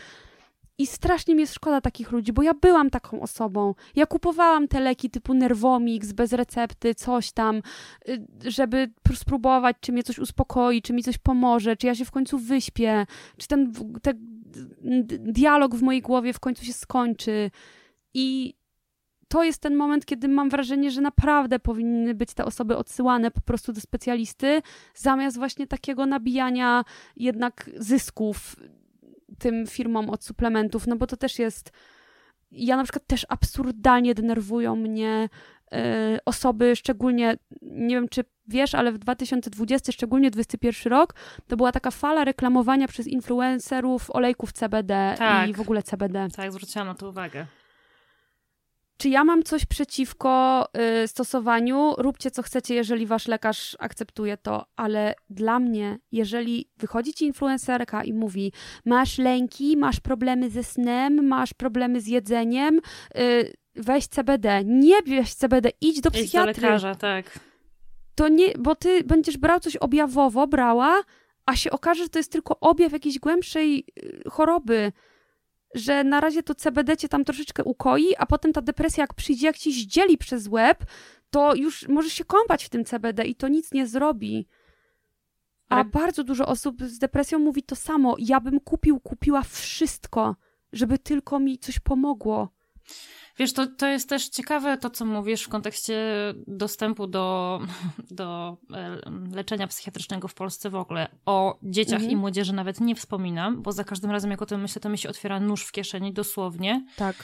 I strasznie mi jest szkoda takich ludzi, bo ja byłam taką osobą. Ja kupowałam te leki typu Nervomix bez recepty, coś tam, y, żeby spróbować, czy mnie coś uspokoi, czy mi coś pomoże, czy ja się w końcu wyśpię, czy ten, ten dialog w mojej głowie w końcu się skończy. I to jest ten moment, kiedy mam wrażenie, że naprawdę powinny być te osoby odsyłane po prostu do specjalisty, zamiast właśnie takiego nabijania jednak zysków tym firmom od suplementów, no bo to też jest. Ja na przykład też absurdalnie denerwują mnie y, osoby, szczególnie, nie wiem czy wiesz, ale w 2020, szczególnie 2021 rok, to była taka fala reklamowania przez influencerów olejków CBD tak. i w ogóle CBD. Tak, zwróciłam na to uwagę. Czy ja mam coś przeciwko y, stosowaniu? Róbcie co chcecie, jeżeli wasz lekarz akceptuje to, ale dla mnie, jeżeli wychodzi ci influencerka i mówi: Masz lęki, masz problemy ze snem, masz problemy z jedzeniem, y, weź CBD. Nie weź CBD, idź do psychiatry. Idź do lekarza, tak. To nie, bo ty będziesz brał coś objawowo, brała, a się okaże, że to jest tylko objaw jakiejś głębszej y, choroby że na razie to CBD cię tam troszeczkę ukoi, a potem ta depresja jak przyjdzie, jak ci zdzieli przez łeb, to już możesz się kąpać w tym CBD i to nic nie zrobi. A Ale... bardzo dużo osób z depresją mówi to samo. Ja bym kupił, kupiła wszystko, żeby tylko mi coś pomogło. Wiesz, to, to jest też ciekawe to, co mówisz w kontekście dostępu do, do e, leczenia psychiatrycznego w Polsce w ogóle. O dzieciach mhm. i młodzieży nawet nie wspominam, bo za każdym razem, jak o tym myślę, to mi się otwiera nóż w kieszeni, dosłownie. Tak.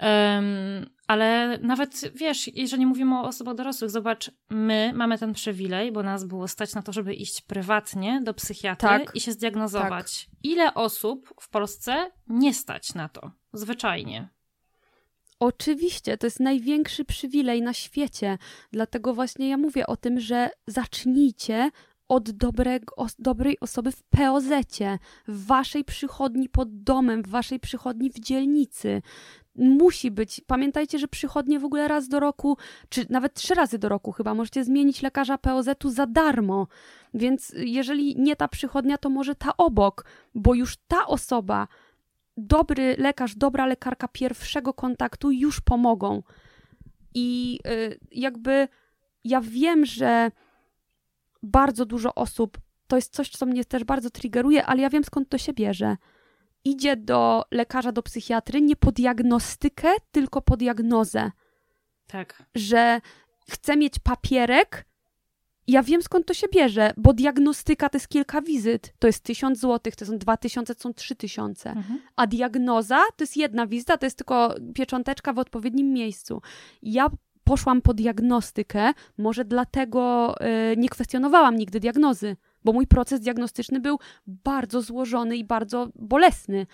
Um, ale nawet wiesz, jeżeli mówimy o osobach dorosłych, zobacz, my mamy ten przywilej, bo nas było stać na to, żeby iść prywatnie do psychiatry tak. i się zdiagnozować. Tak. Ile osób w Polsce nie stać na to? Zwyczajnie. Oczywiście, to jest największy przywilej na świecie. Dlatego właśnie ja mówię o tym, że zacznijcie od dobrego, dobrej osoby w POZ, w waszej przychodni pod domem, w waszej przychodni w dzielnicy. Musi być. Pamiętajcie, że przychodnie w ogóle raz do roku, czy nawet trzy razy do roku chyba, możecie zmienić lekarza POZ-u za darmo. Więc jeżeli nie ta przychodnia, to może ta obok, bo już ta osoba dobry lekarz, dobra lekarka pierwszego kontaktu już pomogą. I y, jakby ja wiem, że bardzo dużo osób, to jest coś, co mnie też bardzo triggeruje, ale ja wiem skąd to się bierze. Idzie do lekarza, do psychiatry nie po diagnostykę, tylko po diagnozę. Tak. Że chce mieć papierek, ja wiem skąd to się bierze, bo diagnostyka to jest kilka wizyt. To jest tysiąc złotych, to są dwa tysiące, to są trzy tysiące. Mhm. A diagnoza to jest jedna wizyta, to jest tylko piecząteczka w odpowiednim miejscu. Ja poszłam po diagnostykę, może dlatego yy, nie kwestionowałam nigdy diagnozy, bo mój proces diagnostyczny był bardzo złożony i bardzo bolesny.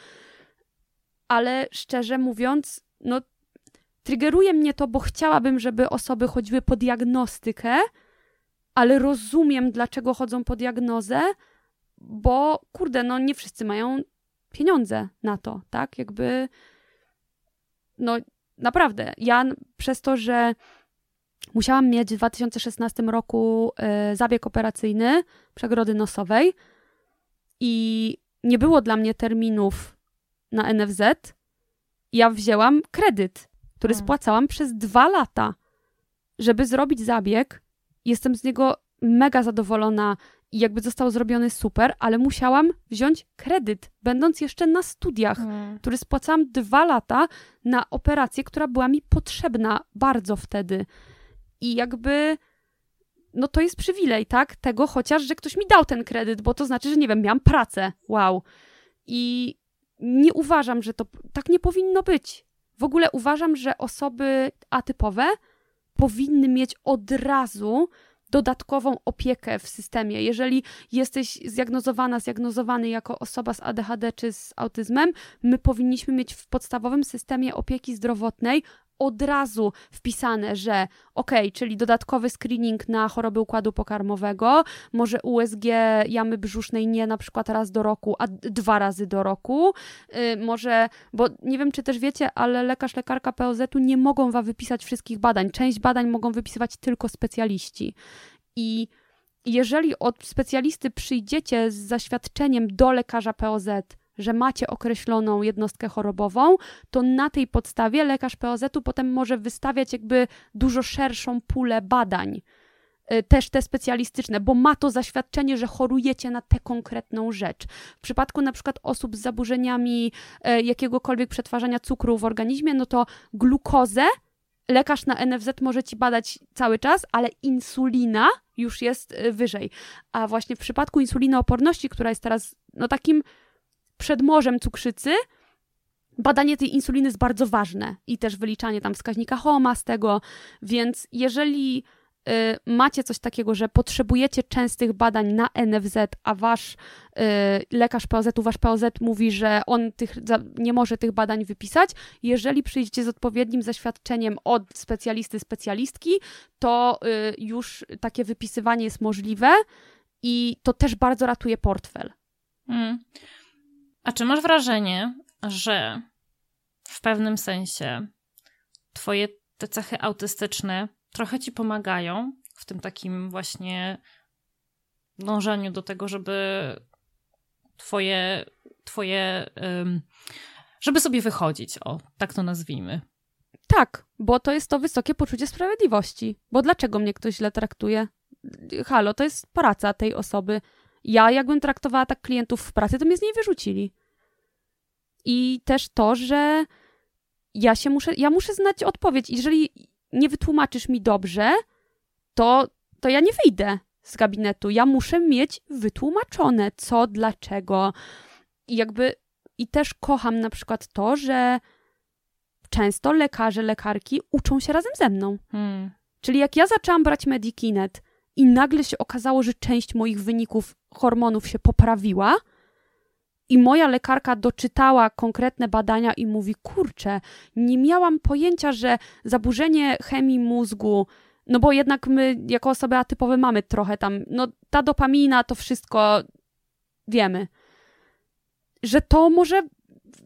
Ale szczerze mówiąc, no, triggeruje mnie to, bo chciałabym, żeby osoby chodziły po diagnostykę, ale rozumiem, dlaczego chodzą po diagnozę, bo kurde, no nie wszyscy mają pieniądze na to, tak? Jakby, no naprawdę, ja przez to, że musiałam mieć w 2016 roku y, zabieg operacyjny przegrody nosowej i nie było dla mnie terminów na NFZ, ja wzięłam kredyt, który hmm. spłacałam przez dwa lata, żeby zrobić zabieg jestem z niego mega zadowolona i jakby został zrobiony super, ale musiałam wziąć kredyt, będąc jeszcze na studiach, mm. który spłacałam dwa lata na operację, która była mi potrzebna bardzo wtedy. I jakby no to jest przywilej, tak? Tego chociaż, że ktoś mi dał ten kredyt, bo to znaczy, że nie wiem, miałam pracę. Wow. I nie uważam, że to tak nie powinno być. W ogóle uważam, że osoby atypowe powinny mieć od razu dodatkową opiekę w systemie. Jeżeli jesteś zdiagnozowana, zdiagnozowany jako osoba z ADHD czy z autyzmem, my powinniśmy mieć w podstawowym systemie opieki zdrowotnej od razu wpisane, że ok, czyli dodatkowy screening na choroby układu pokarmowego, może USG jamy brzusznej nie na przykład raz do roku, a dwa razy do roku, yy, może, bo nie wiem czy też wiecie, ale lekarz, lekarka POZ-u nie mogą wam wypisać wszystkich badań. Część badań mogą wypisywać tylko specjaliści. I jeżeli od specjalisty przyjdziecie z zaświadczeniem do lekarza POZ, że macie określoną jednostkę chorobową, to na tej podstawie lekarz POZ-u potem może wystawiać jakby dużo szerszą pulę badań, y, też te specjalistyczne, bo ma to zaświadczenie, że chorujecie na tę konkretną rzecz. W przypadku na przykład osób z zaburzeniami y, jakiegokolwiek przetwarzania cukru w organizmie, no to glukozę lekarz na NFZ może ci badać cały czas, ale insulina już jest y, wyżej. A właśnie w przypadku insulinooporności, która jest teraz no takim przedmorzem cukrzycy, badanie tej insuliny jest bardzo ważne i też wyliczanie tam wskaźnika HOMA z tego, więc jeżeli Y, macie coś takiego, że potrzebujecie częstych badań na NFZ, a wasz y, lekarz POZ-u, wasz POZ mówi, że on tych, nie może tych badań wypisać, jeżeli przyjdziecie z odpowiednim zaświadczeniem od specjalisty, specjalistki, to y, już takie wypisywanie jest możliwe i to też bardzo ratuje portfel. Hmm. A czy masz wrażenie, że w pewnym sensie twoje te cechy autystyczne trochę ci pomagają w tym takim właśnie dążeniu do tego, żeby twoje, twoje żeby sobie wychodzić, o, tak to nazwijmy. Tak, bo to jest to wysokie poczucie sprawiedliwości. Bo dlaczego mnie ktoś źle traktuje? Halo, to jest praca tej osoby. Ja, jakbym traktowała tak klientów w pracy, to mnie z niej wyrzucili. I też to, że ja się muszę, ja muszę znać odpowiedź. Jeżeli nie wytłumaczysz mi dobrze, to, to ja nie wyjdę z gabinetu. Ja muszę mieć wytłumaczone, co, dlaczego. I jakby, i też kocham na przykład to, że często lekarze, lekarki uczą się razem ze mną. Hmm. Czyli jak ja zaczęłam brać Medikinet i nagle się okazało, że część moich wyników hormonów się poprawiła, i moja lekarka doczytała konkretne badania i mówi: Kurczę, nie miałam pojęcia, że zaburzenie chemii mózgu, no bo jednak my, jako osoby atypowe, mamy trochę tam, no ta dopamina, to wszystko wiemy, że to może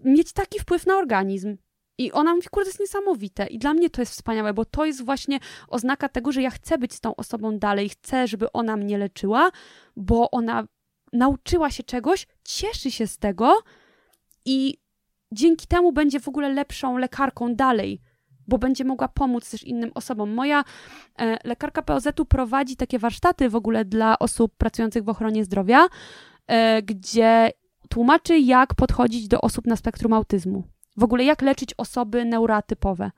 mieć taki wpływ na organizm. I ona mówi, kurde, to jest niesamowite. I dla mnie to jest wspaniałe, bo to jest właśnie oznaka tego, że ja chcę być z tą osobą dalej, chcę, żeby ona mnie leczyła, bo ona nauczyła się czegoś, cieszy się z tego i dzięki temu będzie w ogóle lepszą lekarką dalej, bo będzie mogła pomóc też innym osobom. Moja e, lekarka POZ-u prowadzi takie warsztaty w ogóle dla osób pracujących w ochronie zdrowia, e, gdzie tłumaczy, jak podchodzić do osób na spektrum autyzmu. W ogóle, jak leczyć osoby neurotypowe.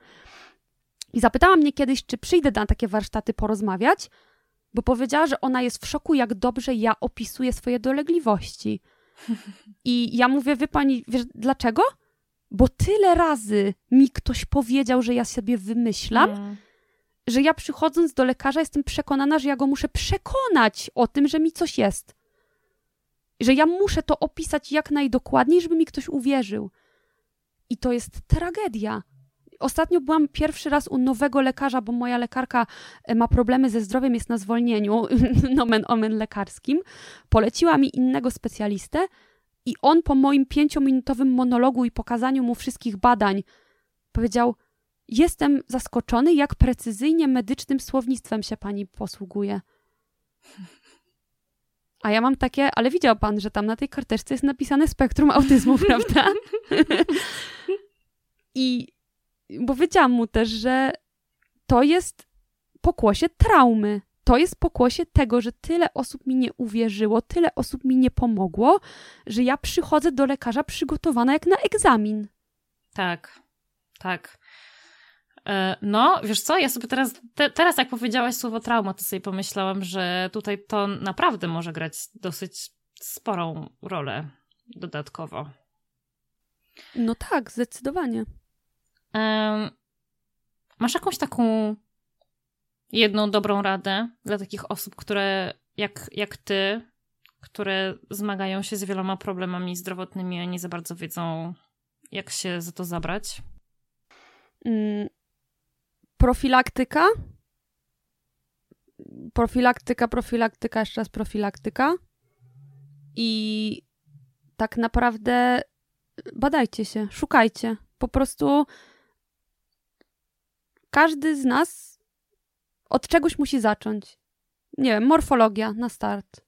I zapytała mnie kiedyś, czy przyjdę na takie warsztaty porozmawiać, bo powiedziała, że ona jest w szoku, jak dobrze ja opisuję swoje dolegliwości. I ja mówię, wie pani, wiesz, dlaczego? Bo tyle razy mi ktoś powiedział, że ja sobie wymyślam, mm. że ja przychodząc do lekarza jestem przekonana, że ja go muszę przekonać o tym, że mi coś jest. Że ja muszę to opisać jak najdokładniej, żeby mi ktoś uwierzył. I to jest tragedia. Ostatnio byłam pierwszy raz u nowego lekarza, bo moja lekarka e, ma problemy ze zdrowiem, jest na zwolnieniu, nomen omen lekarskim. Poleciła mi innego specjalistę i on po moim pięciominutowym monologu i pokazaniu mu wszystkich badań powiedział: Jestem zaskoczony, jak precyzyjnie medycznym słownictwem się pani posługuje. A ja mam takie, ale widział pan, że tam na tej karteczce jest napisane spektrum autyzmu, prawda? I bo wiedziałam mu też, że to jest pokłosie traumy. To jest pokłosie tego, że tyle osób mi nie uwierzyło, tyle osób mi nie pomogło, że ja przychodzę do lekarza przygotowana jak na egzamin. Tak, tak. E, no, wiesz co, ja sobie teraz, te, teraz jak powiedziałaś słowo trauma, to sobie pomyślałam, że tutaj to naprawdę może grać dosyć sporą rolę dodatkowo. No tak, zdecydowanie. Masz jakąś taką jedną dobrą radę dla takich osób, które jak, jak ty, które zmagają się z wieloma problemami zdrowotnymi, a nie za bardzo wiedzą, jak się za to zabrać? Mm, profilaktyka. Profilaktyka, profilaktyka, jeszcze raz profilaktyka. I tak naprawdę badajcie się, szukajcie. Po prostu każdy z nas od czegoś musi zacząć. Nie wiem, morfologia na start.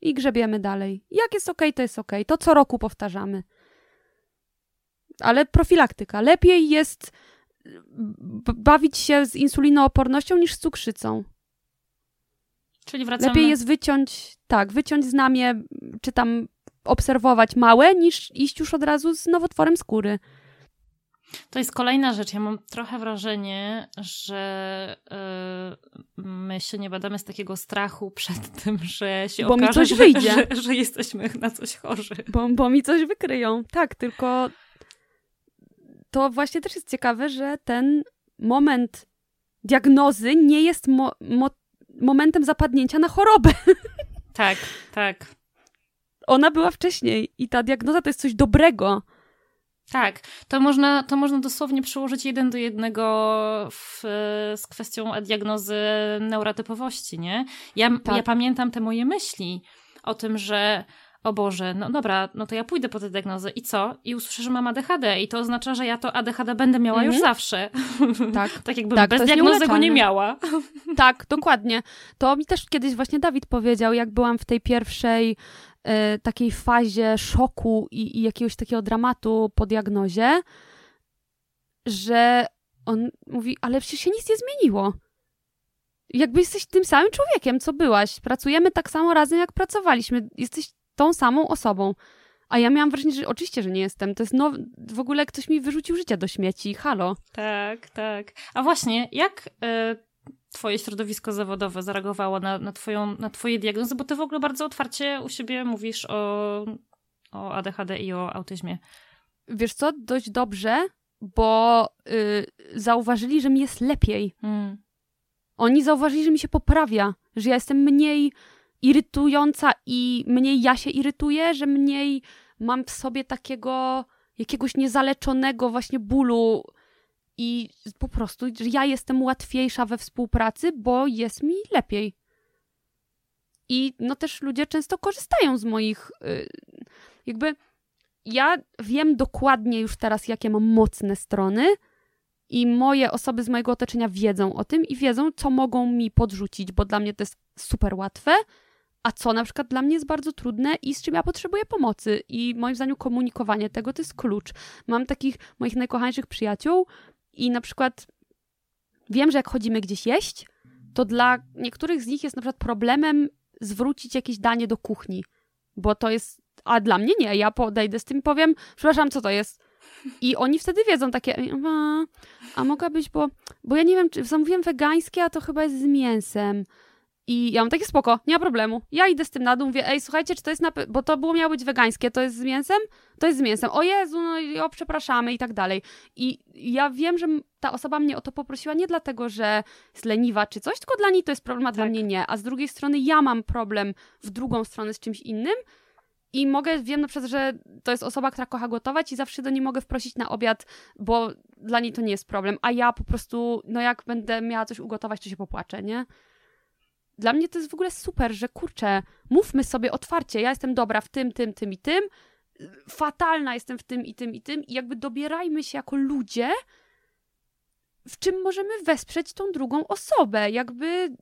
i grzebiemy dalej. Jak jest ok, to jest ok. To co roku powtarzamy. Ale profilaktyka. Lepiej jest bawić się z insulinoopornością niż z cukrzycą. Czyli wracamy... Lepiej jest wyciąć, tak, wyciąć znamie, czy tam obserwować małe, niż iść już od razu z nowotworem skóry. To jest kolejna rzecz. Ja mam trochę wrażenie, że yy, my się nie badamy z takiego strachu przed tym, że się bo okaże, mi coś że, wyjdzie. Że, że, jesteśmy na coś chorzy. Bo, bo mi coś wykryją. Tak, tylko to właśnie też jest ciekawe, że ten moment diagnozy nie jest mo mo momentem zapadnięcia na chorobę. Tak, tak. Ona była wcześniej i ta diagnoza to jest coś dobrego. Tak, to można, to można dosłownie przyłożyć jeden do jednego w, z kwestią diagnozy neurotypowości, nie? Ja, tak. ja pamiętam te moje myśli o tym, że o Boże, no dobra, no to ja pójdę po tę diagnozę i co? I usłyszę, że mam ADHD i to oznacza, że ja to ADHD będę miała już mhm. zawsze. Tak. tak jakbym tak, bez diagnozy go nie miała. tak, dokładnie. To mi też kiedyś właśnie Dawid powiedział, jak byłam w tej pierwszej takiej fazie szoku i, i jakiegoś takiego dramatu po diagnozie, że on mówi, ale przecież się nic nie zmieniło jakby jesteś tym samym człowiekiem, co byłaś. Pracujemy tak samo razem, jak pracowaliśmy. Jesteś tą samą osobą. A ja miałam wrażenie, że oczywiście, że nie jestem. To jest now... w ogóle ktoś mi wyrzucił życie do śmieci. Halo. Tak, tak. A właśnie, jak y, twoje środowisko zawodowe zareagowało na, na, twoją, na twoje diagnozy? Bo ty w ogóle bardzo otwarcie u siebie mówisz o, o ADHD i o autyzmie. Wiesz co, dość dobrze, bo y, zauważyli, że mi jest lepiej. Hmm. Oni zauważyli, że mi się poprawia, że ja jestem mniej irytująca i mniej ja się irytuję, że mniej mam w sobie takiego jakiegoś niezaleczonego właśnie bólu i po prostu, ja jestem łatwiejsza we współpracy, bo jest mi lepiej. I no też ludzie często korzystają z moich yy, jakby ja wiem dokładnie już teraz, jakie mam mocne strony i moje osoby z mojego otoczenia wiedzą o tym i wiedzą, co mogą mi podrzucić, bo dla mnie to jest super łatwe, a co na przykład dla mnie jest bardzo trudne i z czym ja potrzebuję pomocy. I moim zdaniem komunikowanie tego to jest klucz. Mam takich moich najkochańszych przyjaciół i na przykład wiem, że jak chodzimy gdzieś jeść, to dla niektórych z nich jest na przykład problemem zwrócić jakieś danie do kuchni, bo to jest, a dla mnie nie, ja podejdę z tym i powiem, przepraszam, co to jest? I oni wtedy wiedzą takie, a, a mogłabyś, bo, bo ja nie wiem, czy zamówiłem wegańskie, a to chyba jest z mięsem. I ja mam takie spoko, nie ma problemu. Ja idę z tym na dół, mówię, ej, słuchajcie, czy to jest na... Bo to było miało być wegańskie, to jest z mięsem? To jest z mięsem. O Jezu, no o, przepraszamy i tak dalej. I ja wiem, że ta osoba mnie o to poprosiła nie dlatego, że jest leniwa czy coś, tylko dla niej to jest problem, a tak. dla mnie nie. A z drugiej strony ja mam problem w drugą stronę z czymś innym i mogę, wiem na przykład, że to jest osoba, która kocha gotować i zawsze do niej mogę wprosić na obiad, bo dla niej to nie jest problem. A ja po prostu, no jak będę miała coś ugotować, to się popłaczę, nie? Dla mnie to jest w ogóle super, że kurczę, mówmy sobie otwarcie, ja jestem dobra w tym, tym, tym i tym, fatalna jestem w tym i tym i tym i jakby dobierajmy się jako ludzie, w czym możemy wesprzeć tą drugą osobę, jakby...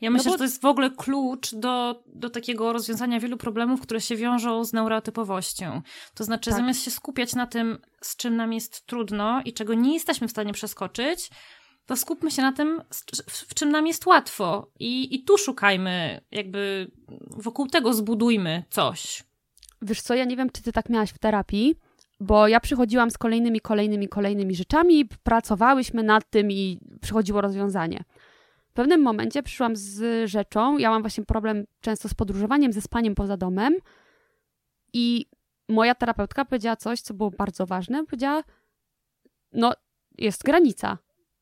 Ja myślę, no bo... że to jest w ogóle klucz do, do takiego rozwiązania wielu problemów, które się wiążą z neurotypowością. To znaczy, tak. zamiast się skupiać na tym, z czym nam jest trudno i czego nie jesteśmy w stanie przeskoczyć, to skupmy się na tym, w czym nam jest łatwo i, i tu szukajmy, jakby wokół tego zbudujmy coś. Wiesz co, ja nie wiem, czy ty tak miałaś w terapii, bo ja przychodziłam z kolejnymi, kolejnymi, kolejnymi rzeczami, pracowałyśmy nad tym i przychodziło rozwiązanie. W pewnym momencie przyszłam z rzeczą, ja mam właśnie problem często z podróżowaniem, ze spaniem poza domem i moja terapeutka powiedziała coś, co było bardzo ważne. Powiedziała, no jest granica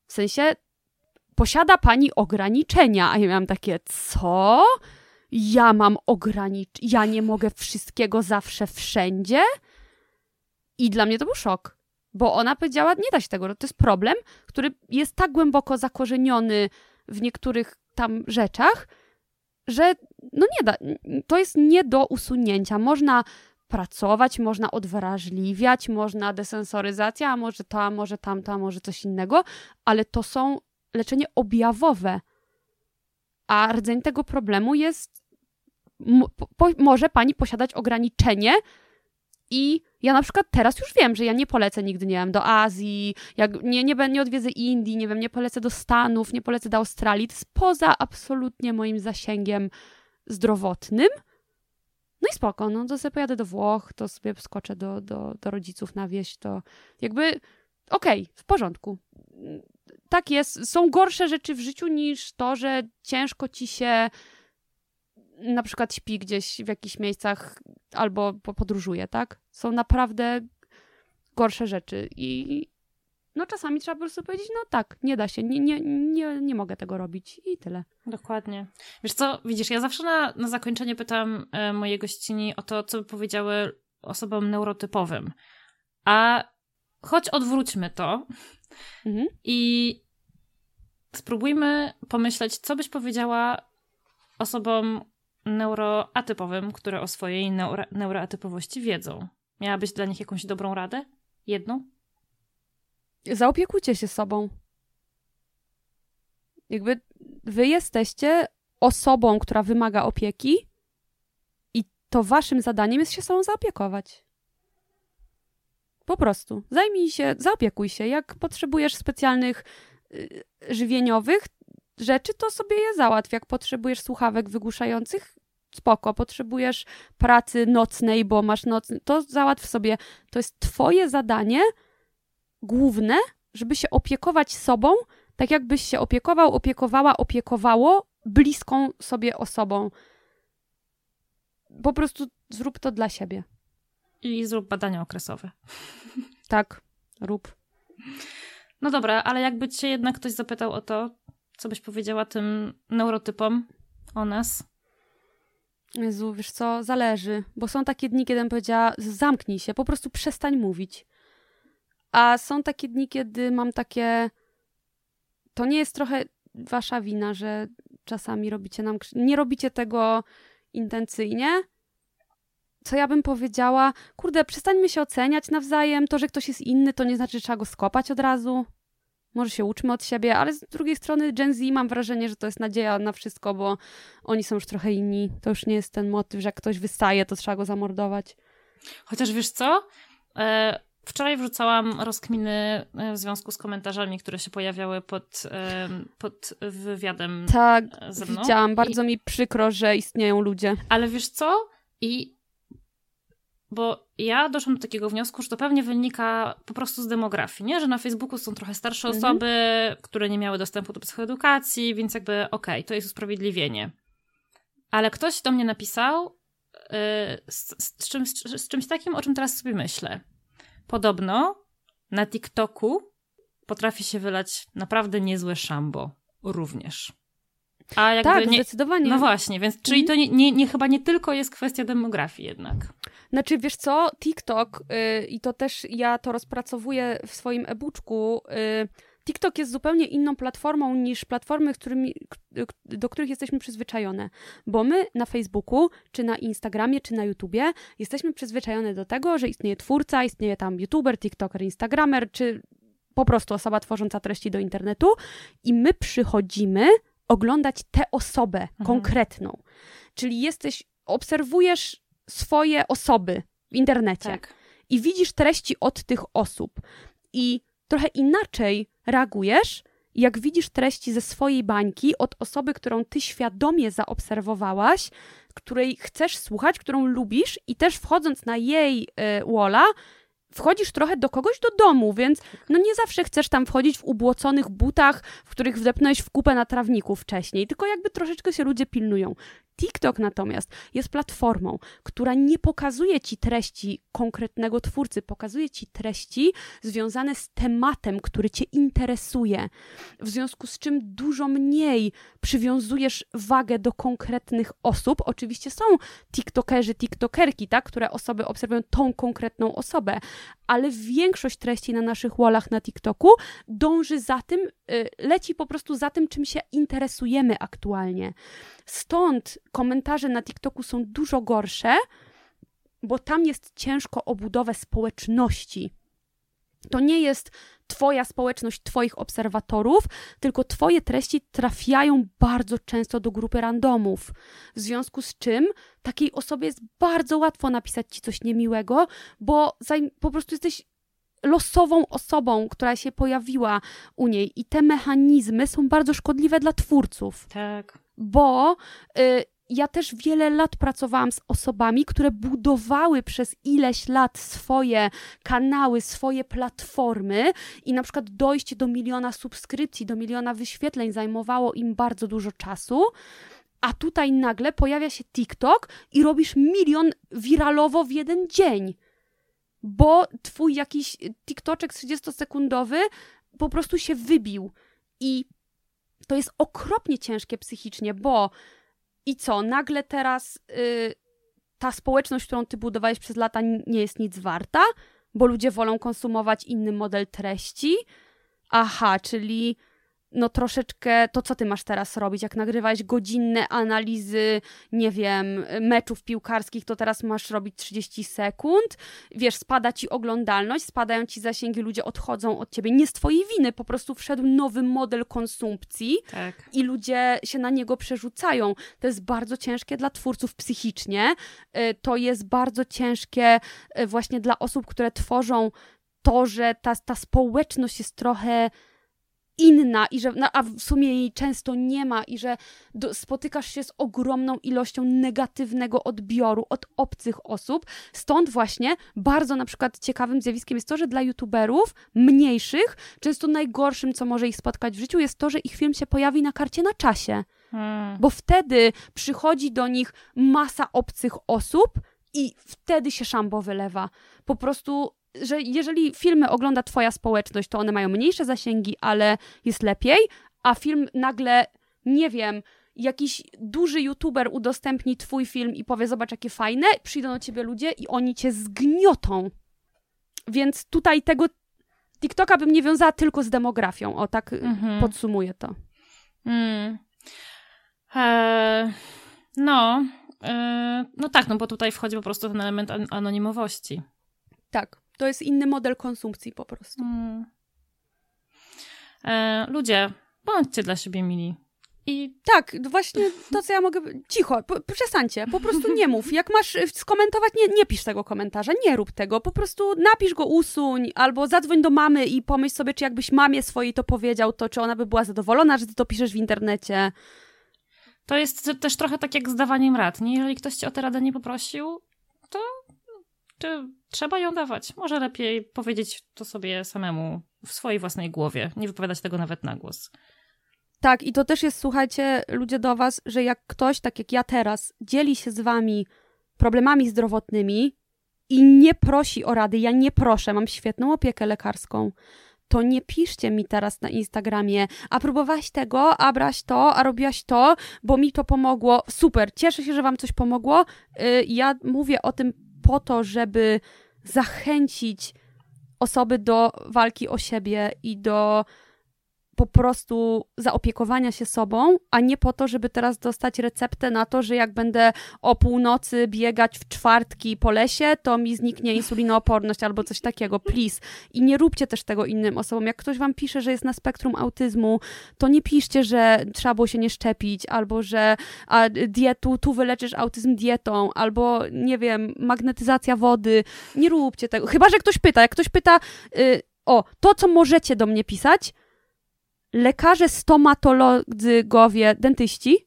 w sensie, posiada pani ograniczenia. A ja miałam takie, co? Ja mam ograniczenia, ja nie mogę wszystkiego zawsze wszędzie? I dla mnie to był szok, bo ona powiedziała, nie da się tego, to jest problem, który jest tak głęboko zakorzeniony w niektórych tam rzeczach, że no nie da, to jest nie do usunięcia. Można pracować, można odwrażliwiać, można desensoryzacja, a może to, a może tamto, a może coś innego, ale to są leczenie objawowe. A rdzeń tego problemu jest po, może pani posiadać ograniczenie i ja na przykład teraz już wiem, że ja nie polecę nigdy, nie wiem, do Azji, jak nie, nie, nie odwiedzę Indii, nie wiem, nie polecę do Stanów, nie polecę do Australii. To jest poza absolutnie moim zasięgiem zdrowotnym. No i spoko, no to sobie pojadę do Włoch, to sobie skoczę do, do, do rodziców na wieś, to jakby okej, okay, w porządku. Tak jest, są gorsze rzeczy w życiu niż to, że ciężko ci się na przykład śpi gdzieś w jakichś miejscach albo podróżuje, tak? Są naprawdę gorsze rzeczy i no czasami trzeba po prostu powiedzieć, no tak, nie da się, nie, nie, nie, nie mogę tego robić i tyle. Dokładnie. Wiesz co, widzisz, ja zawsze na, na zakończenie pytam e, mojej gościni o to, co by powiedziały osobom neurotypowym. A choć odwróćmy to mhm. i spróbujmy pomyśleć, co byś powiedziała osobom neuroatypowym, które o swojej neuro, neuroatypowości wiedzą. Miałabyś dla nich jakąś dobrą radę? Jedną? Zaopiekujcie się sobą. Jakby wy jesteście osobą, która wymaga opieki i to waszym zadaniem jest się sobą zaopiekować. Po prostu. Zajmij się, zaopiekuj się. Jak potrzebujesz specjalnych y, żywieniowych rzeczy, to sobie je załatw. Jak potrzebujesz słuchawek wygłuszających, spoko. Potrzebujesz pracy nocnej, bo masz nocny, to załatw sobie. To jest twoje zadanie główne, żeby się opiekować sobą, tak jakbyś się opiekował, opiekowała, opiekowało bliską sobie osobą. Po prostu zrób to dla siebie. I zrób badania okresowe. Tak, rób. No dobra, ale jakby cię jednak ktoś zapytał o to, co byś powiedziała tym neurotypom o nas? Jezu, wiesz co, zależy, bo są takie dni, kiedy bym powiedziała, zamknij się, po prostu przestań mówić. A są takie dni, kiedy mam takie, to nie jest trochę wasza wina, że czasami robicie nam, nie robicie tego intencyjnie, co ja bym powiedziała, kurde, przestańmy się oceniać nawzajem, to, że ktoś jest inny, to nie znaczy, że trzeba go skopać od razu. Może się uczmy od siebie, ale z drugiej strony Gen Z mam wrażenie, że to jest nadzieja na wszystko, bo oni są już trochę inni. To już nie jest ten motyw, że jak ktoś wystaje, to trzeba go zamordować. Chociaż wiesz co? E, wczoraj wrzucałam rozkminy e, w związku z komentarzami, które się pojawiały pod, e, pod wywiadem tak, ze mną. widziałam. Bardzo I... mi przykro, że istnieją ludzie. Ale wiesz co? I bo ja doszłam do takiego wniosku, że to pewnie wynika po prostu z demografii, nie? Że na Facebooku są trochę starsze mhm. osoby, które nie miały dostępu do psychoedukacji, więc jakby okej, okay, to jest usprawiedliwienie. Ale ktoś do mnie napisał yy, z, z, czymś, z czymś takim, o czym teraz sobie myślę. Podobno na TikToku potrafi się wylać naprawdę niezłe szambo również. A jakby tak, nie, zdecydowanie. No właśnie, więc czyli to nie, nie, nie, chyba nie tylko jest kwestia demografii jednak. Znaczy, wiesz co, TikTok, yy, i to też ja to rozpracowuję w swoim e-booczku, yy, TikTok jest zupełnie inną platformą niż platformy, którymi, do których jesteśmy przyzwyczajone. Bo my na Facebooku, czy na Instagramie, czy na YouTubie jesteśmy przyzwyczajone do tego, że istnieje twórca, istnieje tam YouTuber, TikToker, Instagramer, czy po prostu osoba tworząca treści do internetu i my przychodzimy oglądać tę osobę mhm. konkretną. Czyli jesteś, obserwujesz swoje osoby w internecie tak. i widzisz treści od tych osób i trochę inaczej reagujesz, jak widzisz treści ze swojej bańki od osoby, którą ty świadomie zaobserwowałaś, której chcesz słuchać, którą lubisz i też wchodząc na jej y, walla, wchodzisz trochę do kogoś do domu, więc no nie zawsze chcesz tam wchodzić w ubłoconych butach, w których wdepnąłeś w kupę na trawniku wcześniej, tylko jakby troszeczkę się ludzie pilnują. TikTok natomiast jest platformą, która nie pokazuje ci treści konkretnego twórcy, pokazuje ci treści związane z tematem, który cię interesuje, w związku z czym dużo mniej przywiązujesz wagę do konkretnych osób. Oczywiście są TikTokerzy, TikTokerki, tak, które osoby obserwują tą konkretną osobę, ale większość treści na naszych wallach na TikToku dąży za tym, y, leci po prostu za tym, czym się interesujemy aktualnie. Stąd komentarze na TikToku są dużo gorsze, bo tam jest ciężko o budowę społeczności. To nie jest Twoja społeczność, Twoich obserwatorów, tylko Twoje treści trafiają bardzo często do grupy randomów. W związku z czym takiej osobie jest bardzo łatwo napisać Ci coś niemiłego, bo po prostu jesteś losową osobą, która się pojawiła u niej. I te mechanizmy są bardzo szkodliwe dla twórców. Tak. Bo. Y, ja też wiele lat pracowałam z osobami, które budowały przez ileś lat swoje kanały, swoje platformy i na przykład dojście do miliona subskrypcji, do miliona wyświetleń zajmowało im bardzo dużo czasu. A tutaj nagle pojawia się TikTok i robisz milion wiralowo w jeden dzień. Bo twój jakiś TikToczek 30-sekundowy po prostu się wybił. I to jest okropnie ciężkie psychicznie, bo i co, nagle teraz y, ta społeczność, którą ty budowałeś przez lata, nie jest nic warta, bo ludzie wolą konsumować inny model treści. Aha, czyli no troszeczkę to, co ty masz teraz robić, jak nagrywałeś godzinne analizy, nie wiem, meczów piłkarskich, to teraz masz robić 30 sekund, wiesz, spada ci oglądalność, spadają ci zasięgi, ludzie odchodzą od ciebie, nie z twojej winy, po prostu wszedł nowy model konsumpcji tak. i ludzie się na niego przerzucają. To jest bardzo ciężkie dla twórców psychicznie, y, to jest bardzo ciężkie y, właśnie dla osób, które tworzą to, że ta, ta społeczność jest trochę inna i że, no, a w sumie jej często nie ma i że do, spotykasz się z ogromną ilością negatywnego odbioru od obcych osób. Stąd właśnie bardzo na przykład ciekawym zjawiskiem jest to, że dla youtuberów mniejszych, często najgorszym, co może ich spotkać w życiu, jest to, że ich film się pojawi na karcie na czasie. Hmm. Bo wtedy przychodzi do nich masa obcych osób i wtedy się szambo wylewa. Po prostu że jeżeli filmy ogląda twoja społeczność, to one mają mniejsze zasięgi, ale jest lepiej, a film nagle, nie wiem, jakiś duży youtuber udostępni twój film i powie, zobacz jakie fajne, przyjdą do ciebie ludzie i oni cię zgniotą. Więc tutaj tego TikToka bym nie wiązała tylko z demografią. O, tak mhm. podsumuję to. Mm. Eee, no, eee, no tak, no bo tutaj wchodzi po prostu ten element an anonimowości. Tak. To jest inny model konsumpcji po prostu. Hmm. E, ludzie, bądźcie dla siebie mili. I tak, właśnie to, co ja mogę. Cicho, przestańcie, po prostu nie mów. Jak masz e, skomentować, nie, nie pisz tego komentarza, nie rób tego. Po prostu napisz go, usuń, albo zadzwoń do mamy i pomyśl sobie, czy jakbyś mamie swojej to powiedział, to czy ona by była zadowolona, że ty to piszesz w internecie. To jest też trochę tak jak z dawaniem rad. Nie? Jeżeli ktoś cię o tę radę nie poprosił, to czy trzeba ją dawać? Może lepiej powiedzieć to sobie samemu w swojej własnej głowie, nie wypowiadać tego nawet na głos. Tak, i to też jest, słuchajcie, ludzie do was, że jak ktoś, tak jak ja teraz, dzieli się z wami problemami zdrowotnymi i nie prosi o rady, ja nie proszę, mam świetną opiekę lekarską, to nie piszcie mi teraz na Instagramie, a próbowałaś tego, a braś to, a robiłaś to, bo mi to pomogło. Super, cieszę się, że wam coś pomogło. Y, ja mówię o tym po to, żeby zachęcić osoby do walki o siebie i do po prostu zaopiekowania się sobą, a nie po to, żeby teraz dostać receptę na to, że jak będę o północy biegać w czwartki po lesie, to mi zniknie insulinooporność albo coś takiego. Please. I nie róbcie też tego innym osobom. Jak ktoś wam pisze, że jest na spektrum autyzmu, to nie piszcie, że trzeba było się nie szczepić, albo że a, dietu, tu wyleczysz autyzm dietą, albo nie wiem, magnetyzacja wody. Nie róbcie tego. Chyba, że ktoś pyta. Jak ktoś pyta, y, o, to co możecie do mnie pisać, lekarze stomatologowie, dentyści,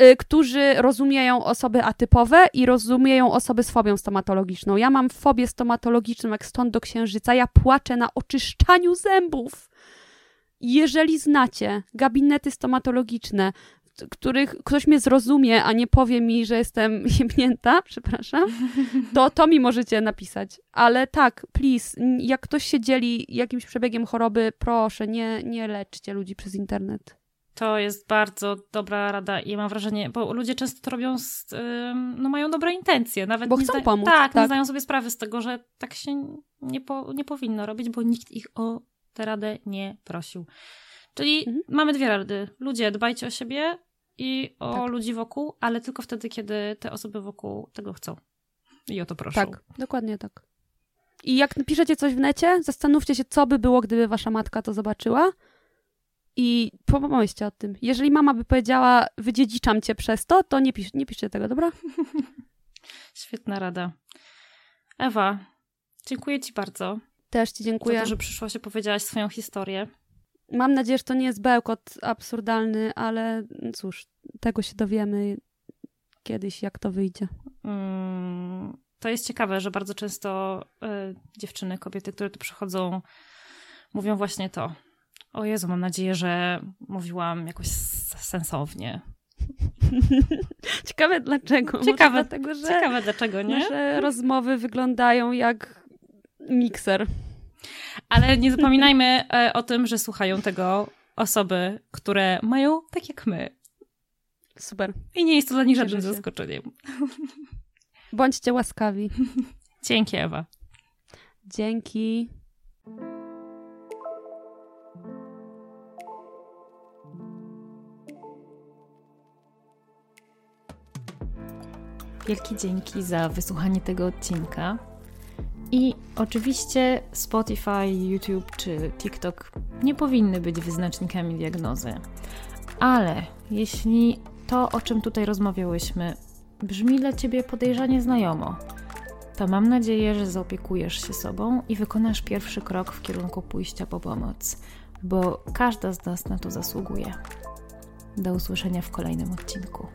y, którzy rozumieją osoby atypowe i rozumieją osoby z fobią stomatologiczną. Ja mam fobię stomatologiczną, jak stąd do księżyca. Ja płaczę na oczyszczaniu zębów. Jeżeli znacie gabinety stomatologiczne, których ktoś mnie zrozumie, a nie powie mi, że jestem jemnięta, przepraszam, to to mi możecie napisać. Ale tak, please, jak ktoś się dzieli jakimś przebiegiem choroby, proszę, nie, nie leczcie ludzi przez internet. To jest bardzo dobra rada i mam wrażenie, bo ludzie często to robią, z, no mają dobre intencje. Nawet bo chcą pomóc. Tak, tak, nie zdają sobie sprawy z tego, że tak się nie, po, nie powinno robić, bo nikt ich o tę radę nie prosił. Czyli mhm. mamy dwie rady. Ludzie, dbajcie o siebie, i o tak. ludzi wokół, ale tylko wtedy, kiedy te osoby wokół tego chcą. I o to proszą. Tak, dokładnie tak. I jak piszecie coś w necie, zastanówcie się, co by było, gdyby wasza matka to zobaczyła. I pomyślcie o tym. Jeżeli mama by powiedziała, wydziedziczam cię przez to, to nie, pisz, nie piszcie tego, dobra? Świetna rada. Ewa, dziękuję Ci bardzo. Też Ci dziękuję. Za to, że przyszłaś i powiedziałaś swoją historię. Mam nadzieję, że to nie jest bełkot absurdalny, ale cóż, tego się dowiemy kiedyś, jak to wyjdzie. Mm, to jest ciekawe, że bardzo często y, dziewczyny, kobiety, które tu przychodzą, mówią właśnie to. O Jezu, mam nadzieję, że mówiłam jakoś sensownie. Ciekawe dlaczego. Ciekawe, dlatego, że ciekawe dlaczego, nie? Nasze rozmowy wyglądają jak mikser. Ale nie zapominajmy e, o tym, że słuchają tego osoby, które mają tak jak my. Super. I nie jest to dla nich żadnym zaskoczeniem. Bądźcie łaskawi. Dzięki, Ewa. Dzięki. Wielkie dzięki za wysłuchanie tego odcinka. I oczywiście Spotify, YouTube czy TikTok nie powinny być wyznacznikami diagnozy. Ale jeśli to, o czym tutaj rozmawiałyśmy, brzmi dla ciebie podejrzanie znajomo, to mam nadzieję, że zaopiekujesz się sobą i wykonasz pierwszy krok w kierunku pójścia po pomoc, bo każda z nas na to zasługuje. Do usłyszenia w kolejnym odcinku.